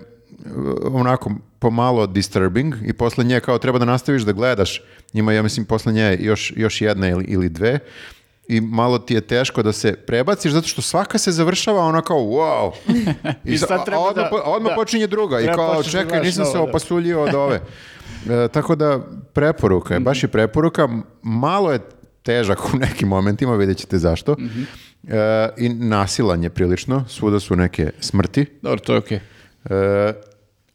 C: onako pomalo disturbing i posle nje kao treba da nastaviš da gledaš, ima ja mislim posle nje još, još jedna ili, ili dve. I malo ti je teško da se prebaciš zato što svaka se završava ona kao wow.
A: I sad
C: a- a
A: treba
C: odmah,
A: da-
C: odmah
A: da.
C: počinje druga. I
A: Treba
C: kao čekaj nisam se
A: da.
C: opasuljio od ove. E, tako da preporuka je, baš je preporuka. Malo je težak u nekim momentima, vidjet ćete zašto.
A: Mhm.
C: E, i nasilan je prilično, svuda su neke smrti.
A: Dobro, to je okej.
C: E,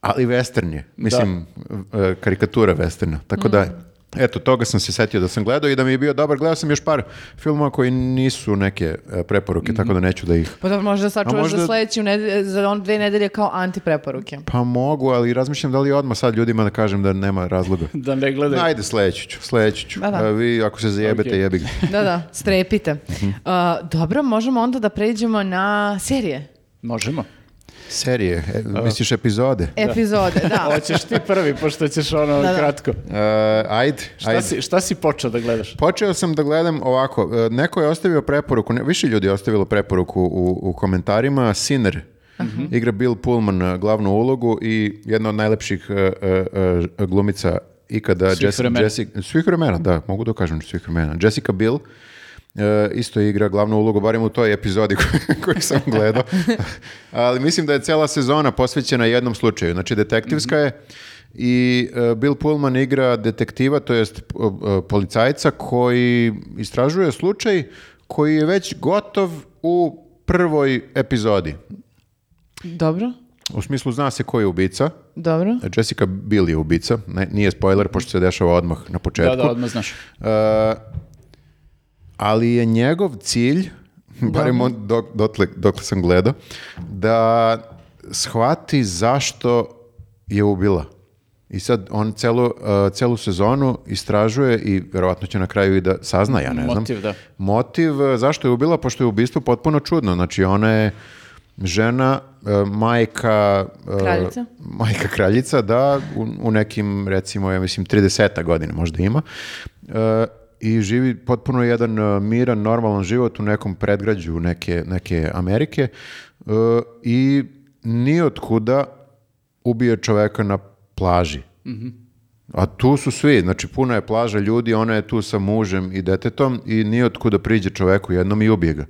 C: ali western je, mislim e, karikatura westerna, tako da Eto, toga sam se setio da sam gledao i da mi je bio dobar. Gledao sam još par filmova koji nisu neke e, preporuke, tako da neću da ih...
B: Pa da možda sačuvaš
C: možda-
B: za sledeću nedelju, za on dve nedelje kao antipreporuke.
C: Pa mogu, ali razmišljam da li odmah sad ljudima da kažem da nema razloga.
A: Da ne gledaju.
C: Ajde, sledeću ću, sledeću ću.
B: Da, da.
C: A vi ako se zajebete,
A: Ok.
C: jebi ga.
B: Da, da, strepite.
C: Mhm.
B: Uh, dobro, možemo onda da pređemo na serije.
A: Možemo.
C: Serije, e, misliš epizode?
B: Epizode, da.
A: Hoćeš ti prvi, pošto ćeš ono
B: Da, da.
A: kratko.
C: E, ajde,
A: Šta,
C: ajde.
A: si, šta si počeo da gledaš?
C: Počeo sam da gledam ovako, e, neko je ostavio preporuku, ne, više ljudi je ostavilo preporuku u, u komentarima, Sinner, igra Bill Pullman e, glavnu ulogu i jedna od najlepših e, e, glumica ikada.
A: Svih
C: Jessica,
A: vremena.
C: Jessica- svih vremena, da, mogu da kažem svih vremena. Jessica Biel e, isto igra glavnu ulogu, barem u toj epizodi koju, sam gledao. Ali mislim da je cela sezona posvećena jednom slučaju. Znači, detektivska je i e, Bill Pullman igra detektiva, to jest e, e, policajca koji istražuje slučaj koji je već gotov u prvoj epizodi.
B: Dobro,
C: U smislu zna se ko je ubica.
B: dobro.
C: Jessica Biel je ubica, ne, nije spoiler pošto se dešava odmah na početku.
A: Da, da, odmah znaš.
C: E, ali je njegov cilj, barem on dok, dotle, dokle sam gledao, da shvati zašto je ubila. I sad on celu, e, celu sezonu istražuje i verovatno će na kraju i da sazna, ja ne znam.
A: Motiv, da.
C: Motiv e, zašto je ubila, pošto je ubistvo potpuno čudno. Znači ona je žena, e, majka... e,
B: Kraljica.
C: Majka kraljica, da, u, u nekim, recimo, ja mislim, 30 godina možda ima. I živi potpuno jedan e, miran, normalan život u nekom predgrađu neke, neke Amerike. E, I ni od kuda ubije čoveka na plaži. A tu su svi, znači puna je plaža ljudi, ona je tu sa mužem i detetom i nije od kuda priđe čoveku jednom i ubije ga.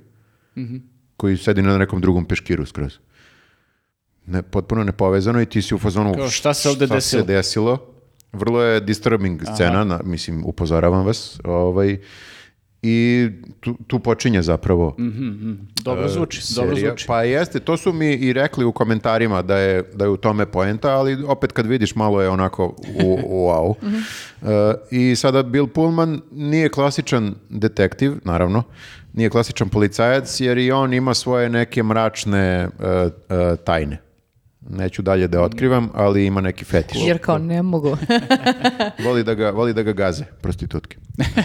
C: Koji sedi na nekom drugom peškiru skroz. Ne, potpuno nepovezano i ti si u fazonu
A: Kao, šta se ovde
C: šta
A: desilo?
C: se desilo. Vrlo je disturbing scena, na, mislim, upozoravam vas. Ovaj, I tu, tu počinje zapravo
A: Dobro zvuči, dobro
C: E, serija.
A: zvuči.
C: Pa jeste, to su mi i rekli u komentarima da je, da je u tome poenta, ali opet kad vidiš malo je onako u, wow. E, I sada Bill Pullman nije klasičan detektiv, naravno, nije klasičan policajac, jer i on ima svoje neke mračne e, e, tajne. Neću dalje da otkrivam, ali ima neki fetiš.
B: Jer kao ne mogu.
C: Voli da ga, voli da ga gaze, prostitutke.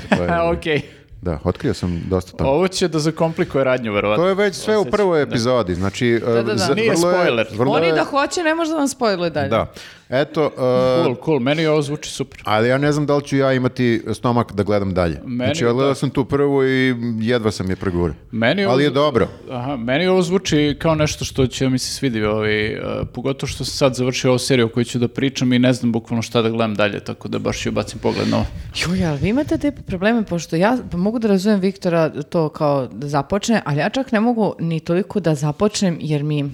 C: To je-
A: A, okej.
C: Da, otkrio sam dosta toga.
A: Ovo će da zakomplikuje radnju, verovatno.
C: To je već sve u prvoj
A: da.
C: epizodi, znači...
B: da, da.
C: z-
A: Nije
C: vrlo je-
A: spoiler.
C: vrlo
B: Oni
C: je-
B: da hoće, ne može da vam spojluje dalje.
C: Da. Eto, uh,
A: Cool, cool. Meni ovo zvuči super.
C: ali ja ne znam da li ću ja imati stomak da gledam dalje.
A: Meni
C: znači, odgledao
A: da.
C: sam tu prvu i jedva sam je pregurao.
A: Meni ovo
C: Ali je dobro.
A: Aha, meni ovo zvuči kao nešto što će mi se svidi, ovaj, uh, pogotovo što sam sad završio ovu seriju o kojoj ću da pričam i ne znam bukvalno šta da gledam dalje, tako da baš ću bacim pogled na ovo.
B: Juj, ali vi imate te probleme, pošto ja pa mogu da razumem Viktora to kao da započne, ali ja čak ne mogu ni toliko da započnem, jer mi...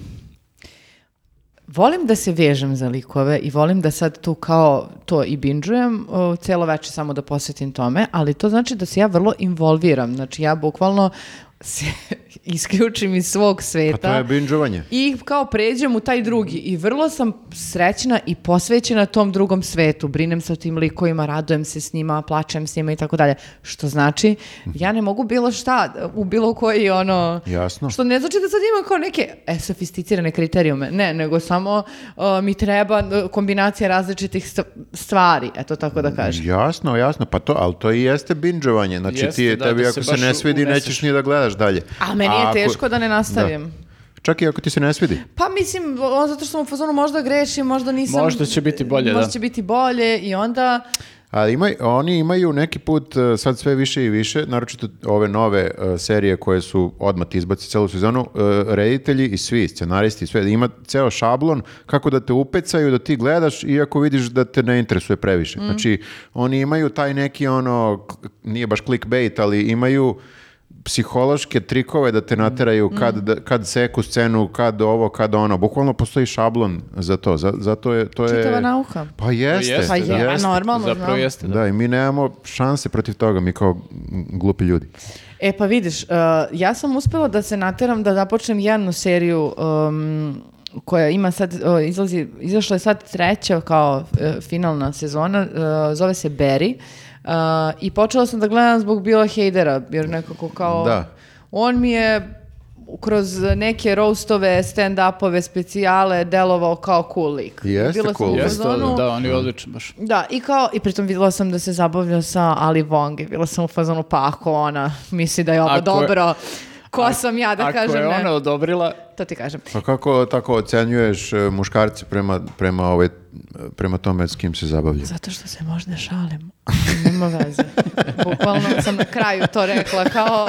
B: Volim da se vežem za likove i volim da sad tu kao to i binđujem, o, celo večer samo da posvetim tome, ali to znači da se ja vrlo involviram. Znači ja bukvalno se isključim iz svog
C: Pa
B: sveta.
C: to je binđovanje.
B: I kao pređem u taj drugi i vrlo sam srećna i posvećena tom drugom svetu. Brinem se o tim likovima, radujem se s njima, plačem s njima i tako dalje. Što znači, ja ne mogu bilo šta u bilo koji ono...
C: Jasno.
B: Što ne znači da sad imam kao neke e, sofisticirane kriterijume. Ne, nego samo uh, mi treba uh, kombinacija različitih st- stvari. Eto tako da kažem.
C: Jasno, jasno, pa to, ali to i jeste binđovanje. Znači,
A: Jeste,
C: ti,
A: da,
C: tebi
A: da
C: ako
A: se
C: se, ne svidi,
A: uneseš.
C: nećeš ni da gledaš dalje.
B: A meni je
C: ako-
B: teško da ne nastavim.
C: Čak i ako ti se ne svidi.
B: Pa mislim, o, zato što sam u fazonu možda grešim, možda nisam...
A: Možda će biti bolje,
B: Možda
A: da.
B: će biti bolje i onda...
C: Ali ima, oni imaju neki put uh, sad sve više i više, naročito ove nove uh, serije koje su odmah ti izbaci celu sezonu, uh, reditelji i svi, scenaristi i sve, ima ceo šablon kako da te upecaju, da ti gledaš iako vidiš da te ne interesuje previše. Znači, oni imaju taj neki ono, nije baš clickbait, ali imaju psihološke trikove da te nateraju kad, da- kad seku scenu, kad ovo, kad ono. Bukvalno postoji šablon za to. Za- zato je, to je...
B: Čitava nauka.
C: Pa jeste.
A: jeste,
B: Pa je,
A: da.
B: a
C: jeste.
B: normalno
A: Zapravo
B: znam.
A: jeste, da.
C: Da, i mi nemamo šanse protiv toga, mi kao glupi ljudi.
B: E pa vidiš, uh, ja sam uspela da se nateram da započnem jednu seriju um, koja ima sad, uh, izlazi, izašla je sad treća kao uh, finalna sezona, uh, zove se Barry. Uh, I počela sam da gledam zbog Bila Heidera, jer nekako kao...
C: Da.
B: On mi je kroz neke roastove, stand-upove, specijale delovao kao cool lik.
C: Jeste
B: Bila
C: cool.
A: Jeste,
B: fazonu-
A: da, on je odličan baš.
B: Da, i kao, i pritom vidjela sam da se zabavlja sa Ali Wong i bila sam u fazonu, pa ako ona misli da je ovo
A: Ako je-
B: dobro, ko sam ja da
A: Ako
B: kažem
A: je
B: ne?
A: ona odobrila,
B: To ti kažem.
C: Pa kako tako ocenjuješ e, muškarce prema, prema, ove, prema tome s kim se zabavlja?
B: Zato što se možda šalim. Nema veze. Bukvalno sam na kraju to rekla kao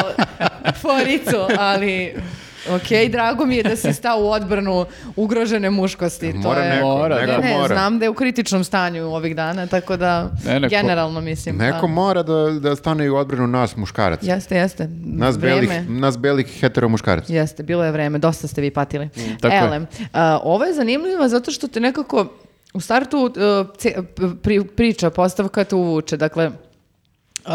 B: foricu, ali Ok, drago mi je da si stao u odbranu ugrožene muškosti. To
C: Mora
B: je...
C: neko,
A: Mora,
C: neko
A: da.
B: Ne,
C: mora.
B: znam da je u kritičnom stanju ovih dana, tako da
A: Ne, neko-
B: generalno mislim.
C: Neko
B: da.
C: mora da, da stane u odbranu nas muškaraca.
B: Jeste, jeste.
C: Nas
B: Vreme.
C: belih, nas belih hetero muškaraca.
B: Jeste, bilo je vreme, dosta ste vi patili.
A: tako je.
B: Elem, a, ovo je zanimljivo zato što te nekako u startu uh, ce- pri- priča, postavka te uvuče. Dakle, Uh,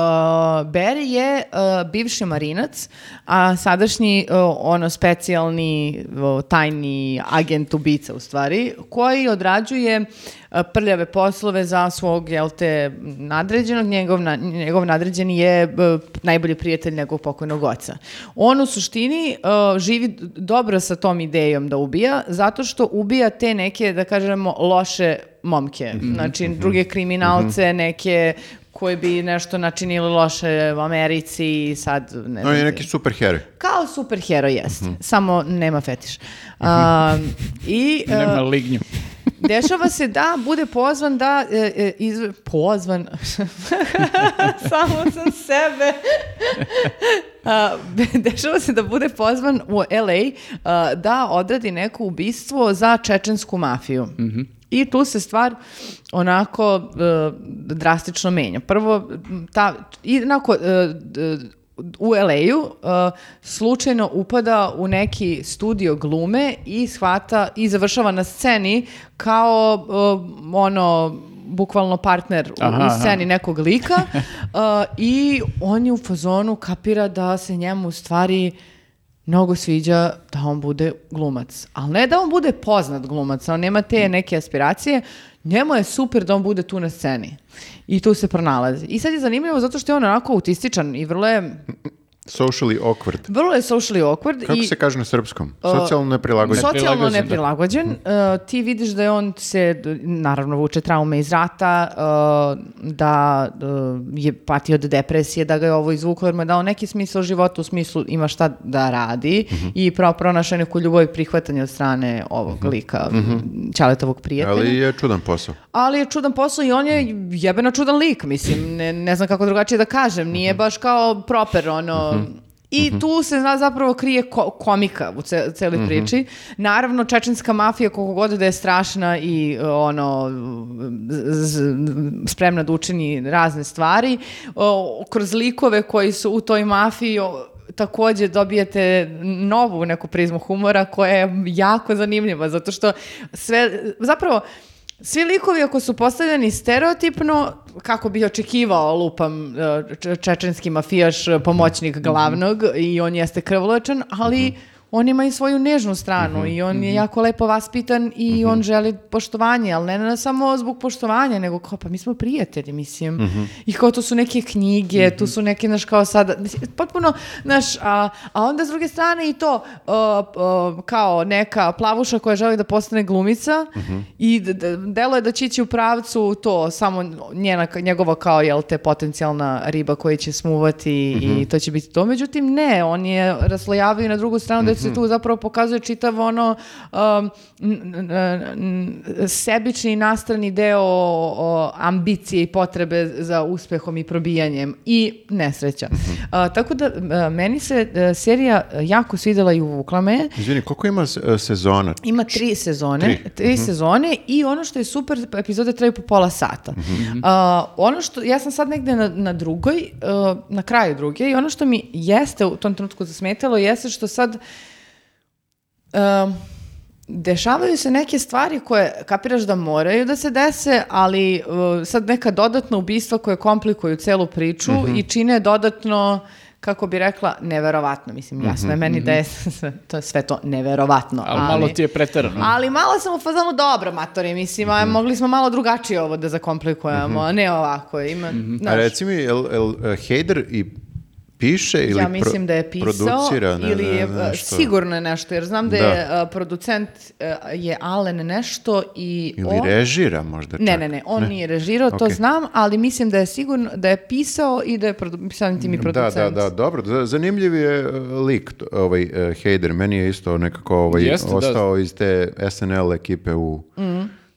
B: Barry je uh, bivši marinac, a sadašnji uh, ono specijalni uh, tajni agent ubica u stvari, koji odrađuje uh, prljave poslove za svog, jel te, nadređenog. Njegov, na- njegov nadređeni je uh, najbolji prijatelj njegovog pokojnog oca. On u suštini uh, živi dobro sa tom idejom da ubija, zato što ubija te neke, da kažemo, loše momke. Znači, druge kriminalce, neke koji bi nešto načinili loše u Americi i sad ne znam.
C: je neki super heroj.
B: Kao superhero jest, samo nema fetiš. A, I e,
A: Nema lignju.
B: dešava se da bude pozvan da e, e, izve- pozvan samo sam sebe A, dešava se da bude pozvan u LA a, da odradi neko ubistvo za čečensku mafiju. I tu se stvar onako e, drastično menja. Prvo, ta, i onako, e, u LA-u e, slučajno upada u neki studio glume i shvata i završava na sceni kao ono bukvalno partner u,
A: Aha,
B: u
A: aha.
B: sceni nekog lika uh, i on je u fazonu kapira da se njemu u stvari mnogo sviđa da on bude glumac. Ali ne da on bude poznat glumac, on nema te neke aspiracije, njemu je super da on bude tu na sceni. I tu se pronalazi. I sad je zanimljivo zato što je on onako autističan i vrlo je,
C: Socially awkward.
B: vrlo je socially awkward.
C: Kako
B: i,
C: se kaže na srpskom? Socijalno neprilagođen.
B: Socijalno
A: Neprilagođen, da.
B: Uh, ti vidiš da je on se, naravno, vuče traume iz rata, uh, da uh, je patio od depresije, da ga je ovo izvuklo, jer mu je dao neki smisao života, u smislu ima šta da radi i pravo pronašao neku ljubav i prihvatanje od strane ovog lika, Ćaletovog prijatelja.
C: Ali je čudan posao.
B: Ali je čudan posao i on je jebeno čudan lik, mislim, ne, ne znam kako drugačije da kažem, nije baš kao proper, ono... I tu se zna zapravo krije ko- komika u ce, celoj priči. Naravno, čečenska mafija, koliko god da je strašna i ono, spremna da učini razne stvari, o, kroz likove koji su u toj mafiji o, takođe dobijete novu neku prizmu humora koja je jako zanimljiva, zato što sve, zapravo, svi likovi ako su postavljeni stereotipno, kako bi očekivao lupam e, čečenski mafijaš, e, pomoćnik glavnog i on jeste krvoločan, ali on ima i svoju nežnu stranu i on je jako lepo vaspitan i on želi poštovanje, ali ne na samo zbog poštovanja, nego kao pa mi smo prijatelji, mislim. I kao to su neke knjige, tu su neke, znaš, kao sada, mislim, potpuno, znaš, a, a onda s druge strane i to, a, a, kao neka plavuša koja želi da postane glumica i delo je da će ići u pravcu to, samo njena, njegova kao, jel te, potencijalna riba koja će smuvati i to će biti to. Međutim, ne, on je raslojavio na drugu stranu da se tu zapravo pokazuje čitav ono um, sebični nastrani deo o, ambicije i potrebe za uspehom i probijanjem i nesreća. A, tako da a, meni se a, serija jako svidela i uvukla me.
C: Izvini, koliko ima e, sezona?
B: Ima tri sezone,
C: Tri.
B: tri, sezone i ono što je super, epizode traju po pola sata. A, ono što, ja sam sad negde na, na drugoj, a, na kraju druge i ono što mi jeste u tom trenutku zasmetalo jeste što sad um, dešavaju se neke stvari koje kapiraš da moraju da se dese, ali uh, sad neka dodatna ubistva koje komplikuju celu priču i čine dodatno kako bi rekla, neverovatno. Mislim, jasno je meni da je to je sve to neverovatno.
A: Ali malo ti je preterano.
B: Ali malo sam u fazonu dobro, matori, mislim, a mogli smo malo drugačije ovo da zakomplikujemo, a ne ovako. Ima,
C: A
B: znaš,
C: reci mi, jel, jel e, Hader i piše ili
B: ja mislim da je pisao
C: producira ne,
B: ili je
C: ne,
B: uh,
C: nešto?
B: sigurno je nešto, jer znam da,
C: Da.
B: je uh, producent uh, je Alen nešto i
C: Ili
B: on...
C: režira možda čak.
B: Ne, ne, ne, on nije režirao, to
C: Ok.
B: znam, ali mislim da je sigurno da je pisao i da je produ, samim tim i
C: Da,
B: producent.
C: da, da, dobro. Z- Zanimljiv je e, lik, ovaj e, Hader. Meni je isto nekako ovaj,
A: Jeste, da.
C: ostao iz te SNL ekipe u,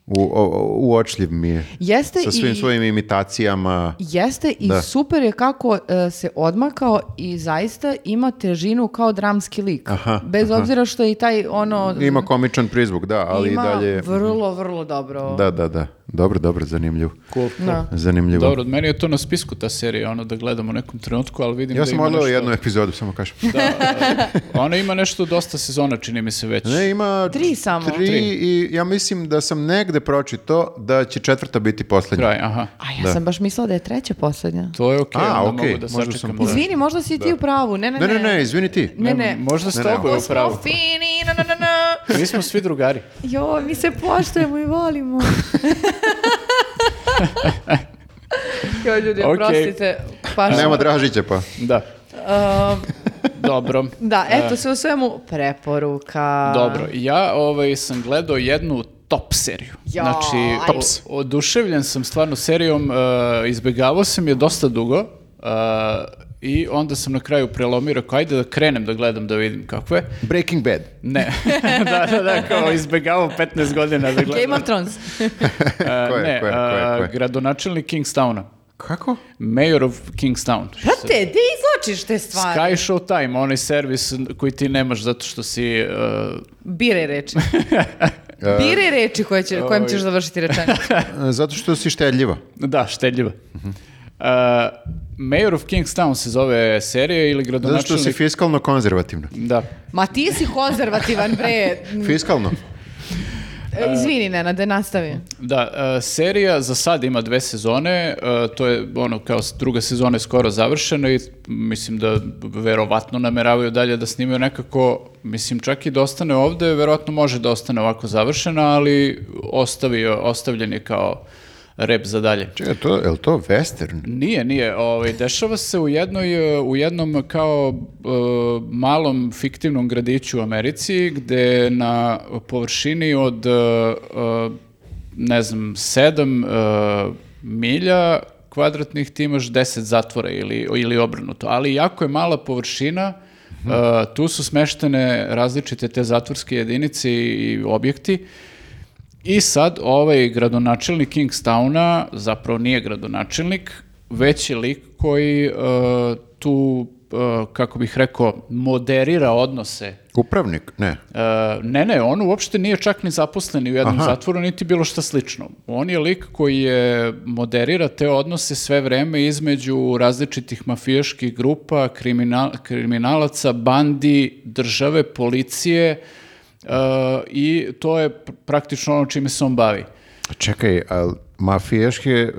C: U, o- uočljiv mi je.
B: Jeste
C: Sa svim
B: i-
C: svojim imitacijama.
B: Jeste i
C: Da.
B: super je kako e, se odmakao i zaista ima težinu kao dramski lik.
C: Aha,
B: Bez
C: aha.
B: obzira što je i taj ono...
C: Ima komičan prizvuk, da, ali i
B: ima
C: dalje...
B: vrlo, vrlo dobro.
C: Da, da, da. Dobro, dobro, zanimljivo.
A: Cool.
B: Da.
C: Zanimljivo.
A: Dobro, od meni je to na spisku ta serija, ono da gledam u nekom trenutku, ali vidim
C: Ja
A: da
C: sam
A: ima nešto...
C: jednu epizodu, samo kažem.
A: Da, e, ona ima nešto dosta sezona, čini mi se već.
C: Ne, ima
B: Tri samo.
C: Tri,
A: Tri.
C: i ja mislim da sam negde pročito da će četvrta biti poslednja.
A: Kraj, aha.
B: A ja
C: Da.
B: sam baš mislila da je treća posljednja.
A: To je okej,
C: A,
A: onda
C: okej,
A: mogu da
C: možda sam
A: sačekam.
C: pogrešio.
B: Izvini, možda si i ti u pravu. Ne, ne,
C: Ne, ne, ne, izvini ti.
B: Ne, ne.
A: Možda ste
C: Ne, ne.
A: u pravu.
B: fini, na, na, na, na.
A: Mi smo svi drugari.
B: Jo, mi se poštujemo i volimo. jo, ljudi,
A: Okej.
B: oprostite. Paš,
C: Nema Dražića pa.
A: Da,
B: Um,
A: dobro.
B: da, eto, sve u svemu preporuka.
A: Dobro, ja ovaj, sam gledao jednu top seriju.
B: Ja,
A: znači, o- oduševljen sam stvarno serijom, uh, izbegavao sam je dosta dugo uh, i onda sam na kraju prelomio, rekao, ajde da krenem da gledam da vidim kako je.
C: Breaking Bad.
A: Ne, da, da, da, kao izbegavao 15 godina da gledam.
B: Game of Thrones.
A: Uh,
C: Ko je,
A: ne,
C: ko je, ko je, ko je?
A: uh, gradonačelnik Kingstowna.
C: Kako?
A: Mayor of Kingstown.
B: Brate, di izločiš te stvari?
A: Sky Show Time, onaj servis koji ti nemaš zato što si... uh,
B: Biraj reči. Biraj reči koje će, kojim ćeš završiti rečenicu.
C: E, Zato što si štedljiva.
A: da, štedljiva. Uh, Mayor of Kingstown se zove serija ili
C: Zato što
A: gradonačelnik...
C: si fiskalno konzervativna.
A: Da.
B: Ma ti si konzervativan, bre.
C: Fiskalno?
B: E, Izvini, nastavi.
A: Da, uh, serija za sad ima dve sezone, uh, to je ono kao druga sezona je skoro završena i mislim da verovatno nameravaju dalje da snimaju nekako, mislim čak i da ostane ovde, verovatno može da ostane ovako završena, ali ostavio, ostavljen je kao rep za dalje.
C: Čekaj, to, je li to western?
A: Nije, nije. Ovaj, dešava se u, jednoj, e, u jednom kao e, malom fiktivnom gradiću u Americi gde na površini od e, e, ne znam, sedam e, milja kvadratnih ti imaš 10 zatvora ili, ili obrnuto. Ali jako je mala površina, e, tu su smeštene različite te zatvorske jedinice i objekti i sad ovaj gradonačelnik Kingstowna zapravo nije gradonačelnik, već je lik koji e, tu, e, kako bih rekao, moderira odnose.
C: Upravnik? Ne.
A: E, ne, ne, on uopšte nije čak ni zaposlen u jednom
C: Aha.
A: zatvoru, niti bilo šta slično. On je lik koji je moderira te odnose sve vreme između različitih mafijaških grupa, kriminal, kriminalaca, bandi, države, policije i to je pr- praktično ono čime se on bavi.
C: Čekaj, a mafijaške, e, e,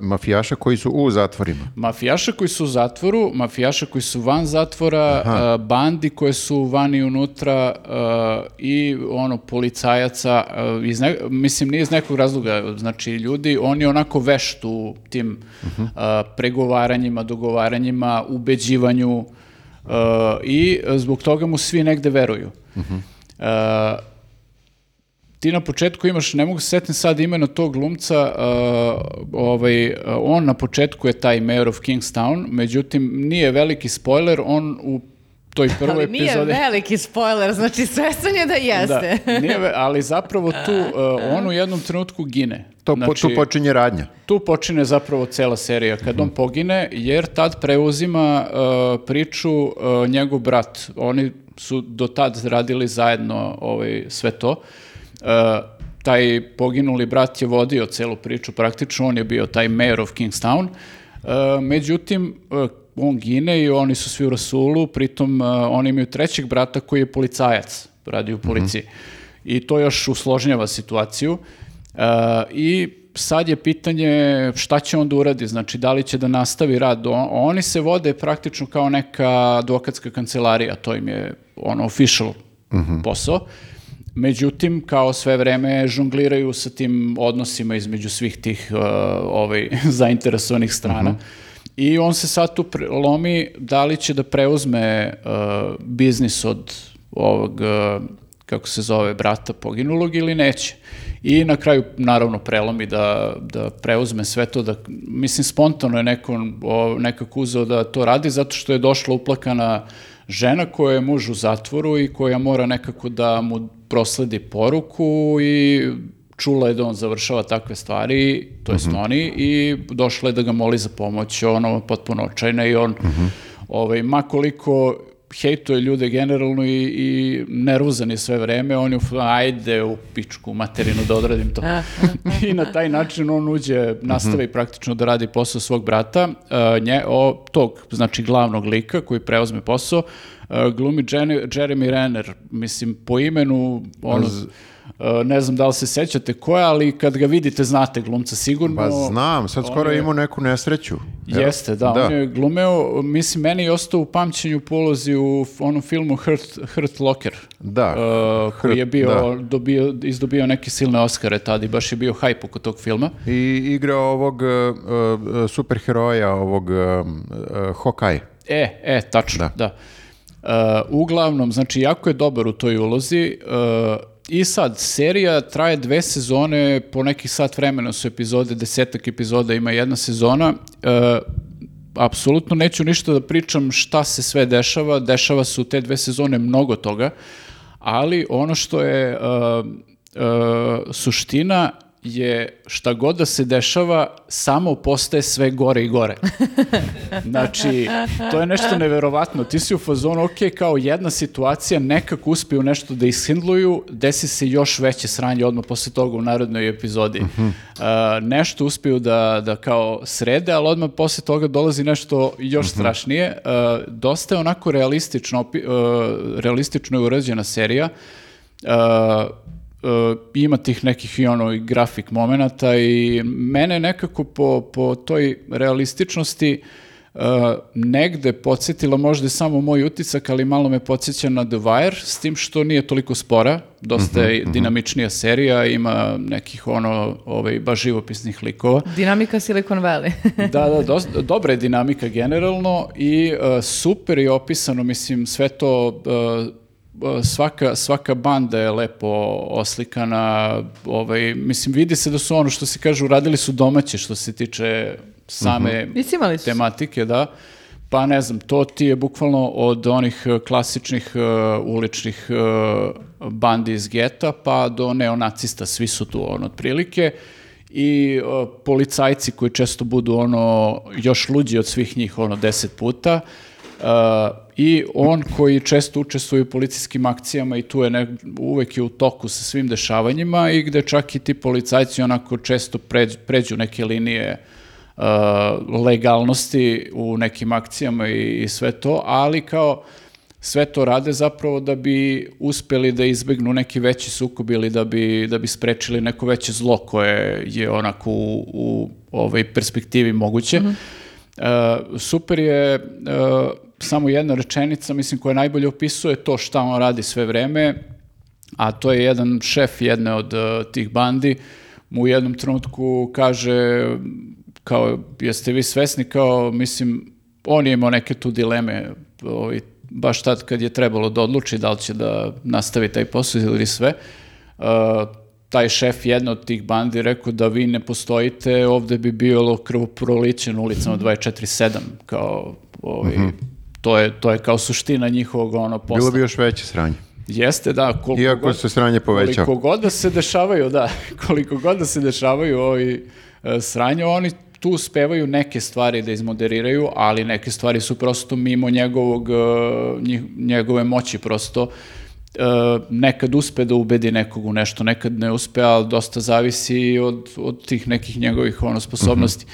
C: mafijaša koji su u zatvorima?
A: Mafijaša koji su u zatvoru, mafijaša koji su van zatvora, uh, bandi koje su van i unutra uh, i ono policajaca, uh, iz ne- mislim nije iz nekog razloga, znači ljudi, on je onako vešt u tim uh, pregovaranjima, dogovaranjima, ubeđivanju uh, i zbog toga mu svi negde veruju. Uh, ti na početku imaš, ne mogu se setim sad imena tog glumca, uh, ovaj, uh, on na početku je taj Mayor of Kingstown, međutim nije veliki spoiler, on u toj prvoj
B: Ali nije
A: epizodi...
B: veliki spoiler, znači svestan je da jeste.
A: Da, nije ali zapravo tu uh, on u jednom trenutku gine.
C: To,
A: Znači,
C: tu počinje radnja.
A: tu počine zapravo cela serija kad on pogine, jer tad preuzima uh, priču uh, njegov brat. Oni su do tad radili zajedno ovaj, sve to. Uh, taj poginuli brat je vodio celu priču, praktično on je bio taj mayor of Kingstown. Uh, međutim, uh, on gine i oni su svi u rasulu, pritom uh, oni imaju trećeg brata koji je policajac, radi u policiji. I to još usložnjava situaciju. Uh, I sad je pitanje šta će on da uradi, znači da li će da nastavi rad. Oni se vode praktično kao neka advokatska kancelarija, to im je ono official posao. Međutim, kao sve vreme žongliraju sa tim odnosima između svih tih uh, ovaj, zainteresovanih strana. I on se sad tu lomi da li će da preuzme uh, biznis od ovog, uh, kako se zove, brata poginulog ili neće. I na kraju, naravno, prelomi da, da preuzme sve to, da, mislim, spontano je neko, o, nekako uzeo da to radi, zato što je došla uplakana žena koja je muž u zatvoru i koja mora nekako da mu prosledi poruku i čula je da on završava takve stvari, to jest oni, i došla je da ga moli za pomoć, ono, potpuno očajna i on, ovaj, makoliko hejtuje ljude generalno i, i nervozan je sve vreme, on je ajde u pičku materinu da odradim to. I na taj način on uđe, nastavi praktično da radi posao svog brata, uh, nje, o, tog, znači glavnog lika koji preuzme posao, uh, glumi Jenny- Jeremy Renner, mislim, po imenu, ono, ne znam da li se sećate ko je, ali kad ga vidite znate glumca sigurno.
C: Pa znam, sad skoro
A: je-
C: imao neku nesreću.
A: Jeste, da, on je glumeo, mislim, meni je ostao u pamćenju polozi u onom filmu Hurt, Hurt Locker.
C: Da.
A: uh, koji je bio,
C: da.
A: dobio, izdobio neke silne Oscare tada i baš je bio hype oko tog filma.
C: I igrao ovog uh, uh, superheroja, ovog uh, uh, Hawkeye.
A: E, e, tačno,
C: Da.
A: da. Uh, uglavnom, znači, jako je dobar u toj ulozi. I sad, serija traje dve sezone, po nekih sat vremena su epizode, desetak epizoda ima jedna sezona. Uh, apsolutno neću ništa da pričam šta se sve dešava, dešava se u te dve sezone mnogo toga, ali ono što je uh, uh, suština je šta god da se dešava, samo postaje sve gore i gore. Znači, to je nešto neverovatno. Ti si u fazonu, ok, kao jedna situacija, nekako uspiju nešto da ishindluju, desi se još veće sranje odmah posle toga u narodnoj epizodi. Uh, nešto uspiju da, da kao srede, ali odmah posle toga dolazi nešto još strašnije. Uh, dosta je onako realistično, uh, realistično je urađena serija. Uh, uh, ima tih nekih i ono i grafik momenata i mene nekako po, po toj realističnosti uh, negde podsjetila možda je samo moj utisak, ali malo me podsjeća na The Wire, s tim što nije toliko spora, dosta je dinamičnija serija, ima nekih ono, ovaj, baš živopisnih likova.
B: Dinamika Silicon Valley.
A: Da, da, dosta- dobra je dinamika generalno i uh, super je opisano, mislim, sve to, uh, uh, svaka, svaka banda je lepo oslikana, ovaj, mislim, vidi se da su ono što se kaže, uradili su domaće što se tiče same
B: Iscimali su se.
A: tematike, da. Pa ne znam, to ti je bukvalno od onih uh, klasičnih uh, uličnih uh, bandi iz geta pa do neonacista, svi su tu ono otprilike i uh, policajci koji često budu ono još luđi od svih njih ono deset puta uh, i on koji često učestvuje u policijskim akcijama i tu je ne, uvek je u toku sa svim dešavanjima i gde čak i ti policajci onako često pređu, pređu neke linije uh, legalnosti u nekim akcijama i, i sve to, ali kao sve to rade zapravo da bi uspeli da izbegnu neki veći sukob ili da bi, da bi sprečili neko veće zlo koje je onako u, u ovoj perspektivi moguće. Uh, super je uh, samo jedna rečenica, mislim, koja najbolje opisuje to šta on radi sve vreme, a to je jedan šef jedne od uh, tih bandi, mu u jednom trenutku kaže kao, jeste vi svesni, kao, mislim, on je imao neke tu dileme, ovaj, baš tad kad je trebalo da odluči da li će da nastavi taj posao ili sve, uh, taj šef jedne od tih bandi rekao da vi ne postojite, ovde bi bilo krvoproliće na ulicama 24-7, kao, ovaj, to, je, to je kao suština njihovog ono posla.
C: Bilo bi još veće sranje.
A: Jeste, da. Koliko
C: Iako
A: god,
C: se sranje povećava.
A: Koliko god da se dešavaju, da, koliko god da se dešavaju ovi e, sranje, oni tu uspevaju neke stvari da izmoderiraju, ali neke stvari su prosto mimo njegovog, e, njegove moći prosto. E, nekad uspe da ubedi nekog u nešto, nekad ne uspe, ali dosta zavisi od, od tih nekih njegovih ono, sposobnosti.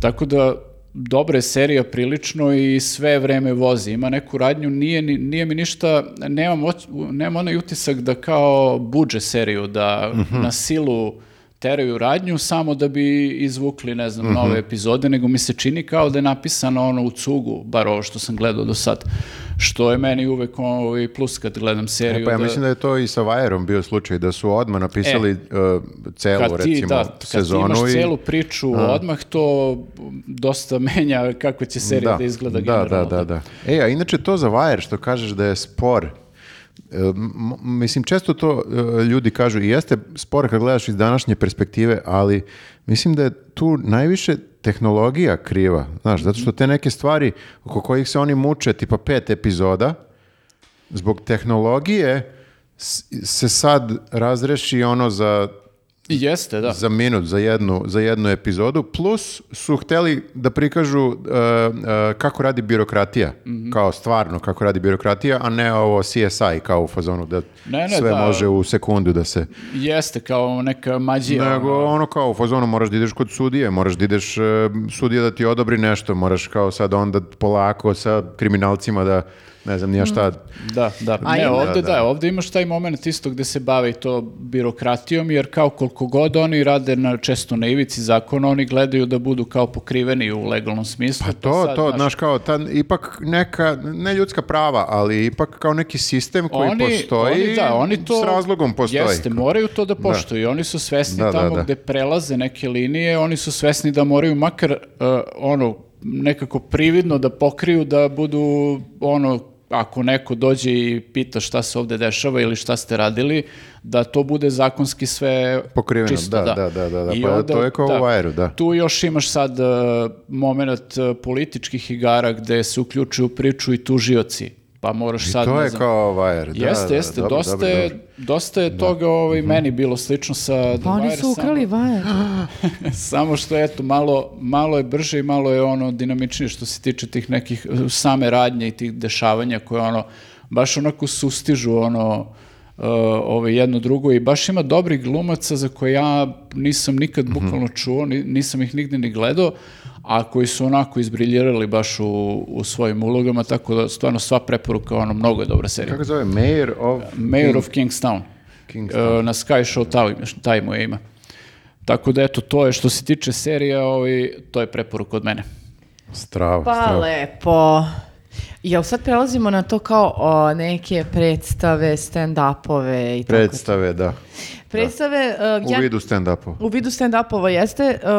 A: Tako da, dobra je serija prilično i sve vreme vozi. Ima neku radnju, nije, ni- nije mi ništa, nemam, oć- nemam onaj utisak da kao buđe seriju, da na silu teraju radnju samo da bi izvukli, ne znam, nove epizode, nego mi se čini kao da je napisano ono u cugu, bar ovo što sam gledao do sad. Što je meni uvek ovaj plus kad gledam seriju.
C: E, pa ja
A: da-
C: mislim da je to i sa Vajerom bio slučaj, da su odmah napisali uh, celu,
A: kad ti,
C: recimo,
A: da, kad
C: sezonu.
A: ti imaš
C: i-
A: celu priču odmah, to dosta menja kako će serija da, izgleda
C: da, da,
A: generalno.
C: da, da. E, a inače to za Wire što kažeš da je spor, e, mislim često to e, ljudi kažu i jeste spor kad gledaš iz današnje perspektive, ali mislim da je tu najviše tehnologija kriva, znaš, zato što te neke stvari oko kojih se oni muče, tipa pet epizoda, zbog tehnologije se sad razreši ono za
A: Jeste, da.
C: za minut, za jednu, za jednu epizodu, plus su hteli da prikažu uh, uh, kako radi birokratija,
A: Mhm.
C: kao stvarno kako radi birokratija, a ne ovo CSI kao u fazonu da
A: Ne, ne,
C: sve
A: da.
C: može u sekundu da se...
A: Jeste, kao neka mađija.
C: Nego
A: ono.
C: ono kao u fazonu moraš da ideš kod sudije, moraš da ideš uh, sudija da ti odobri nešto, moraš kao sad onda polako sa kriminalcima da ne znam nija šta.
A: Da, da.
B: A
A: ne, ovde
C: Da,
A: da,
C: da.
A: ovde imaš taj moment isto gde se bave i to birokratijom, jer kao koliko god oni rade na, često na ivici zakona, oni gledaju da budu kao pokriveni u legalnom smislu.
C: Pa to,
A: sad,
C: to,
A: znaš,
C: znaš kao, ta, ipak neka, ne ljudska prava, ali ipak kao neki sistem koji
A: oni,
C: postoji,
A: oni, da, oni to,
C: s razlogom postoji.
A: Jeste, moraju to da poštuju. i Oni su svesni
C: Da, da,
A: tamo
C: da.
A: gde prelaze neke linije, oni su svesni da moraju makar uh, ono, nekako prividno da pokriju da budu ono, ako neko dođe i pita šta se ovde dešava ili šta ste radili, da to bude zakonski sve
C: Pokriveno,
A: čisto.
C: da, da, da, da, da.
A: I
C: Pa
A: onda,
C: to je kao u Wire-u, da.
A: Tu još imaš sad uh, moment uh, političkih igara gde se uključuju priču i tužioci. Pa moraš
C: I
A: sad,
C: to je
A: znam,
C: kao Wire, da,
A: jeste,
C: da,
A: jeste,
C: dobro,
A: dosta,
C: dobro,
A: je,
C: dobro.
A: dosta je toga ovaj, meni bilo slično sa
B: Pa oni
A: Wire,
B: su ukrali vajer.
A: Samo, samo što eto, malo, malo je brže i malo je ono dinamičnije što se tiče tih nekih uh, same radnje i tih dešavanja koje ono, baš onako sustižu ono, uh, ove jedno drugo i baš ima dobrih glumaca za koje ja nisam nikad
C: Mhm.
A: bukvalno čuo, ni- nisam ih nigde ni gledao, a koji su onako izbriljirali baš u, u svojim ulogama, tako da stvarno sva preporuka, ono, mnogo je dobra serija.
C: Kako se zove? Mayor of...
A: Mayor of Kingstown.
C: Kingstown.
A: E, na Sky Show taj, taj mu je ima. Tako da eto, to je što se tiče serije, ovaj, to je preporuka od mene.
C: Strava,
B: Pa
C: strava.
B: lepo. Jel sad prelazimo na to kao o, neke predstave, stand-upove i tako?
C: Predstave, da.
B: Predstave, uh,
C: U
B: ja-
C: vidu stand-upa.
B: U vidu stand-upova jeste. Uh,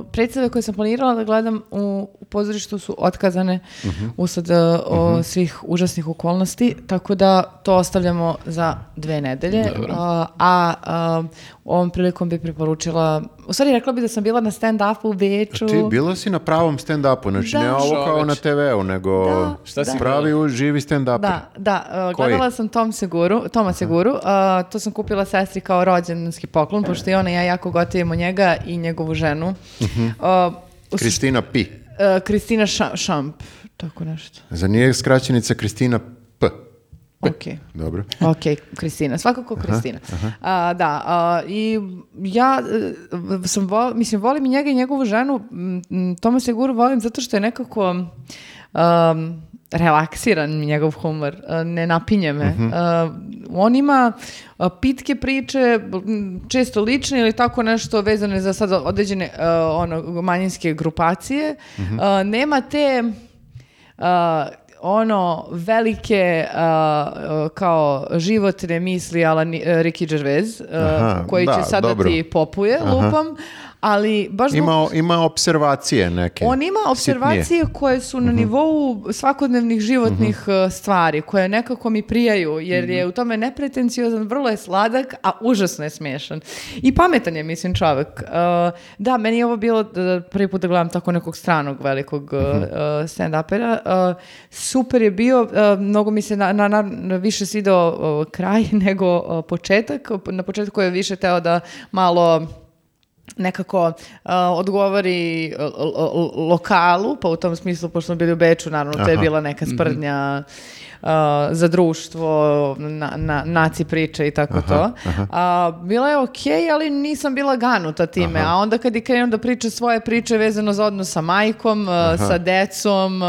B: uh, predstave koje sam planirala da gledam u, u pozorištu su otkazane
C: Mhm.
B: usled uh, o, svih užasnih okolnosti, tako da to ostavljamo za dve nedelje. Uh, a uh, ovom prilikom bi preporučila, u stvari rekla bi da sam bila na stand-upu u Beču.
C: Ti bila si na pravom stand-upu, znači
B: Da.
C: ne ovo kao na TV-u, nego
B: Da,
A: Šta si
C: pravi u živi stand-up.
B: Da, da, uh, gledala sam Tom Seguru, Toma Seguru, uh, to sam kupila sestri kao rođendanski poklon, pošto i ona i ja jako gotivimo njega i njegovu ženu.
C: Mhm.
B: Uh, u sušt-
C: Kristina P.
B: uh, Kristina Ša- Šamp, tako nešto.
C: Za nije skraćenica Kristina P.
B: Ok.
C: Dobro.
B: Ok, Kristina, svakako Kristina. A, da, a, i ja e, sam, vo- mislim, volim i njega i njegovu ženu, Toma Seguru volim zato što je nekako um, relaksiran njegov humor, e, ne napinje me. E, on ima e, pitke priče, često lične ili tako nešto vezane za sad određene e, ono, manjinske grupacije. E, nema te uh, ono velike uh, kao životne misli ala ni- uh, Ricky Gervais uh,
C: Aha,
B: koji
C: da,
B: će sada
C: dobro.
B: ti popuje lupam ali baš zbog
C: Ima, ima observacije neke.
B: on ima observacije
C: sitnije. Mhm.
B: koje su na nivou svakodnevnih životnih uh, stvari, koje nekako mi prijaju, jer
C: Mhm.
B: je u tome nepretenciozan, vrlo je sladak, a užasno je smiješan. I pametan je, mislim, čovjek. Uh, da, meni je ovo bilo da, prvi put da gledam tako nekog stranog velikog uh,
C: Mhm.
B: stand-upera. Uh, super je bio, mnogo mi se na, na, na- više svidao kraj nego početak. Na početku je više teo da malo nekako uh, odgovori uh, lo- lo- lokalu, pa u tom smislu, pošto smo bili u Beču, naravno, to je
C: Aha.
B: bila neka sprdnja uh, za društvo, na, na, naci priče i tako to. A, bila je okej, ali nisam bila ganuta time. A onda kad je krenuo da priča svoje priče vezano za odnos sa majkom, uh, sa decom, uh,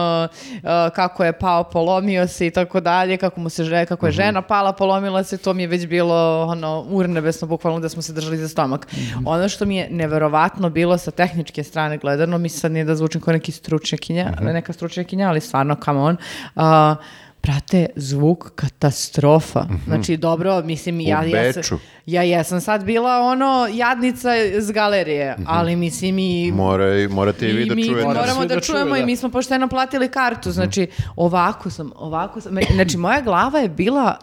B: uh, kako je pao, polomio se i tako dalje, kako mu se žene, kako je žena pala, polomila se, to mi je već bilo ono urnebesno, bukvalno da smo se držali za stomak. Ono što mi je neverovatno bilo sa tehničke strane gledano, mi sad nije da zvučim kao neki stručnjakinja, neka stručnjakinja, ali stvarno, come on, uh, Prate, zvuk katastrofa. Znači, dobro, mislim, ja, ja, sam, ja jesam sad bila ono jadnica iz galerije, ali mislim i
C: More, morate i vi da čujete.
B: Moramo da,
A: da
B: čujemo i
A: da.
B: mi smo pošteno platili kartu. Znači, ovako sam, ovako sam. Znači, moja glava je bila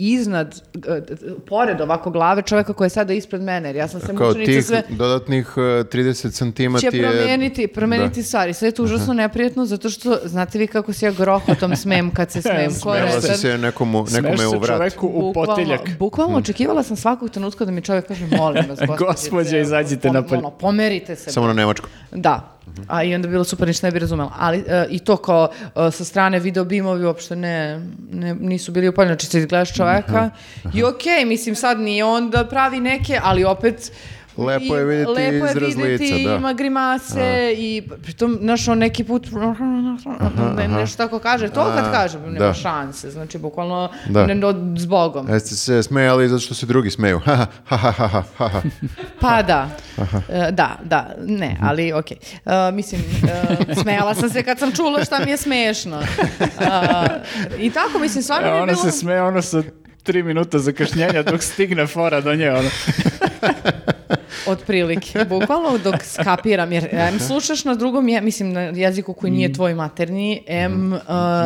B: iznad, e, pored ovako glave čoveka koji je sada ispred mene, jer ja sam se
C: Kao
B: mučenica
C: tih
B: sve
C: dodatnih uh, 30 centima
B: će
C: ti je...
B: promeniti, promeniti stvari. Sve je to užasno neprijatno, zato što, znate vi kako se ja grohotom smem kad se smem?
C: Smela si se nekomu, nekome
A: Smeš se
C: u vrat.
A: čoveku u potiljak.
B: Bukvalno očekivala sam svakog trenutka da mi čovjek kaže molim vas,
A: Gospođo, izađite napolje.
B: ono, pomerite se.
C: Samo na nemačku.
B: Da. A i onda bilo super, ništa ne bi razumela. Ali e, i to kao e, sa strane video bimovi uopšte ne, ne- nisu bili upaljeni. Znači ti gledaš čoveka i okej, mislim sad nije on da pravi neke, ali opet
C: Lepo je vidjeti
B: lepo je
C: izraz
B: vidjeti,
C: lica, da.
B: ima grimase i pritom, znaš, on neki put ne, nešto tako kaže, to kad kaže, nema
C: da.
B: šanse, znači bukvalno
C: Da.
B: ne, od- s Bogom.
C: Jeste se smejali zato što se drugi smeju. Ha, ha, ha, ha, ha, ha, ha.
B: Pa da, E, da, da, ne, ali okej. E, mislim, e, smejala sam se kad sam čula šta mi je smešno. E, I tako, mislim, stvarno mi
A: E,
B: je
A: ona
B: bilo...
A: se smeje ono sa tri minuta zakašnjenja dok stigne fora do nje. Ono.
B: Otprilike, bukvalno dok skapiram, jer em slušaš na drugom, je, mislim, na jeziku koji nije tvoj maternji, em... uh,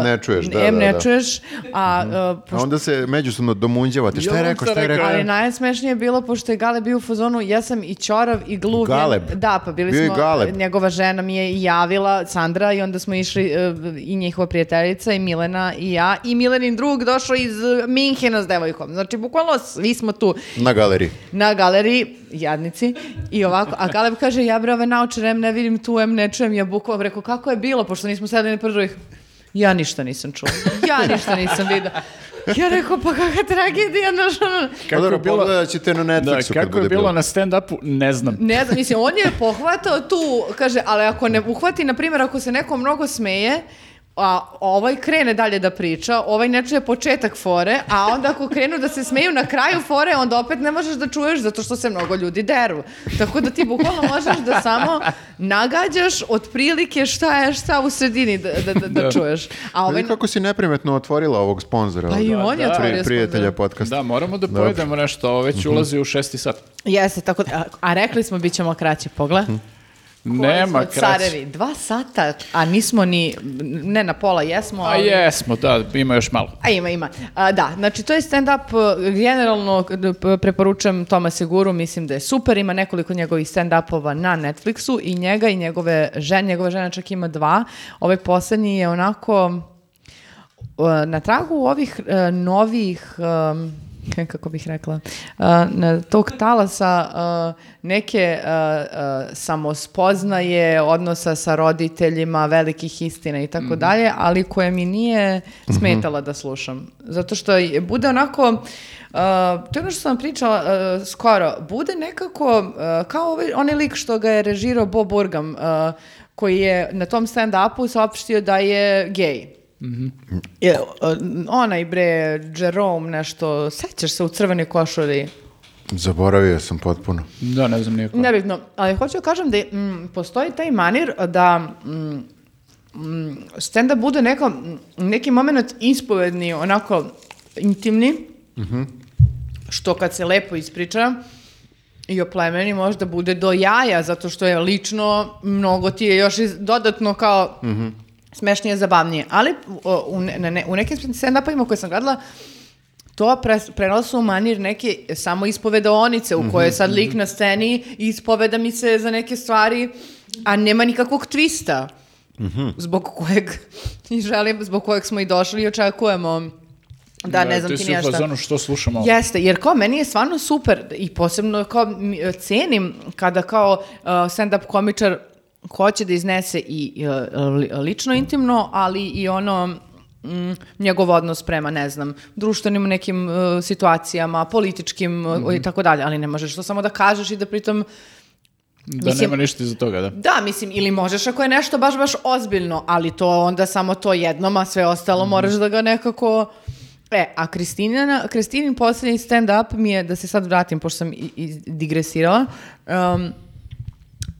C: Ne čuješ, da,
B: em
C: da,
B: ne
C: da.
B: čuješ, a... uh,
C: A onda se međusobno domunđavate. Šta je rekao, šta je
A: rekao?
B: Ali najsmešnije je bilo, pošto je Gale bio u fazonu, ja sam i Ćorav i Gluv.
C: Galeb.
B: Da, pa bili
C: Bio
B: smo,
C: Galeb.
B: njegova žena mi je javila, Sandra, i onda smo išli e, i njihova prijateljica, i Milena, i ja, i Milenin drug došao iz Minhena s devojkom. Znači, bukvalno svi smo tu
C: Na galeriji.
B: na galeriji, jadnici, i ovako, a Galeb kaže, ja bre ove naučare, em ne vidim tu, em ne čujem, ja bukvalno rekao, kako je bilo, pošto nismo sedeli na prvih, ja ništa nisam čula, ja ništa nisam vidio. Ja rekao, pa kakva tragedija, znaš, ono,
C: Kako
A: je bilo-
C: pogledat ćete na
A: Da,
C: Netflixu kad
A: kako je
C: bude
A: bilo. na stand-upu, ne znam.
B: Ne znam, mislim, on je pohvatao tu, kaže, ali ako ne uhvati, na primjer, ako se neko mnogo smeje, a ovaj krene dalje da priča, ovaj ne čuje početak fore, a onda ako krenu da se smeju na kraju fore, onda opet ne možeš da čuješ zato što se mnogo ljudi deru. Tako da ti bukvalno možeš da samo nagađaš otprilike šta je šta u sredini da, da, da, da
A: Da.
B: čuješ. A ovaj,
C: Vidi kako si neprimetno otvorila ovog sponzora.
B: pa i on je
A: da.
B: otvorio
C: pri- prijatelja podcasta.
A: Da, moramo da pojedemo nešto, ovo već ulazi u šesti sat.
B: Jeste, tako da, a, rekli smo bit ćemo kraći, pogledaj.
A: Nema kraće.
B: carevi, dva sata, a nismo ni, ne na pola jesmo,
A: A
B: ali...
A: jesmo, da, ima još malo.
B: A ima, ima. A, da, znači to je stand-up, uh, generalno p- preporučujem Toma Seguru, mislim da je super, ima nekoliko njegovih stand-upova na Netflixu i njega i njegove žene, njegova žena čak ima dva. Ovaj poslednji je onako uh, na tragu ovih novih um, kako bih rekla, na tog talasa neke samospoznaje, odnosa sa roditeljima, velikih istina i tako dalje, ali koje mi nije smetala da slušam. Zato što bude onako, to je ono što sam pričala skoro, bude nekako kao ovaj, onaj lik što ga je režirao Bob Burgam, koji je na tom stand-upu saopštio da je gej. Je, uh, onaj bre, Jerome nešto, sećaš se u crvenoj košulji?
C: Zaboravio sam potpuno.
A: Da, ne znam nijako.
B: Nebitno, ali hoću da kažem da je, mm, postoji taj manir da mm, mm, stand-up bude neko, mm, neki moment ispovedni, onako intimni, što kad se lepo ispriča i oplemeni možda bude do jaja, zato što je lično mnogo ti je još iz- dodatno kao smešnije, zabavnije. Ali u, ne, u nekim stand-upovima koje sam gledala, to pre, prenala su u manir neke samo ispovedaonice u kojoj je sad lik na sceni ispoveda mi se za neke stvari, a nema nikakvog twista zbog kojeg i želim, zbog kojeg smo i došli i očekujemo da, ne znam
A: ti
B: ti
A: si u što slušamo.
B: Jeste, jer kao meni je stvarno super i posebno kao cenim kada kao uh, stand-up komičar hoće da iznese i li- lično intimno, ali i ono mm, njegov odnos prema, ne znam, društvenim nekim uh, situacijama, političkim uh, i tako dalje, ali ne možeš to samo da kažeš i da pritom
A: Da
B: Mislim-
A: nema ništa iza toga, da.
B: da, mislim, ili možeš ako je nešto baš, baš ozbiljno, ali to onda samo to jednom, a sve ostalo moraš da ga nekako... E, a Kristina, Kristinin posljednji stand-up mi je, da se sad vratim, pošto sam i, i digresirala, um,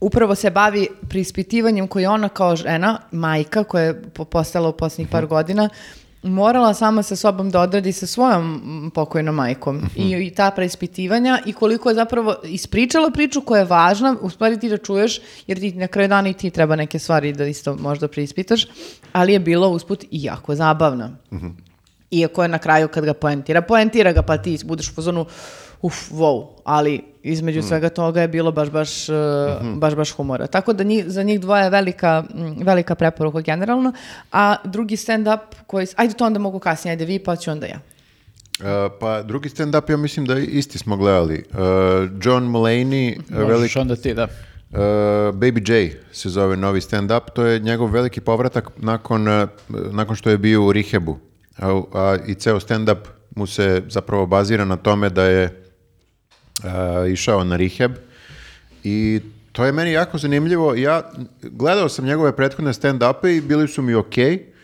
B: upravo se bavi preispitivanjem koje ona kao žena, majka, koja je po- postala u posljednjih par godina, morala sama sa sobom da odradi sa svojom mm, pokojnom majkom. I, I ta preispitivanja i koliko je zapravo ispričala priču koja je važna, u stvari ti da čuješ, jer ti na kraju dana i ti treba neke stvari da isto možda preispitaš, ali je bilo usput i jako zabavna. Iako je na kraju kad ga poentira, poentira ga pa ti budeš u fazonu uf, wow, ali između svega toga je bilo baš, baš, uh, baš, baš humora. Tako da njih, za njih dvoje je velika, mm, velika preporuka generalno, a drugi stand-up koji, ajde to onda mogu kasnije, ajde vi pa ću onda ja.
C: Uh, pa drugi stand-up, ja mislim da isti smo gledali. Uh, John Mulaney, uh,
A: Možeš
C: veliki,
A: onda ti, da.
C: uh, Baby J se zove novi stand-up, to je njegov veliki povratak nakon, uh, nakon što je bio u rehabu. A, a i ceo stand-up mu se zapravo bazira na tome da je uh, išao na rehab i to je meni jako zanimljivo. Ja gledao sam njegove prethodne stand-upe i bili su mi okej,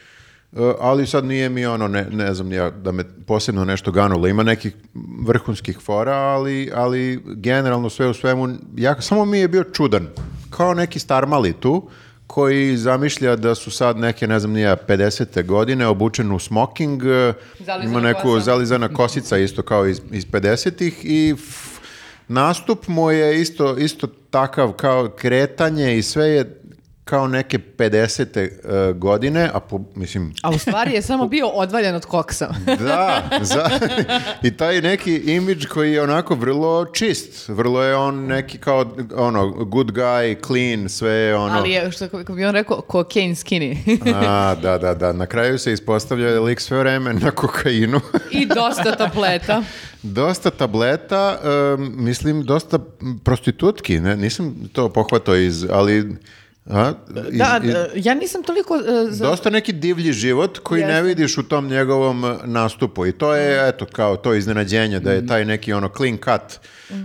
C: Uh, ali sad nije mi ono, ne, ne znam ja, da me posebno nešto ganulo. Ima nekih vrhunskih fora, ali, ali generalno sve u svemu, jako, samo mi je bio čudan. Kao neki starmali tu, koji zamišlja da su sad neke, ne znam nije, 50. godine, obučen u smoking, uh,
B: Zalizana
C: ima neku
B: kosa.
C: zalizana kosica isto kao iz, iz 50-ih i nastup mu je isto, isto takav kao kretanje i sve je kao neke 50. uh, godine, a po, mislim,
B: A u stvari je samo bio odvaljen od koksa.
C: da, za, i taj neki imidž koji je onako vrlo čist, vrlo je on neki kao ono good guy, clean, sve je ono.
B: Ali je, što kako bi on rekao, cocaine skinny.
C: A, da, da, da. Na kraju se ispostavlja lik sve vreme na kokainu.
B: I dosta tableta.
C: dosta tableta, em, mislim, dosta prostitutki. Ne, nisam to pohvatao iz, ali... A, iz-
B: Da,
C: iz-
B: e, ja nisam toliko... e, za-
C: Dosta neki divlji život koji ne
B: Jeste.
C: vidiš u tom njegovom uh, nastupu i to je eto kao to iznenađenje da je taj neki ono clean cut uh, uh,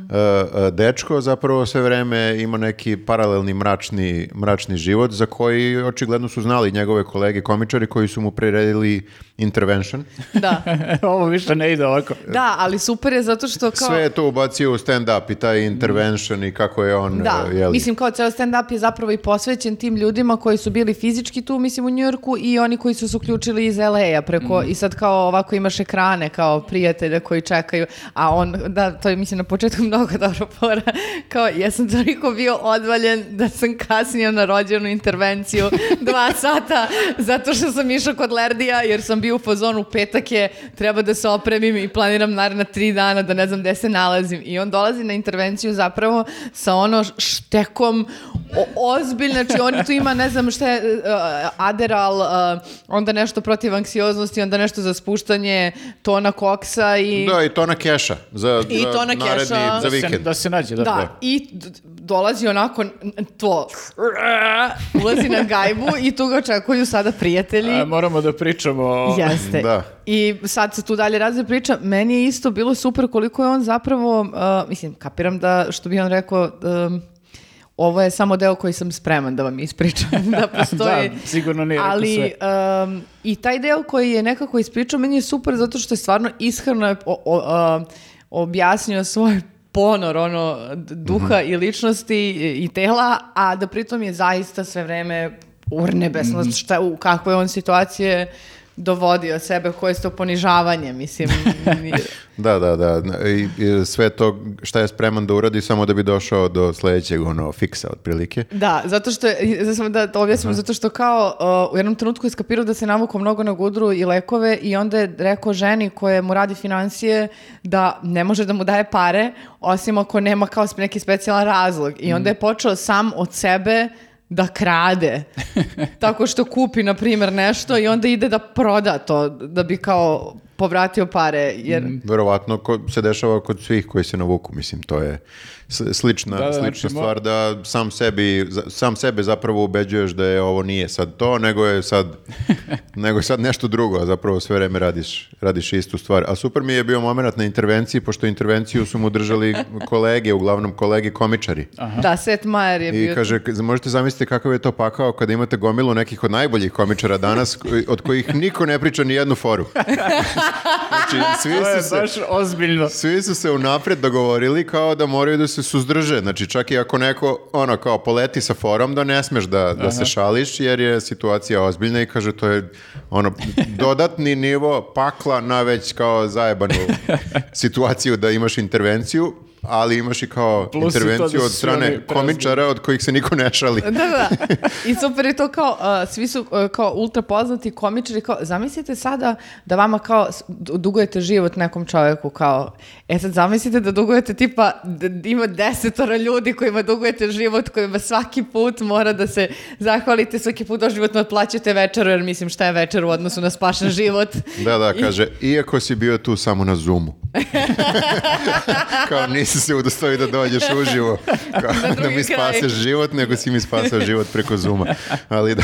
C: dečko zapravo sve vreme ima neki paralelni mračni, mračni život za koji očigledno su znali njegove kolege komičari koji su mu priredili intervention.
B: Da.
A: Ovo više ne ide ovako.
B: Da, ali super je zato što kao...
C: Sve je to ubacio u stand-up i taj intervention i kako je on
B: Da,
C: uh, jeli.
B: mislim kao ceo stand-up je zapravo i posvećen tim ljudima koji su bili fizički tu, mislim, u Njujorku i oni koji su se uključili iz LA-a preko,
C: Mm.
B: i sad kao ovako imaš ekrane kao prijatelja koji čekaju, a on, da, to je mislim na početku mnogo dobro pora, kao ja sam toliko bio odvaljen da sam kasnio na rođenu intervenciju dva sata zato što sam išao kod Lerdija jer sam bio u fazonu petak je, treba da se opremim i planiram naredna tri dana da ne znam gde se nalazim i on dolazi na intervenciju zapravo sa ono štekom o, ozbiljno, znači on tu ima ne znam šta je, uh, Aderal, uh, onda nešto protiv anksioznosti, onda nešto za spuštanje tona koksa i...
C: Da, i to na keša za,
B: I
C: za
B: to na
C: naredni-
B: keša.
C: za
A: Da se,
C: vikend.
A: da se nađe, da.
B: Da, i d- d- dolazi onako to, ulazi na gajbu i tu ga očekuju sada prijatelji.
A: A, moramo da pričamo.
B: Jeste.
C: Da.
B: I sad se tu dalje razve priča. Meni je isto bilo super koliko je on zapravo, uh, mislim, kapiram da, što bi on rekao, um, ovo je samo deo koji sam spreman da vam ispričam, da postoji.
A: Da, sigurno nije rekao
B: Ali
A: sve.
B: um, i taj deo koji je nekako ispričao, meni je super zato što je stvarno ishrano je o- o- uh, objasnio svoj ponor ono duha
A: Mhm.
B: i ličnosti i, i tela, a da pritom je zaista sve vreme urnebesno
A: Mhm.
B: šta, u kakve je on situacije dovodio sebe, koje je to ponižavanje, mislim.
C: Da, da, da. I, i sve to šta je spreman da uradi samo da bi došao do sledećeg ono, fiksa otprilike.
B: Da, zato što samo da to objasnimo, zato što kao uh, u jednom trenutku je skapirao da se navukao mnogo na gudru i lekove i onda je rekao ženi koja mu radi financije da ne može da mu daje pare osim ako nema kao neki specijalan razlog. I onda je počeo sam od sebe da krade. Tako što kupi, na primjer, nešto i onda ide da proda to, da bi kao povratio pare. Jer,
C: Verovatno ko, se dešava kod svih koji se navuku, mislim, to je slična,
A: Da, da,
C: slična
A: znači,
C: stvar da sam, sebi, sam sebe zapravo ubeđuješ da je ovo nije sad to, nego je sad, nego je sad nešto drugo, a zapravo sve vreme radiš, radiš istu stvar. A super mi je bio moment na intervenciji, pošto intervenciju su mu držali kolege, uglavnom kolege komičari.
B: da, Seth Mayer je
C: I
B: bio...
C: kaže, k- možete zamisliti kakav je to pakao kada imate gomilu nekih od najboljih komičara danas, od kojih niko ne priča ni jednu foru. znači, svi
A: To je
C: su se...
A: baš ozbiljno.
C: Svi su se unapred dogovorili kao da moraju da se suzdrže. Znači čak i ako neko ono kao poleti sa forom da ne smeš da, da se šališ jer je situacija ozbiljna i kaže to je ono dodatni nivo pakla na već kao zajebanu situaciju da imaš intervenciju. Ali imaš i kao
A: Plus to
C: intervenciju
A: da
C: od strane komičara od kojih se niko ne šali.
B: Da, da. I super je to kao, uh, svi su uh, kao ultra poznati komičari, kao, zamislite sada da vama kao dugujete život nekom čovjeku, kao, e sad zamislite da dugujete tipa, da ima desetora ljudi kojima dugujete život, kojima svaki put mora da se zahvalite, svaki put doživotno otplaćate večeru, jer mislim šta je večer u odnosu na spašen život.
C: Da, da, kaže, iako si bio tu samo na Zoomu. kao nisi se udostojio da dođeš uživo, kao, da mi
B: kraj.
C: spaseš život, nego si mi spasao život preko Zooma. Ali da,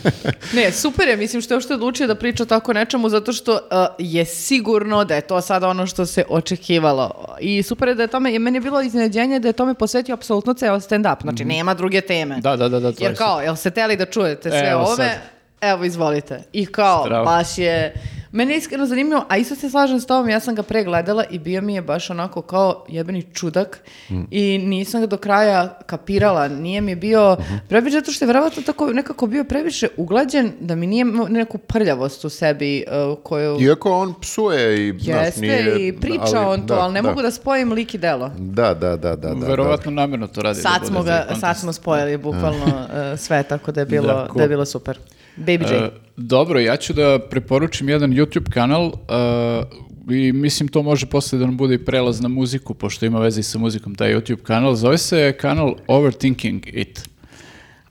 B: Ne, super je, mislim što je uopšte odlučio da priča tako nečemu, zato što uh, je sigurno da je to sada ono što se očekivalo. I super je da je tome, i meni je bilo iznenađenje da je tome posvetio apsolutno ceo stand-up, znači nema druge teme.
A: Da, da, da, da, to
B: Jer
A: je
B: kao, jel ste teli da čujete sve
A: Evo
B: ove?
A: sad.
B: Evo, izvolite. I kao,
A: Strava.
B: baš je... Meni je iskreno zanimljivo, a isto se slažem s tobom, ja sam ga pregledala i bio mi je baš onako kao jebeni čudak i nisam ga do kraja kapirala, nije mi bio previše, zato što je verovatno tako nekako bio previše uglađen da mi nije neku prljavost u sebi uh, koju...
C: iako on psuje i...
B: Jeste
C: nije-
B: i priča
C: ali-
B: on to,
C: da,
B: ali ne
C: da.
B: mogu da spojim lik i delo.
C: Da, da, da, da. da
A: Verovatno namjerno to radi. da
B: Sad smo, ga, sad smo spojili bukvalno uh, sve, tako da je bilo,
A: Da,
B: da,
A: cool.
B: je bilo super. Baby J.
A: E, dobro, ja ću da preporučim jedan YouTube kanal e, i mislim to može posle da nam bude i prelaz na muziku, pošto ima veze i sa muzikom taj YouTube kanal. Zove se kanal Overthinking It.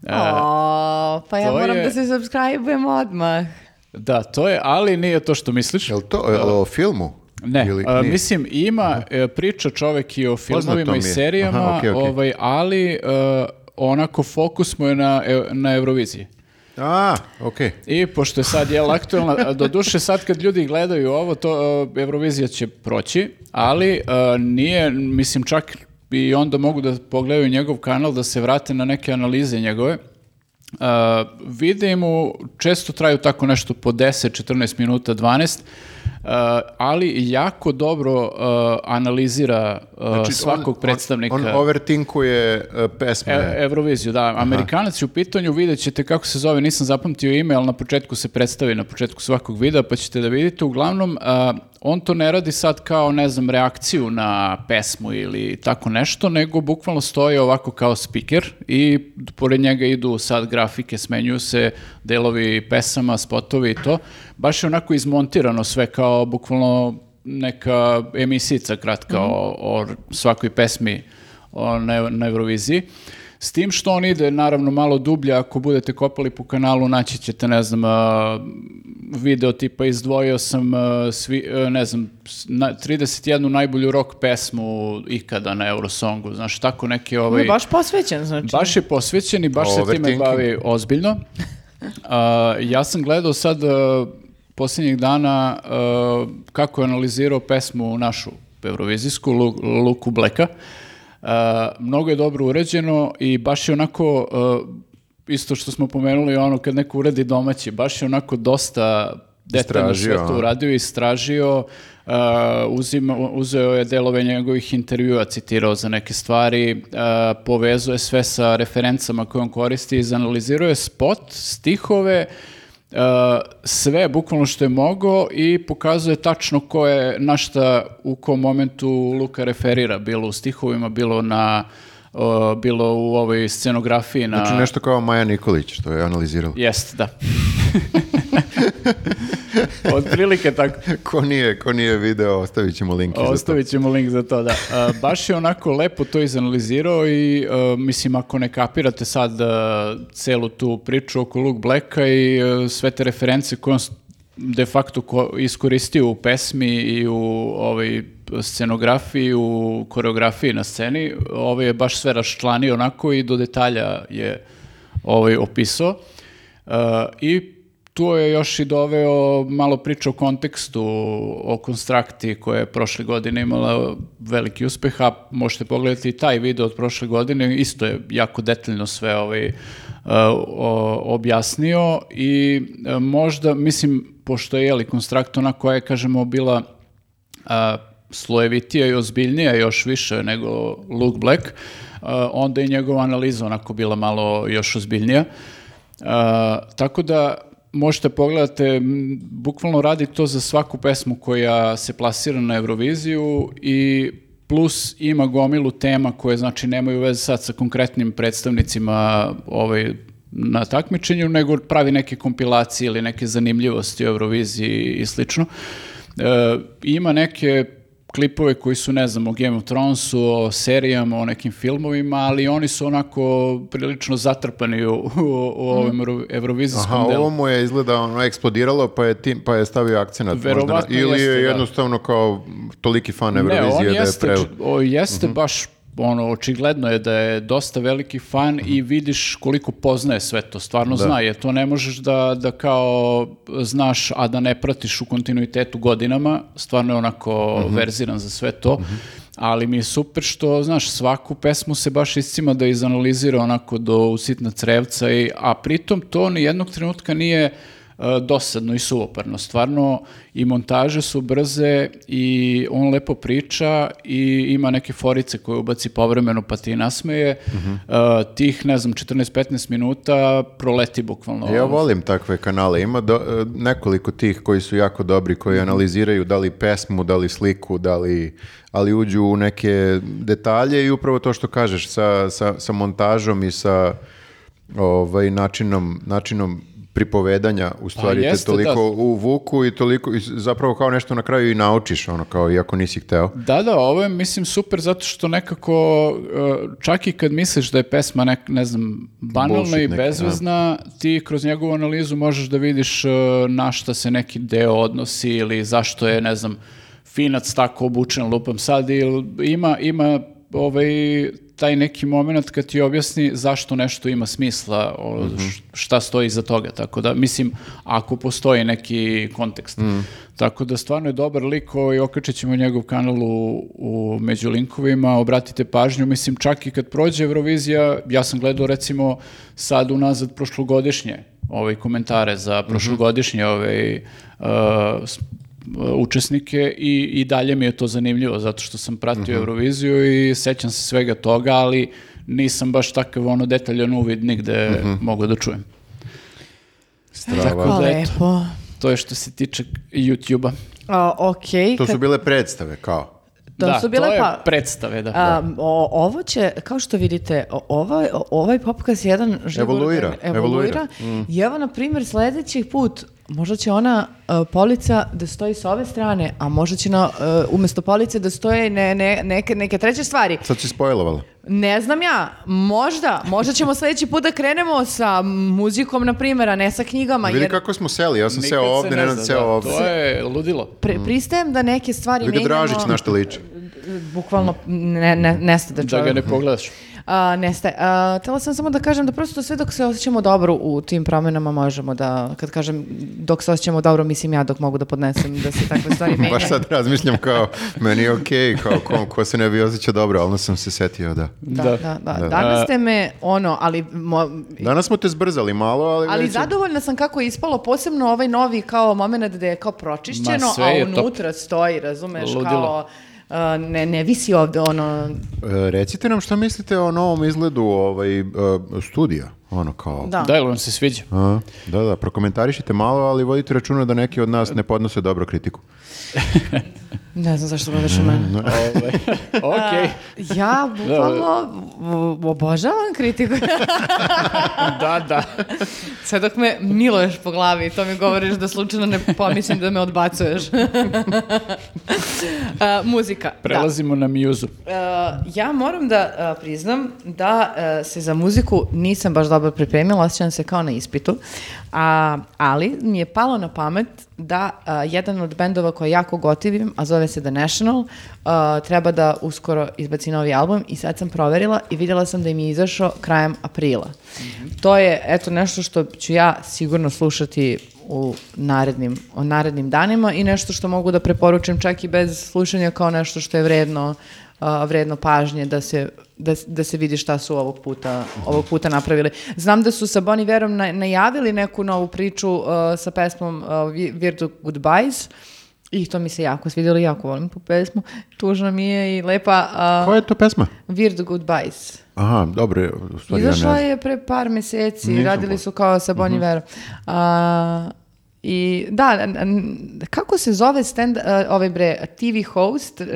A: E,
B: O, pa ja moram
A: je-
B: da se subscribe-ujem odmah.
A: da, to je, ali nije to što misliš.
C: Jel to je o filmu?
A: Ne,
C: Ili
A: a,
C: nije?
A: mislim ima e, priča čovek i o filmovima i
C: je.
A: serijama,
C: Aha, okej, okej.
A: ovaj, ali e, onako fokus mu je na, e, na Euroviziji.
C: A, okej.
A: I pošto je sad jel aktualna, doduše sad kad ljudi gledaju ovo, to e, Eurovizija će proći, ali e, nije, mislim čak i onda mogu da pogledaju njegov kanal, da se vrate na neke analize njegove. Uh, videi mu često traju tako nešto po 10, 14 minuta, 12, uh, ali jako dobro uh, analizira uh,
C: Znači,
A: svakog
C: on-
A: predstavnika.
C: On, on overtinkuje uh, pesme.
A: E, Euroviziju, da. Amerikanac je u pitanju, vidjet ćete kako se zove, nisam zapamtio ime, ali na početku se predstavi, na početku svakog videa, pa ćete da vidite. Uglavnom, on to ne radi sad kao, ne znam, reakciju na pesmu ili tako nešto, nego bukvalno stoji ovako kao speaker i pored njega idu sad grafike, smenjuju se delovi pesama, spotovi i to. Baš je onako izmontirano sve kao bukvalno neka emisica kratka o, o svakoj pesmi o, na, na Euroviziji. S tim što on ide naravno malo dublje, ako budete kopali po kanalu naći ćete, ne znam, video tipa izdvojio sam, svi, ne znam, s- na, 31 najbolju rock pesmu ikada na Eurosongu, znaš, tako neki
B: On
A: ovaj...
B: je baš posvećen, znači.
A: Baš je posvećen i baš se time bavi ozbiljno. A, ja sam gledao sad posljednjih dana a, kako je analizirao pesmu našu eurovizijsku, Lu- Luku Bleka. A, mnogo je dobro uređeno i baš je onako, a, isto što smo pomenuli, ono kad neko uredi domaći, baš je onako dosta detaljno sve to uradio, istražio, uh, uzima, uzeo je delove njegovih intervjua, citirao za neke stvari, uh, povezuje sve sa referencama koje on koristi, izanalizirao je spot, stihove, uh, sve bukvalno što je mogao i pokazuje tačno ko je, na šta u kom momentu Luka referira, bilo u stihovima, bilo na uh, bilo u ovoj scenografiji na...
C: Znači nešto kao Maja Nikolić, što je analizirala.
A: Jest, da. Otprilike tako.
C: Ko nije, ko nije video, ostavit ćemo link za to.
A: Ostavit ćemo link za to, da. Baš je onako lepo to izanalizirao i mislim ako ne kapirate sad celu tu priču oko Luke Blacka i sve te reference koje on de facto ko- iskoristio u pesmi i u ovoj scenografiji, u koreografiji na sceni, ovaj je baš sve raščlanio onako i do detalja je ovaj opisao. Uh, I tu je još i doveo malo priča o kontekstu, o konstrakti koja je prošle godine imala veliki uspeh, a možete pogledati i taj video od prošle godine, isto je jako detaljno sve ovaj, o- objasnio i uh, možda, mislim, pošto je jeli konstrakt ona koja je, kažemo, bila a, slojevitija i ozbiljnija još više nego Luke Black, a, onda je njegova analiza onako bila malo još ozbiljnija. A, tako da možete pogledate, bukvalno radi to za svaku pesmu koja se plasira na Euroviziju i plus ima gomilu tema koje znači nemaju veze sad sa konkretnim predstavnicima ovaj, na takmičenju, nego pravi neke kompilacije ili neke zanimljivosti o Euroviziji i slično. E, ima neke klipove koji su, ne znam, o Game of Thronesu, o serijama, o nekim filmovima, ali oni su onako prilično zatrpani u, u, u ovom euro- evrovizijskom
C: Aha,
A: delu.
C: ovo mu je izgleda ono eksplodiralo pa je, tim, pa je stavio akcenat možda na-
A: Verovatno
C: ili
A: jeste,
C: je
A: da.
C: jednostavno kao toliki fan
A: Ne,
C: Eurovizije
A: on
C: da je
A: jeste,
C: pre...
A: č- o, jeste
C: Mhm.
A: baš ono, očigledno je da je dosta veliki fan
C: Mhm.
A: i vidiš koliko poznaje sve to, stvarno zna, jer to ne možeš da, da kao znaš, a da ne pratiš u kontinuitetu godinama, stvarno je onako
C: Mhm.
A: verziran za sve to, ali mi je super što, znaš, svaku pesmu se baš iscima da izanalizira onako do u sitna crevca, i, a pritom to ni jednog trenutka nije dosadno i suvoparno. Stvarno i montaže su brze i on lepo priča i ima neke forice koje ubaci povremeno pa ti nasmeje. E, tih, ne znam, 14-15 minuta proleti bukvalno.
C: Ja volim takve kanale. Ima do- e, nekoliko tih koji su jako dobri, koji
A: Mhm.
C: analiziraju da li pesmu, da li sliku, da li, ali uđu u neke detalje i upravo to što kažeš sa, sa, sa montažom i sa ovaj, načinom, načinom pripovedanja u stvari te
A: jeste,
C: toliko
A: da.
C: uvuku i toliko i zapravo kao nešto na kraju i naučiš ono kao iako nisi hteo.
A: Da, da, ovo je, mislim, super zato što nekako, uh, čak i kad misliš da je pesma, nek, ne znam, banalna
C: Bullshit
A: i
C: neki,
A: bezvezna, ti kroz njegovu analizu možeš da vidiš uh, na šta se neki deo odnosi ili zašto je, ne znam, finac tako obučen lupam sad ili ima, ima ovaj, taj neki moment kad ti objasni zašto nešto ima smisla, o, š- šta stoji iza toga, tako da, mislim, ako postoji neki kontekst. Tako da stvarno je dobar lik i okačit ćemo njegov kanal u, u među linkovima, obratite pažnju, mislim čak i kad prođe Eurovizija, ja sam gledao recimo sad unazad prošlogodišnje ovaj komentare za prošlogodišnje ovaj, uh, učesnike i, i dalje mi je to zanimljivo zato što sam pratio Euroviziju i sećam se svega toga, ali nisam baš takav ono detaljan uvid nigde mogu da čujem.
C: Strava.
B: Tako
A: da, eto.
B: lepo.
A: To je što se tiče YouTube-a.
B: A, okej,
C: To su bile predstave kao.
B: to
A: da,
B: su bile
A: to je
B: pa...
A: predstave, da.
B: A, o- ovo će, kao što vidite, o- ovaj, o- ovaj popkast je jedan
C: Evoluira, evoluira.
B: evoluira. I evo, na primjer, sljedeći put možda će ona uh, polica da stoji s ove strane, a možda će na, uh, umjesto police da stoje ne, ne- neke, neke treće stvari.
C: Sad si spojlovala.
B: Ne znam ja, možda, možda ćemo sljedeći put da krenemo sa muzikom, na primjer, a ne sa knjigama,
C: Vidi
B: jer
C: kako smo seli, ja sam
A: Nikad
C: seo
A: se
C: ovdje,
A: ne
C: Nenad
A: zna,
C: seo
A: da,
C: ovdje.
A: To je ludilo.
B: pre- pristajem da neke stvari
C: Vidi ga
B: menjamo.
C: Dražić na što liči.
B: Bukvalno ne, ne, nestade
A: Da
B: čovjek.
A: ga ne pogledaš.
B: A, nestaje. A, htjela sam samo da kažem da prosto sve dok se osjećamo dobro u tim promjenama možemo da, kad kažem dok se osjećamo dobro, mislim ja dok mogu da podnesem da se takve stvari menjaju.
C: Baš sad razmišljam kao, meni je okej, kao ko, ko se ne bi osjećao dobro, ali sam se setio, da.
B: Da,
A: Da.
B: da, da. Danas ste me, ono, ali, mo-
C: Danas smo te zbrzali malo, ali...
B: ali
C: već
B: zadovoljna sam kako je ispalo, posebno ovaj novi kao moment gde je kao pročišćeno, a
A: je top.
B: unutra stoji, razumeš,
A: Ludilo.
B: kao ne, ne visi ovde ono,
C: E, recite nam šta mislite o novom izgledu ovaj, e, studija, ono kao...
B: da.
A: Da, ili vam se sviđa?
C: A, da, da, prokomentarišite malo, ali vodite računa da neki od nas ne podnose dobro kritiku.
B: Ne znam zašto gledaš u mene.
A: Ovaj, Okej,
B: Ja bukvalno v- obožavam kritiku.
A: da, da.
B: Sve dok me miluješ po glavi, to mi govoriš da slučajno ne pomislim da me odbacuješ. A, muzika. da.
A: Prelazimo na Muse-u.
B: E, ja moram da priznam da se za muziku nisam baš dobro pripremila, osjećam se kao na ispitu, a, ali mi je palo na pamet da e, jedan od bendova koje jako gotivim, a zove se The National, e, treba da uskoro izbaci novi album i sad sam proverila i vidjela sam da im je izašao krajem aprila. To je eto nešto što ću ja sigurno slušati u narednim, o narednim danima i nešto što mogu da preporučim čak i bez slušanja kao nešto što je vredno, a, vredno pažnje da se, da, da se vidi šta su ovog puta, ovog puta napravili. Znam da su sa Bon Iverom na- najavili neku novu priču a, sa pesmom a, Vi- Weird Goodbyes i to mi se jako svidjelo, jako volim tu pesmu. Tužna mi je i lepa. a,
C: Koja je to pesma?
B: Weird Goodbyes.
C: Aha, dobro, ja
B: Izašla
C: ne...
B: je pre par mjeseci,
C: Nisam
B: radili
C: po-
B: su kao sa Bon Iverom. A, I da, kako se zove stand, uh, ovaj bre, TV host uh,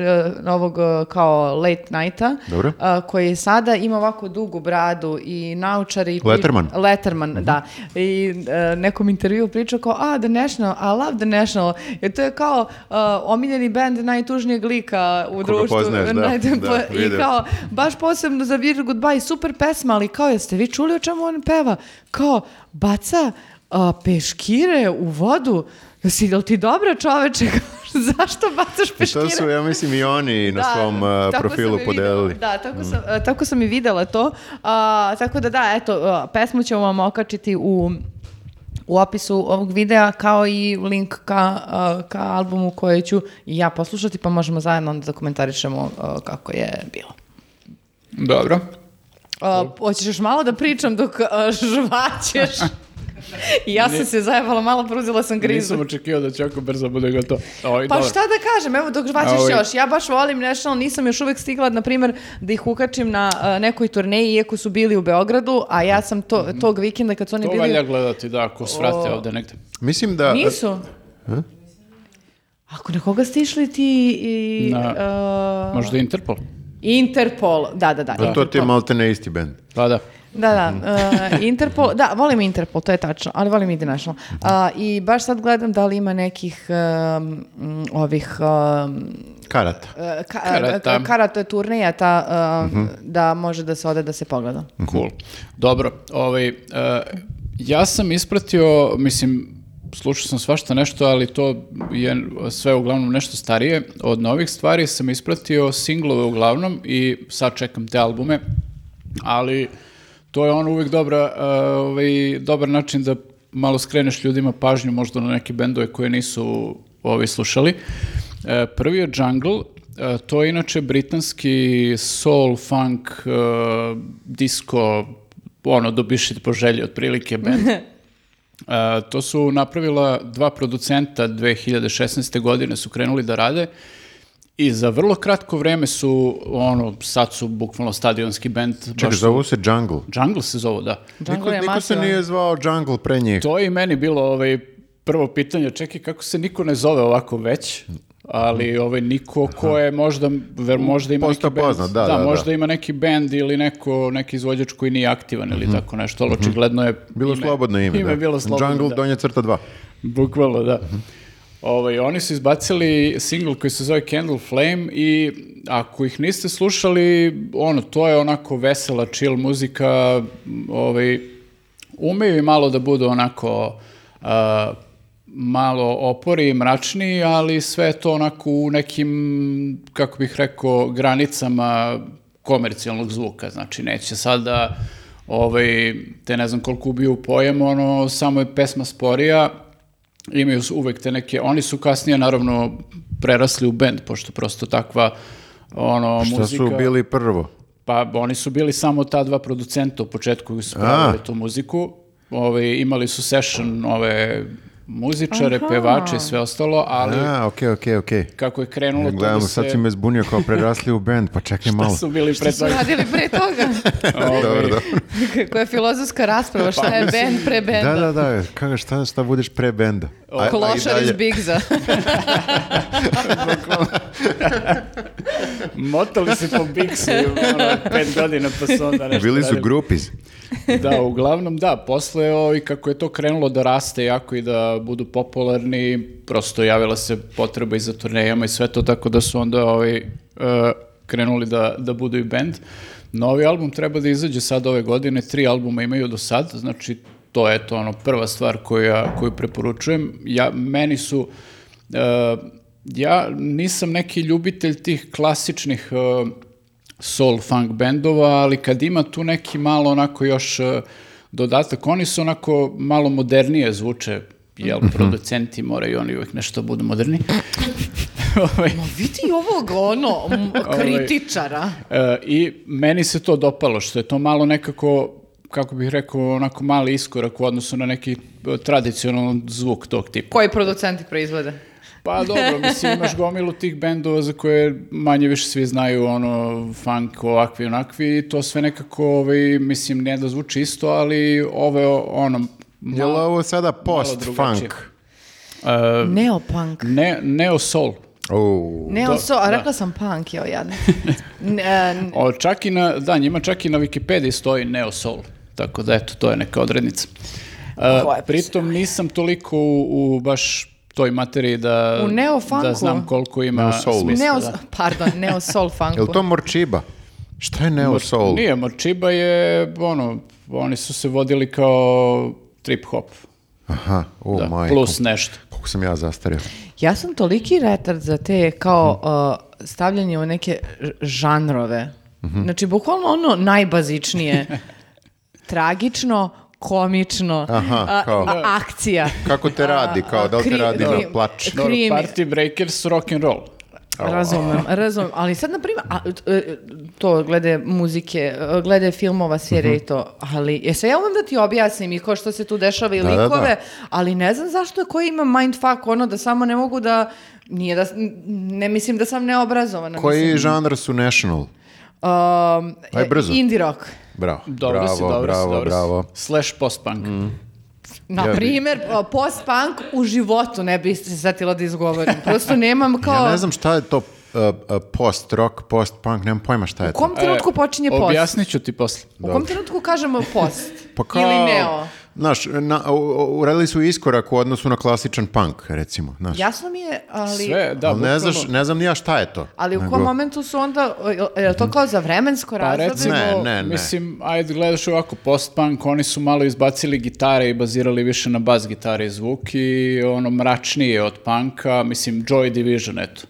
B: ovog uh, kao late nighta,
C: Dobro.
B: uh, koji sada ima ovako dugu bradu i naučari... i pri-
C: Letterman.
B: Letterman, da. I uh, nekom intervju pričao kao, a, The National, I love The National. Jer to je kao uh, omiljeni band najtužnijeg lika u društvu.
C: poznaješ, da, da,
B: I kao, baš posebno za Weird Goodbye, super pesma, ali kao, jeste vi čuli o čemu on peva? Kao, baca a, peškire u vodu. Jesi, jel ti dobro čoveče? Zašto bacaš
C: I
B: peškire?
C: to su, ja mislim, i oni na svom uh,
B: tako
C: profilu
B: i
C: podelili.
B: videla. Da, tako sam, a, tako sam i videla to. A, tako da da, eto, a, pesmu ćemo vam okačiti u u opisu ovog videa kao i link ka, a, ka albumu koje ću i ja poslušati pa možemo zajedno onda da komentarišemo a, kako je bilo.
A: Dobro.
B: A, hoćeš još malo da pričam dok a, žvaćeš? Ja sam se zajevala malo, pruzila sam grizu.
A: Nisam očekivao da će ovako brzo bude gotovo. Oj,
B: Pa
A: dobro.
B: šta da kažem, evo dok žvaćeš
A: Ovaj.
B: još, ja baš volim National, nisam još uvek stigla, na primjer, da ih ukačim na a, nekoj turneji, iako su bili u Beogradu, a ja sam to, tog vikenda kad su oni
A: To
B: bili...
A: valja gledati, da, ako svrate
B: O.
A: ovde negde.
C: Mislim da...
B: Nisu. Ako na koga ste išli ti i...
A: Na-
B: a,
A: Možda Interpol?
B: Interpol, da, da, da.
C: Pa to ti je
B: Interpol.
C: malte ne isti band.
A: Pa da.
B: Da, da, uh, Interpol, da, volim Interpol, to je tačno, ali volim i The National. A, I baš sad gledam da li ima nekih um, ovih um,
C: Karata.
B: uh, ka,
A: Karata.
B: uh, karate turneja ta, uh, da može da se ode da se pogleda.
A: Cool. Dobro, ovaj, ja sam ispratio, mislim, slušao sam svašta nešto, ali to je sve uglavnom nešto starije. Od novih stvari sam ispratio singlove uglavnom i sad čekam te albume, ali to je on uvijek dobra, ovaj, dobar način da malo skreneš ljudima pažnju možda na neke bendove koje nisu ovi slušali. E, prvi je Jungle, to je inače britanski soul, funk, e, disco, ono, dobišit po želji otprilike band. E, to su napravila dva producenta 2016. godine su krenuli da rade i za vrlo kratko vreme su, ono, sad su bukvalno stadionski band.
C: Čekaj,
A: baš su-
C: zovu se Jungle.
A: Jungle se zovu, da.
C: Niko,
B: Jungle je
C: niko se nije zvao Jungle pre njih.
A: To je i meni bilo ovaj, prvo pitanje, čekaj, kako se niko ne zove ovako već? Ali ovaj, niko ko je možda, ver, možda ima
C: Postao
A: neki band,
C: poznat, da, da, da.
A: možda ima neki band ili neko, neki izvođač koji nije aktivan ili tako nešto, ali očigledno je
C: Mhm. Bilo
A: ime,
C: slobodno ime,
A: ime
C: da.
A: bilo slobodno,
C: Jungle
A: da.
C: donje crta 2.
A: Bukvalno, da. Ovaj, oni su izbacili single koji se zove Candle Flame i ako ih niste slušali, ono, to je onako vesela, chill muzika, ovaj, umeju i malo da budu onako a, malo opori i mračni, ali sve to onako u nekim, kako bih rekao, granicama komercijalnog zvuka. Znači, neće sad da ovaj, te ne znam koliko ubiju pojem, ono, samo je pesma sporija, imaju uvek te neke, oni su kasnije naravno prerasli u bend, pošto prosto takva ono,
C: Šta
A: muzika...
C: su bili prvo?
A: Pa oni su bili samo ta dva producenta u početku koji su pravili tu muziku. Ove, imali su session ove muzičare,
B: Aha.
A: pevače i sve ostalo, ali
C: A, okej, okej, okej.
A: kako je krenulo to
C: Gledamo,
A: da
C: sad
A: se...
C: si me zbunio kao prerasli u band, pa čekaj malo.
A: su bili pre
B: Su
A: toga.
B: radili pre toga.
A: Ovaj,
C: Dobro, dobro.
B: Koja je filozofska rasprava, šta je band pre benda?
C: Da, da, da, kako, šta, šta budeš pre benda?
B: Klošar iz Bigza.
A: Motali se po ono, pet godina pa su onda nešto
C: Bili su grupiz.
A: Da, uglavnom da, posle ovaj, kako je to krenulo da raste jako i da budu popularni, prosto javila se potreba i za turnejama i sve to, tako da su onda ovaj, e, krenuli da, da budu i band. Novi album treba da izađe sad ove godine, tri albuma imaju do sad, znači to je to ono prva stvar koja, koju preporučujem. Ja, meni su, e, ja nisam neki ljubitelj tih klasičnih e, soul funk bendova, ali kad ima tu neki malo onako još e, dodatak, oni su onako malo modernije zvuče, jel, producenti moraju oni uvijek nešto budu moderni. Ovaj,
B: Vidi ovog, ono, m, kritičara.
A: e, I meni se to dopalo, što je to malo nekako, kako bih rekao, onako mali iskorak u odnosu na neki e, tradicionalan zvuk tog tipa.
B: Koji producenti proizvode?
A: Pa dobro, mislim, imaš gomilu tih bendova za koje manje više svi znaju, ono, funk, ovakvi, onakvi, i to sve nekako, ovaj, mislim, ne da zvuči isto, ali ovo je, ono,
C: Je li
A: malo-
C: ovo sada post-funk?
A: E,
B: Neopunk.
A: ne, neo soul.
C: O,
B: Neo
A: to-
B: so, a
A: da.
B: rekla sam punk, jo, jadno.
A: O, čak i na, da, njima čak i na Wikipediji stoji neo soul. Tako da, eto, to je neka odrednica.
B: Je
A: pritom nisam toliko u, u baš toj materiji da,
B: U neofunku?
A: da znam koliko ima
C: Neo soulu.
A: smisla.
B: neo,
A: da.
B: pardon, neo soul
C: je li
B: funku.
C: to Morčiba? Šta je Neo Soul?
A: Nije, Morčiba je, ono, oni su se vodili kao trip hop.
C: Aha, o
A: Da,
C: majko.
A: plus nešto.
C: Koliko sam ja zastario.
B: Ja sam toliki retard za te kao uh, stavljanje u neke žanrove.
C: Mhm.
B: Znači, bukvalno ono najbazičnije. Tragično, komično,
C: Aha,
B: a-
C: kao-
B: a- akcija.
C: Kako te radi, kao da li te radi na
B: kri-
C: plač?
B: kri-
A: Dobro,
B: Krimi.
A: Party Breakers, rock and roll.
B: Razumem, razumem. Ali sad, na primjer, a, e, to glede muzike, glede filmova, serije i to, ali jesam ja umem da ti objasnim i ko što se tu dešava i
C: Da, da, da.
B: likove, ali ne znam zašto je koji ima mindfuck ono da samo ne mogu da, nije da, ne mislim da sam neobrazovana.
C: Koji
B: mislim,
C: žanr su National?
B: um,
C: Aj, brzo.
B: Indie rock.
C: Bravo,
A: Dobro
C: bravo,
A: si, dobro si,
C: bravo,
A: dobro si.
C: bravo.
A: Slash post-punk.
B: Na
C: Ja bi-
B: primjer, o, post-punk u životu ne bi se setila da izgovorim. Prosto nemam kao...
C: Ja ne znam šta je to uh, uh, post-rock, post-punk, nemam pojma šta je
B: U
C: to.
B: kom trenutku počinje post?
A: Objasnit ću ti posle.
B: U kom trenutku kažemo post?
C: Pa kao,
B: Ili neo?
C: Znaš, na, uradili su iskorak u odnosu na klasičan punk, recimo. Znaš.
B: Jasno mi je, ali...
A: Sve, da,
C: Ali ne, znaš, ne znam ni ja šta je to.
B: Ali u
C: Nego-
B: kom momentu su onda, je li to kao za vremensko
A: Pa
B: razdoblje?
A: recimo,
C: Ne, ne, ne.
A: mislim, ajde gledaš ovako, post-punk, oni su malo izbacili gitare i bazirali više na bas gitare i zvuk i ono mračnije od punka, mislim, Joy Division, eto.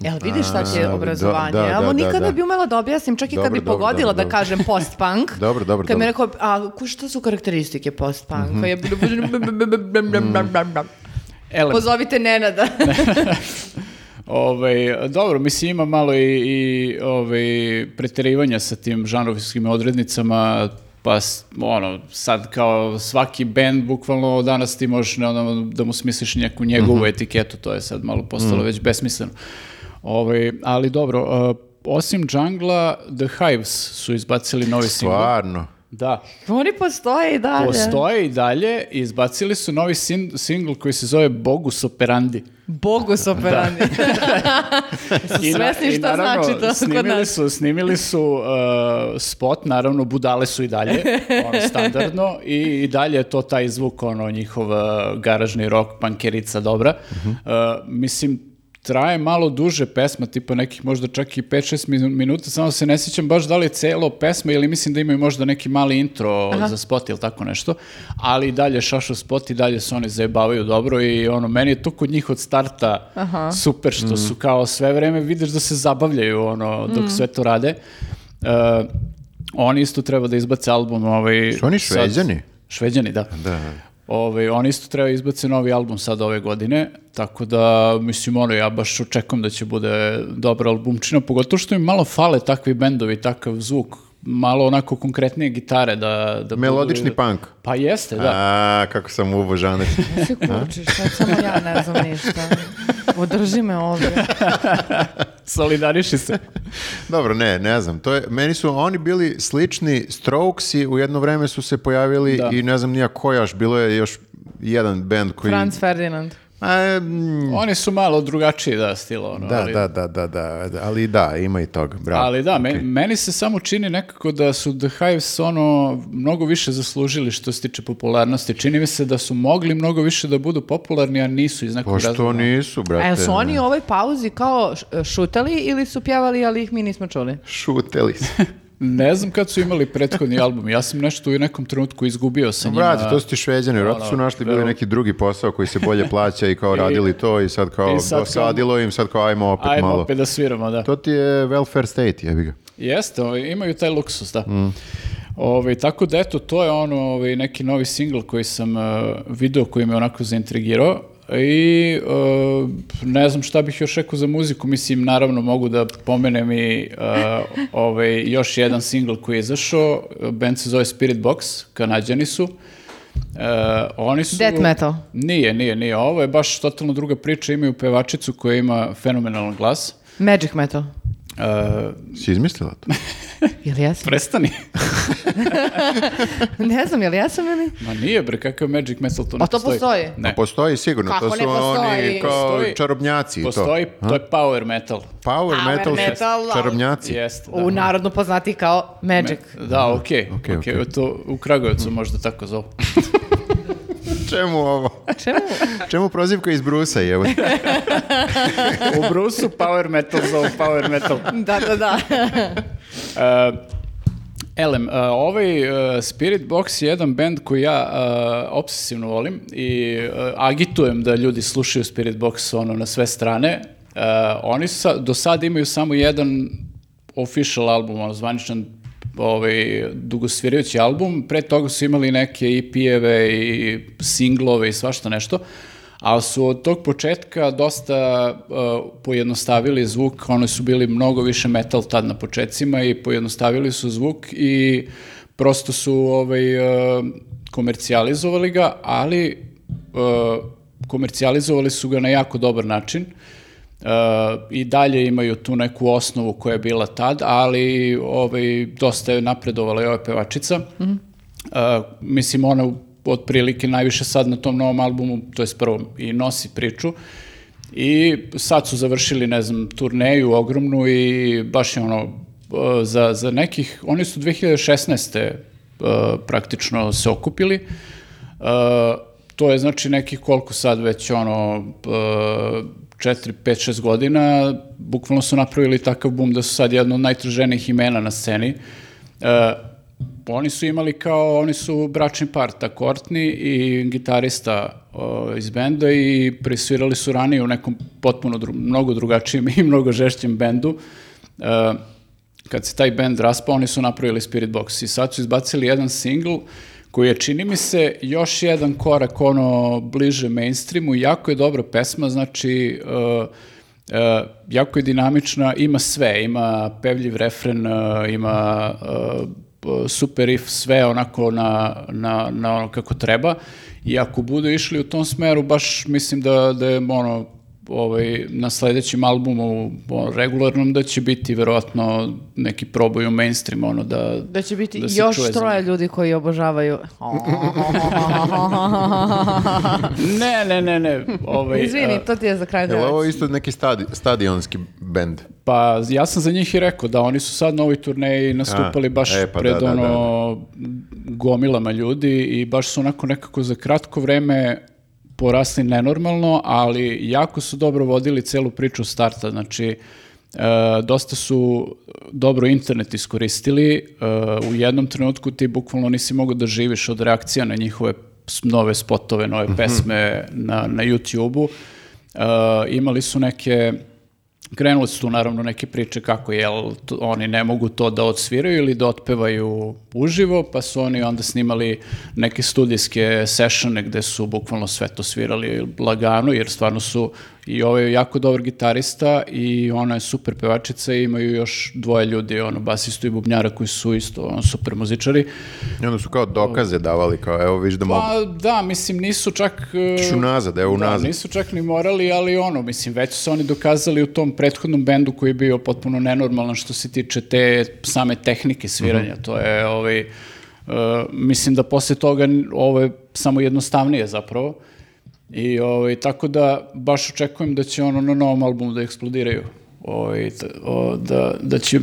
B: Jel vidiš šta će obrazovanje?
C: da, da,
B: ovo
C: da,
B: nikad
C: da,
B: ne
C: da.
B: bi umela da objasnim, čak i kad bi
C: dobro,
B: pogodila
C: dobro,
B: da
C: dobro.
B: kažem post-punk.
C: Dobro, dobro,
B: Kad mi je rekao, a ku- šta su karakteristike post-punka? Ja bi- Pozovite Nenada.
A: ovaj, dobro, mislim, ima malo i, i ovaj, preterivanja sa tim žanrovskim odrednicama, pa ono, sad kao svaki band, bukvalno danas ti možeš ne, ono, da mu smisliš neku njegovu etiketu, to je sad malo postalo već besmisleno. Ovaj, ali dobro, uh, osim Džangla, The Hives su izbacili novi single.
C: Stvarno.
A: Da,
B: Oni postoje i dalje.
A: postoje i dalje i izbacili su novi sin, single koji se zove Bogus Operandi.
B: Bogus operandi. Su
A: I na-
B: svesni
A: i
B: šta
A: naravno,
B: znači to kod
A: snimili
B: nas.
A: Su, snimili su uh, spot, naravno budale su i dalje, ono standardno, i, i dalje je to taj zvuk, ono njihov uh, garažni rock, pankerica dobra.
C: Mhm.
A: Uh, mislim, traje malo duže pesma, tipa nekih možda čak i 5-6 minu- minuta, samo se ne sjećam baš da li je celo pesma ili mislim da imaju možda neki mali intro za spot ili tako nešto, ali dalje šašo spot i dalje se oni zajebavaju dobro i ono, meni je to kod njih od starta super što
C: Mhm.
A: su kao sve vreme vidiš da se zabavljaju ono, dok sve to rade. E, oni isto treba da izbace album ovaj,
C: Su oni
A: sad-
C: Šveđani?
A: Šveđani, da.
C: Da.
A: Ovaj, oni isto treba izbace novi album sad ove godine, tako da, mislim, ono, ja baš očekujem da će bude dobra albumčina, pogotovo što im malo fale takvi bendovi, takav zvuk, malo onako konkretnije gitare da... da
C: Melodični
A: budu-
C: punk.
A: Pa jeste, da.
C: A, kako sam uvo žaner.
B: Se kučiš, sad samo ja ne znam ništa. Održi me ovdje.
A: Solidariši se.
C: Dobro, ne, ne znam. To je, meni su oni bili slični Strokesi, u jedno vreme su se pojavili
A: Da.
C: i ne znam nija ko još, bilo je još jedan band koji...
B: Franz Ferdinand.
C: A, mm,
A: Oni su malo drugačiji, da, stilo. Ono,
C: da,
A: ali,
C: da, da, da, da, ali da, ima i toga, bravo.
A: Ali da, me-
C: okej.
A: meni se samo čini nekako da su The Hives ono mnogo više zaslužili što se tiče popularnosti. Čini mi se da su mogli mnogo više da budu popularni, a nisu iz nekog
C: Pa
A: razloga.
C: nisu, brate?
B: A su oni u ovoj pauzi kao šutali ili su pjevali, ali ih mi nismo čuli?
C: Šuteli su.
A: Ne znam kad su imali prethodni album. Ja sam nešto u nekom trenutku izgubio sa njima.
C: Brate, to su ti šveđani, vjerojatno su našli bili neki drugi posao koji se bolje plaća i kao radili to i sad kao
A: i sad kao-
C: dosadilo im, sad kao ajmo opet
A: Ajmo
C: malo.
A: opet da sviramo, da.
C: To ti je welfare state, jebi ga.
A: Jeste, ovaj, imaju taj luksus, da.
C: Mm.
A: Ovaj, tako da eto, to je ono ovaj, neki novi singl koji sam uh, video koji me onako zaintrigirao i uh, ne znam šta bih još rekao za muziku, mislim naravno mogu da pomenem i uh, ovaj, još jedan singl koji je izašao, band se zove Spirit Box, kanadjani su. Uh, oni su...
B: Death metal.
A: Nije, nije, nije. Ovo je baš totalno druga priča. Imaju pevačicu koja ima fenomenalan glas.
B: Magic metal.
A: Uh,
C: Si izmislila to?
B: Jel jesam?
A: Prestani.
B: ne znam, jel jesam ili?
A: Ma nije bre, kakav Magic Metal to ne
B: Pa to postoji?
A: Ne.
C: Postoji sigurno,
B: Kako
C: to su
B: ne postoji?
C: oni kao
A: Postoji.
C: čarobnjaci. i to.
A: Postoji, to je power metal.
C: Power,
B: Power
C: metal, su
B: metal, ali-
C: čarobnjaci.
A: Jeste, da.
B: U narodno poznati kao Magic.
A: Da, okej.
C: Okej,
A: okej,
C: okej.
A: To u Kragujevcu možda tako zovu.
C: Čemu ovo?
B: Čemu?
C: Čemu prozivka iz Brusa je?
A: U Brusu power metal zovu power metal.
B: da, da, da.
A: Uh, Elem, uh, ovaj uh, Spirit Box je jedan band koji ja uh, obsesivno volim i uh, agitujem da ljudi slušaju Spirit Box ono na sve strane. Uh, oni sa, do sada imaju samo jedan official album, ono zvaničan ovaj, dugosvirajući album. Pre toga su imali neke EP-eve i singlove i svašta nešto. Ali su od tog početka dosta uh, pojednostavili zvuk, oni su bili mnogo više metal tad na početcima i pojednostavili su zvuk i prosto su ovaj, uh, komercijalizovali ga, ali uh, komercijalizovali su ga na jako dobar način. Uh, I dalje imaju tu neku osnovu koja je bila tad, ali ovaj, dosta je napredovala i ova pevačica. Uh, mislim, ona otprilike najviše sad na tom novom albumu, to je prvom, i nosi priču. I sad su završili, ne znam, turneju ogromnu i baš je ono, uh, za, za nekih, oni su 2016. uh, praktično se okupili. Uh, to je znači nekih koliko sad već ono, uh, 4, 5, 6 godina, bukvalno su napravili takav bum da su sad jedno od najtraženijih imena na sceni. Uh, oni su imali kao, oni su bračni par, ta Courtney i gitarista o, iz benda i presvirali su ranije u nekom potpuno dru, mnogo drugačijem i mnogo žešćem bendu. E, kad se taj bend raspao, oni su napravili Spirit Box i sad su izbacili jedan single koji je, čini mi se, još jedan korak ono bliže mainstreamu, jako je dobra pesma, znači e, e, jako je dinamična, ima sve, ima pevljiv refren, e, ima p- super riff, sve onako na, na, na ono kako treba. I ako budu išli u tom smeru, baš mislim da, da je ono, ovaj, na sledećem albumu ono, regularnom da će biti verovatno neki proboj u mainstream ono da
B: Da će biti
A: da
B: još
A: čuje
B: troje ljudi koji obožavaju.
A: Ne, ne, ne, ne. Ovaj,
B: Izvini, to ti je za kraj
C: Je li ovo
B: gledać.
C: isto neki stadi, stadionski bend?
A: Pa ja sam za njih i rekao da oni su sad na ovoj turneji nastupali
C: A,
A: baš
C: e, pa
A: pred
C: da, da,
A: ono gomilama ljudi i baš su onako nekako za kratko vreme porasli nenormalno, ali jako su dobro vodili celu priču starta, znači e, dosta su dobro internet iskoristili, e, u jednom trenutku ti bukvalno nisi mogao da živiš od reakcija na njihove nove spotove, nove pesme na, na YouTube-u. E, imali su neke Krenule su tu naravno neke priče kako jel, oni ne mogu to da odsviraju ili da otpevaju uživo, pa su oni onda snimali neke studijske sessione gde su bukvalno sve to svirali lagano, jer stvarno su i ovaj je jako dobar gitarista i ona je super pevačica i imaju još dvoje ljudi, ono, basistu i bubnjara koji su isto ono, super muzičari.
C: I onda su kao dokaze davali, kao evo viš da mogu.
A: Pa da, mislim, nisu čak... e,
C: Ću nazad, evo
A: Da,
C: unazad.
A: nisu čak ni morali, ali ono, mislim, već su se oni dokazali u tom prethodnom bendu koji je bio potpuno nenormalan što se tiče te same tehnike sviranja.
C: Mhm.
A: To je, ovaj, e, mislim da posle toga ovo je samo jednostavnije zapravo. I ovaj, tako da baš očekujem da će ono na novom albumu da eksplodiraju. Ovaj, da, da će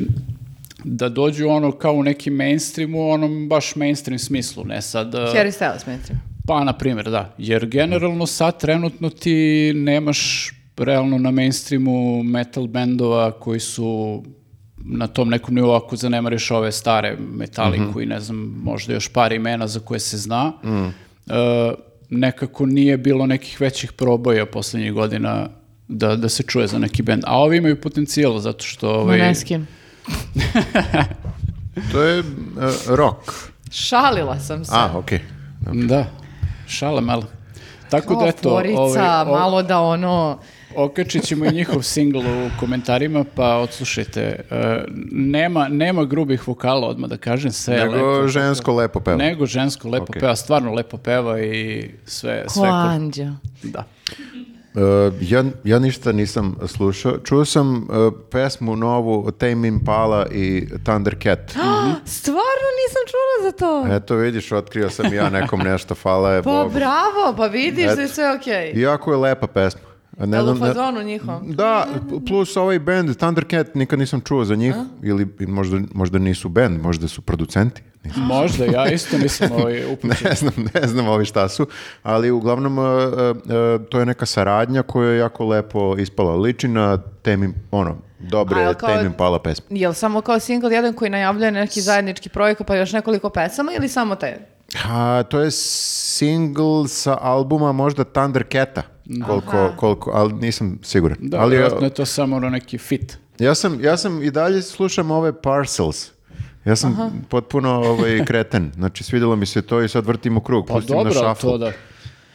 A: da dođu ono kao u neki mainstream u onom baš mainstream smislu, ne sad...
B: Harry Styles, mislim.
A: pa, na primjer, da. Jer generalno sad trenutno ti nemaš realno na mainstreamu metal bendova koji su na tom nekom nivou ako zanemariš ove stare metaliku i ne znam, možda još par imena za koje se zna. E, nekako nije bilo nekih većih proboja poslednjih godina da, da se čuje za neki bend. A ovi imaju potencijal zato što... Ovaj,
B: Måneskin.
C: To je e, rock.
B: Šalila sam se.
C: A, okej.
A: Da, šala malo. Tako
B: Kao
A: da eto,
B: forica,
A: ovaj, o-
B: malo da ono...
A: Okačit ćemo i njihov singl u komentarima, pa odslušajte. E, nema, nema grubih vokala, odmah da kažem, sve
C: Nego
A: lepo.
C: žensko lepo peva.
A: Nego žensko lepo
C: Ok.
A: peva, stvarno lepo peva i sve,
B: Ko
A: sve ko-
B: anđeo.
A: Da.
C: Uh, ja, ja ništa nisam slušao. Čuo sam uh, pesmu novu Tame Impala i Thundercat.
B: Stvarno nisam čula za to.
C: Eto vidiš, otkrio sam ja nekom nešto, hvala je
B: Pa
C: Bogu.
B: bravo, pa vidiš
C: Eto.
B: da je sve okej.
C: Jako je lepa pesma. Ne
B: Jel u
C: znam, ne-
B: fazonu njihom?
C: Da, plus ovaj band Thundercat, nikad nisam čuo za njih, ili možda, možda nisu band, možda su producenti. Nisam-
A: Možda, ja isto nisam ovaj upućen.
C: Ne znam, ne znam ovi šta su, ali uglavnom uh, uh, uh, to je neka saradnja koja je jako lepo ispala. Liči na Tame, ono,
B: A,
C: dobre Tame Impala pesme.
B: Jel samo kao single jedan koji najavljuje neki zajednički projekat pa još nekoliko pesama ili samo te?
C: A, to je single sa albuma možda Thundercata, koliko, koliko, ali nisam siguran.
A: Da,
C: ali,
A: vjerojatno je to samo ono neki fit.
C: Ja sam, ja sam i dalje slušam ove Parcels. Ja sam potpuno ovaj, kreten. Znači, svidjelo mi se to i sad vrtim u krug.
A: Pa
C: Pustim
A: dobro,
C: na
A: to da.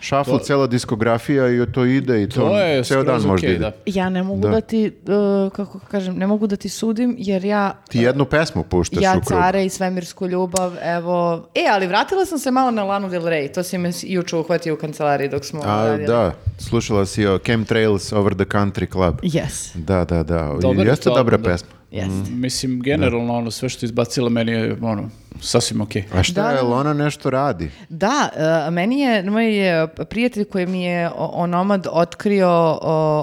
C: Shuffle,
A: to-
C: cela diskografija i to ide i to,
A: To je
C: ceo dan
A: skroz
C: možda ide.
A: da.
B: Ja ne mogu
C: Da.
B: da, ti, uh, kako kažem, ne mogu da ti sudim jer ja
C: Ti jednu pesmu puštaš
B: ja
C: u krug.
B: care i svemirsku ljubav, evo... E, ali vratila sam se malo na Lanu Del Rey, to si me juče uhvatio u kancelariji dok smo
C: A,
B: radili.
C: da, slušala si o Chemtrails Over the Country Club.
B: Yes,
C: Da, da, da.
A: Dobar je
C: Jeste
A: to
C: dobra
A: da.
C: pesma.
B: Yes.
A: Mislim, generalno, ono, sve što je izbacila meni je, ono, sasvim okej.
C: A šta
B: Da,
C: je,
B: da, da.
C: ona nešto radi?
B: Da, e, meni je moj e, prijatelj koji mi je o- onomad otkrio o,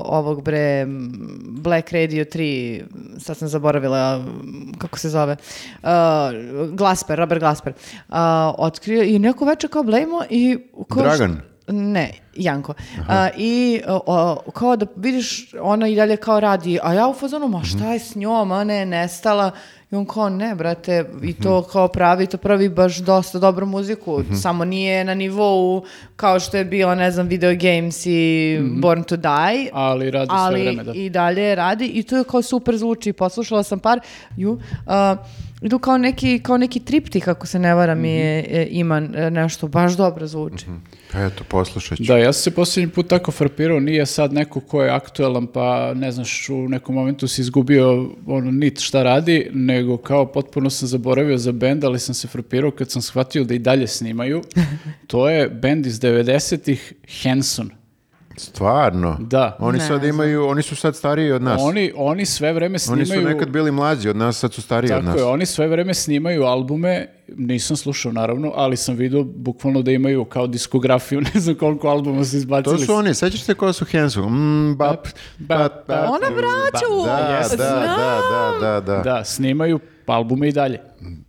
B: ovog bre m, Black Radio 3, sad sam zaboravila m, kako se zove, uh, Glasper, Robert Glasper, uh, otkrio i neko veče kao blejmo i... Kao
C: Dragan?
B: Ne, Janko. A, I o, kao da vidiš, ona i dalje kao radi, a ja u fazonu, ma šta je s njom, ona je nestala. I on kao, ne, brate, i to kao pravi, to pravi baš dosta dobru muziku, samo nije na nivou kao što je bilo, ne znam, Video Games i Born to Die,
A: Ali radi sve
B: ali
A: vreme, da.
B: i dalje radi i to je kao super zvuči. Poslušala sam par, ju, a, idu kao neki, kao neki triptih, ako se ne varam, je, e, ima e, nešto, baš dobro zvuči.
C: Pa eto, poslušat ću.
A: Da, ja sam se posljednji put tako frapirao, nije sad neko ko je aktualan, pa ne znaš, u nekom momentu si izgubio ono, nit šta radi, nego kao potpuno sam zaboravio za bend, ali sam se frapirao kad sam shvatio da i dalje snimaju. To je bend iz 90-ih, Hanson.
C: Stvarno?
A: Da.
C: Oni
B: Ne
C: sad
B: znam.
C: imaju, oni su sad stariji od nas.
A: Oni, oni sve vreme
C: Oni
A: snimaju...
C: su nekad bili mlađi od nas, sad su stariji od
A: Tako
C: nas.
A: je, oni sve vreme snimaju albume, nisam slušao naravno, ali sam vidio bukvalno da imaju kao diskografiju, ne znam koliko albuma su
C: To
A: izbacili.
C: su oni, sećaš se ko su Hansu? Mm, bap,
A: Bap,
C: bap,
A: bap.
C: bap.
B: Ona braću!
C: Da,
A: Jeste.
C: da, da, da, da, da.
A: Da, snimaju albume i dalje.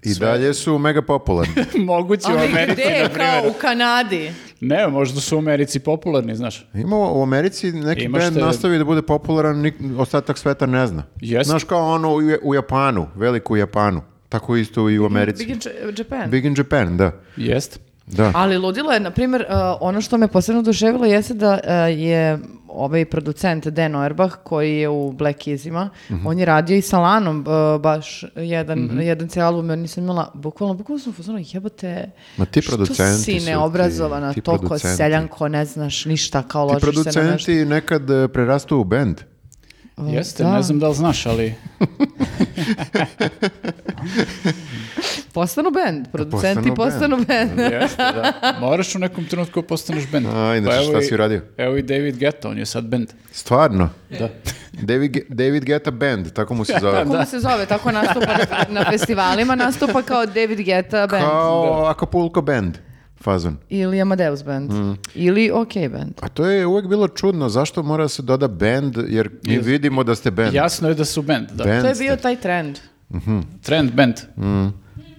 C: I dalje su mega popularni.
A: Moguće u
B: Ali
A: Americi,
B: gde,
A: na
B: kao
A: primjer.
B: u Kanadi?
A: Ne, možda su u Americi popularni, znaš.
C: Ima u Americi neki
A: Imaš
C: band
A: te-
C: nastavi da bude popularan, nik- ostatak sveta ne zna.
A: Jeste.
C: Znaš kao ono u, u Japanu, veliko u Japanu. Tako isto i u Americi.
B: Big in Japan.
C: Big in Japan, da.
A: Jest.
C: Da.
B: Ali ludilo je, na primjer, uh, ono što me posebno oduševilo jeste da uh, je ovaj producent Dan Auerbach, koji je u Black Keysima,
C: Mhm.
B: on je radio i sa Lanom uh, baš jedan, jedan cijel album, ja nisam imala, bukvalno, bukvalno sam fuzona, jebote,
C: Ma ti
B: što si neobrazovana,
C: ti- ti
B: toko seljanko, ne znaš ništa, kao
C: Ti
B: ložiš se na nešto.
C: producenti nekad e, prerastu u band.
A: Jeste,
B: da.
A: ne znam da li znaš, ali
B: Postanu band, producenti
C: Postanu
B: postanu band.
A: jeste, da. Moraš u nekom trenutku da postaneš bend.
C: A, inače,
A: Pa evo
C: šta
A: i-
C: si uradio?
A: Evo i David Guetta, on je sad bend.
C: Stvarno.
A: Da.
C: David, David Guetta Band, tako mu se zove.
B: Kako mu se zove, tako nastupa na, na festivalima, nastupa kao David Guetta band.
C: Kao Acapulco Band fazon.
B: Ili Amadeus band. Ili OK band.
C: A to je uvek bilo čudno, zašto mora da se doda band, jer mi vidimo da ste band.
A: Jasno je da su bend, da.
C: Band
B: To je
C: ste.
B: bio taj trend.
A: Trend band.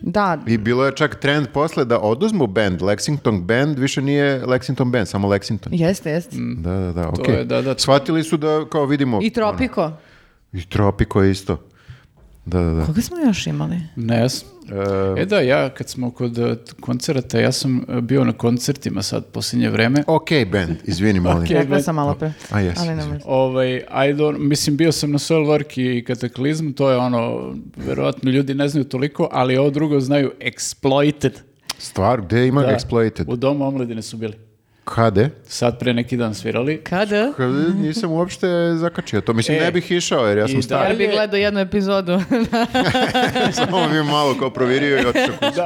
B: Da,
C: I bilo je čak trend posle da oduzmu band, Lexington Band više nije Lexington Band, samo Lexington.
B: jeste, jeste.
C: Da, da, da, okej.
A: je, da, da.
C: Shvatili su da, kao vidimo...
B: I Tropico.
C: ono, I Tropico isto. Da, da, da.
B: Koga smo još imali?
A: Ne, jas-
C: E,
A: E da, ja kad smo kod e, koncerata, ja sam e, bio na koncertima sad posljednje vreme.
C: ok band, izvini molim.
A: Ok.
B: Rekla
A: band.
B: sam malo pre.
C: A, jes,
B: Ali nemoj.
A: Ovaj, I don't, mislim, bio sam na Soilwork i Kataklizm, to je ono, verovatno ljudi ne znaju toliko, ali ovo drugo znaju Exploited.
C: Stvar, gde ima
A: Da.
C: Exploited?
A: U domu omladine su bili.
C: Kade?
A: Sad pre neki dan svirali.
B: Kada?
C: Kad nisam uopšte zakačio to. Mislim,
A: E,
C: ne bih išao jer ja sam
A: i
C: star.
A: dalje-
B: Ali bi gledao jednu epizodu.
C: Samo bi malo kao provirio i otišao.
A: Da,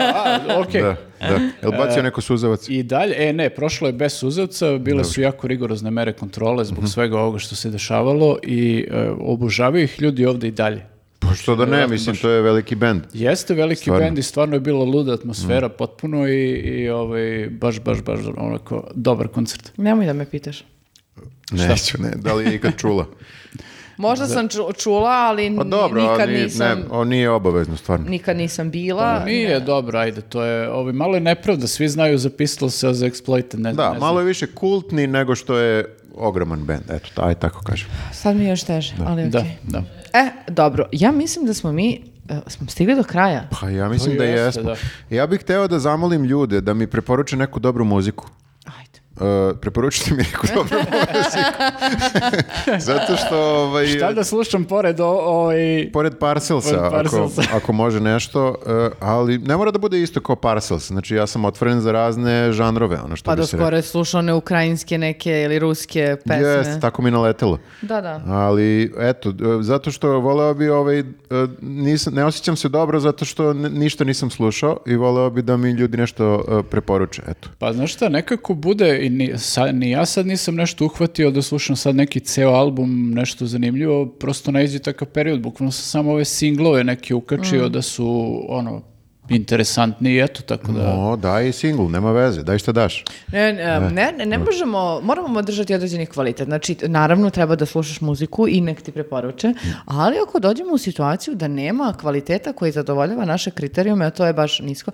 A: a, okej.
C: Da, da. Jel bacio neko suzavac?
A: I dalje, e ne, prošlo je bez suzavca, bile su jako rigorozne mere kontrole zbog svega ovoga što se dešavalo i e, obožavaju ih ljudi ovde i dalje.
C: Pa što da ne, mislim,
A: baš.
C: to je veliki bend.
A: Jeste veliki
C: Stvarno.
A: bend i stvarno je bila luda atmosfera
C: Mm.
A: potpuno i, i ovaj, baš, baš, baš onako dobar koncert.
B: Nemoj da me pitaš.
C: Neću, ne. Da li je ikad čula?
B: Možda sam ču- čula, ali
C: Pa dobro,
B: nikad
C: ali
B: nisam...
C: ne, on nije obavezno, stvarno.
B: Nikad nisam bila.
A: Nije dobro, ajde, to je, ovaj, malo je nepravda, svi znaju za Pistols, a za Exploited ne,
C: Da,
A: ne
C: malo je više kultni nego što je ogroman bend. Eto, aj tako kažem.
B: Sad mi je još teže, ali
A: znam.
B: okej.
A: Da, da.
B: E, dobro, ja mislim da smo mi, e, smo stigli do kraja.
C: Pa ja mislim da
A: jeste,
C: jesmo.
A: da.
C: Ja bih hteo da zamolim ljude da mi preporuče neku dobru muziku. Uh, preporučite mi neku dobru muziku. Zato što ovaj,
A: Šta da slušam pored o, ovaj...
C: pored Parcelsa,
A: Pored
C: ako,
A: Parcelsa.
C: ako može nešto, uh, ali ne mora da bude isto kao Parcels. Znači ja sam otvoren za razne žanrove, ono što
B: Pa do
C: se
B: skoro je slušao one ukrajinske neke ili ruske pesme.
C: Jeste, tako mi naletelo.
B: Da, da.
C: Ali, eto, d- zato što voleo bi, ovaj, nisam, ne osjećam se dobro zato što ništa nisam slušao i voleo bi da mi ljudi nešto preporuče, eto.
A: Pa znaš šta, nekako bude, i ni, sa- ni ja sad nisam nešto uhvatio da slušam sad neki ceo album, nešto zanimljivo, prosto naiđe takav period, bukvalno sam samo ove singlove neke ukačio
B: Mm.
A: da su, ono, interesantni i eto, tako da...
C: O, daj i single, nema veze, daj šta daš.
B: Ne, ne, ne, ne, ne možemo, moramo održati određeni kvalitet. Znači, naravno, treba da slušaš muziku i nek ti preporuče, ali ako dođemo u situaciju da nema kvaliteta koji zadovoljava naše kriterijume, a to je baš nisko,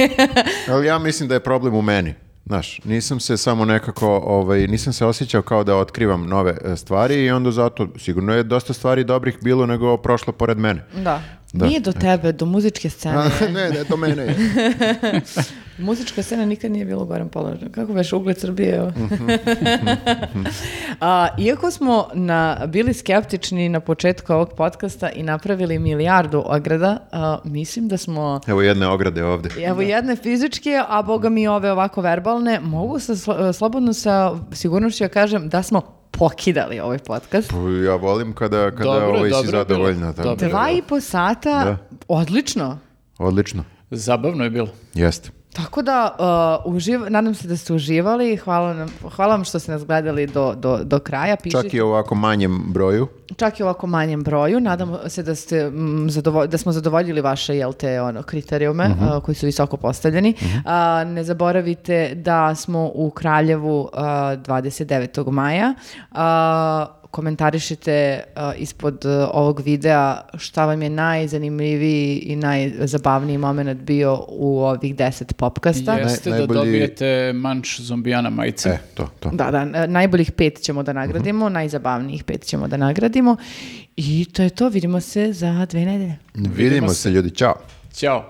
C: Ali ja mislim da je problem u meni. Znaš, nisam se samo nekako, ovaj, nisam se osjećao kao da otkrivam nove e, stvari i onda zato, sigurno je dosta stvari dobrih bilo nego prošlo pored mene.
B: da.
C: Da.
B: Nije do tebe, do muzičke scene.
C: ne, ne, do mene je.
B: Muzička scena nikad nije bila u gorem položaju. Kako veš ugled Srbije?
C: Mhm.
B: A, iako smo na, bili skeptični na početku ovog podcasta i napravili milijardu ograda, a, mislim da smo
C: Evo jedne ograde ovde.
B: Evo jedne fizičke, a boga mi ove ovako verbalne, mogu sa, slo- slobodno sa sigurnošću da kažem da smo pokidali ovaj podcast.
C: Pa Ja volim kada, kada
A: Dobro,
C: ovaj si
A: dobro
C: zadovoljna. tako
A: Dobro.
C: da-
B: Dva i po sata,
C: Da.
B: odlično.
C: Odlično,
A: Zabavno je bilo.
C: jeste.
B: Tako da, uh, uživ, nadam se da ste uživali. Hvala, nam, hvala vam što ste nas gledali do, do, do kraja. Pišite,
C: Čak i u ovako manjem broju.
B: čak i u ovako manjem broju. Nadamo se da, ste, mm, zadovo- da smo zadovoljili vaše jel te, ono, kriterijume uh, koji su visoko postavljeni. A, ne zaboravite da smo u Kraljevu uh, 29. maja. Komentarišite uh, ispod uh, ovog videa šta vam je najzanimljiviji i najzabavniji moment bio u ovih 10 popkasta.
A: Jeste da
C: najbolji-
A: dobijete manč zombijana majice.
C: E, to, to.
B: Da, da, najboljih pet ćemo da nagradimo, najzabavnijih pet ćemo da nagradimo i to je to, vidimo se za dve nedelje.
C: Vidimo se ljudi, čao.
A: Ćao.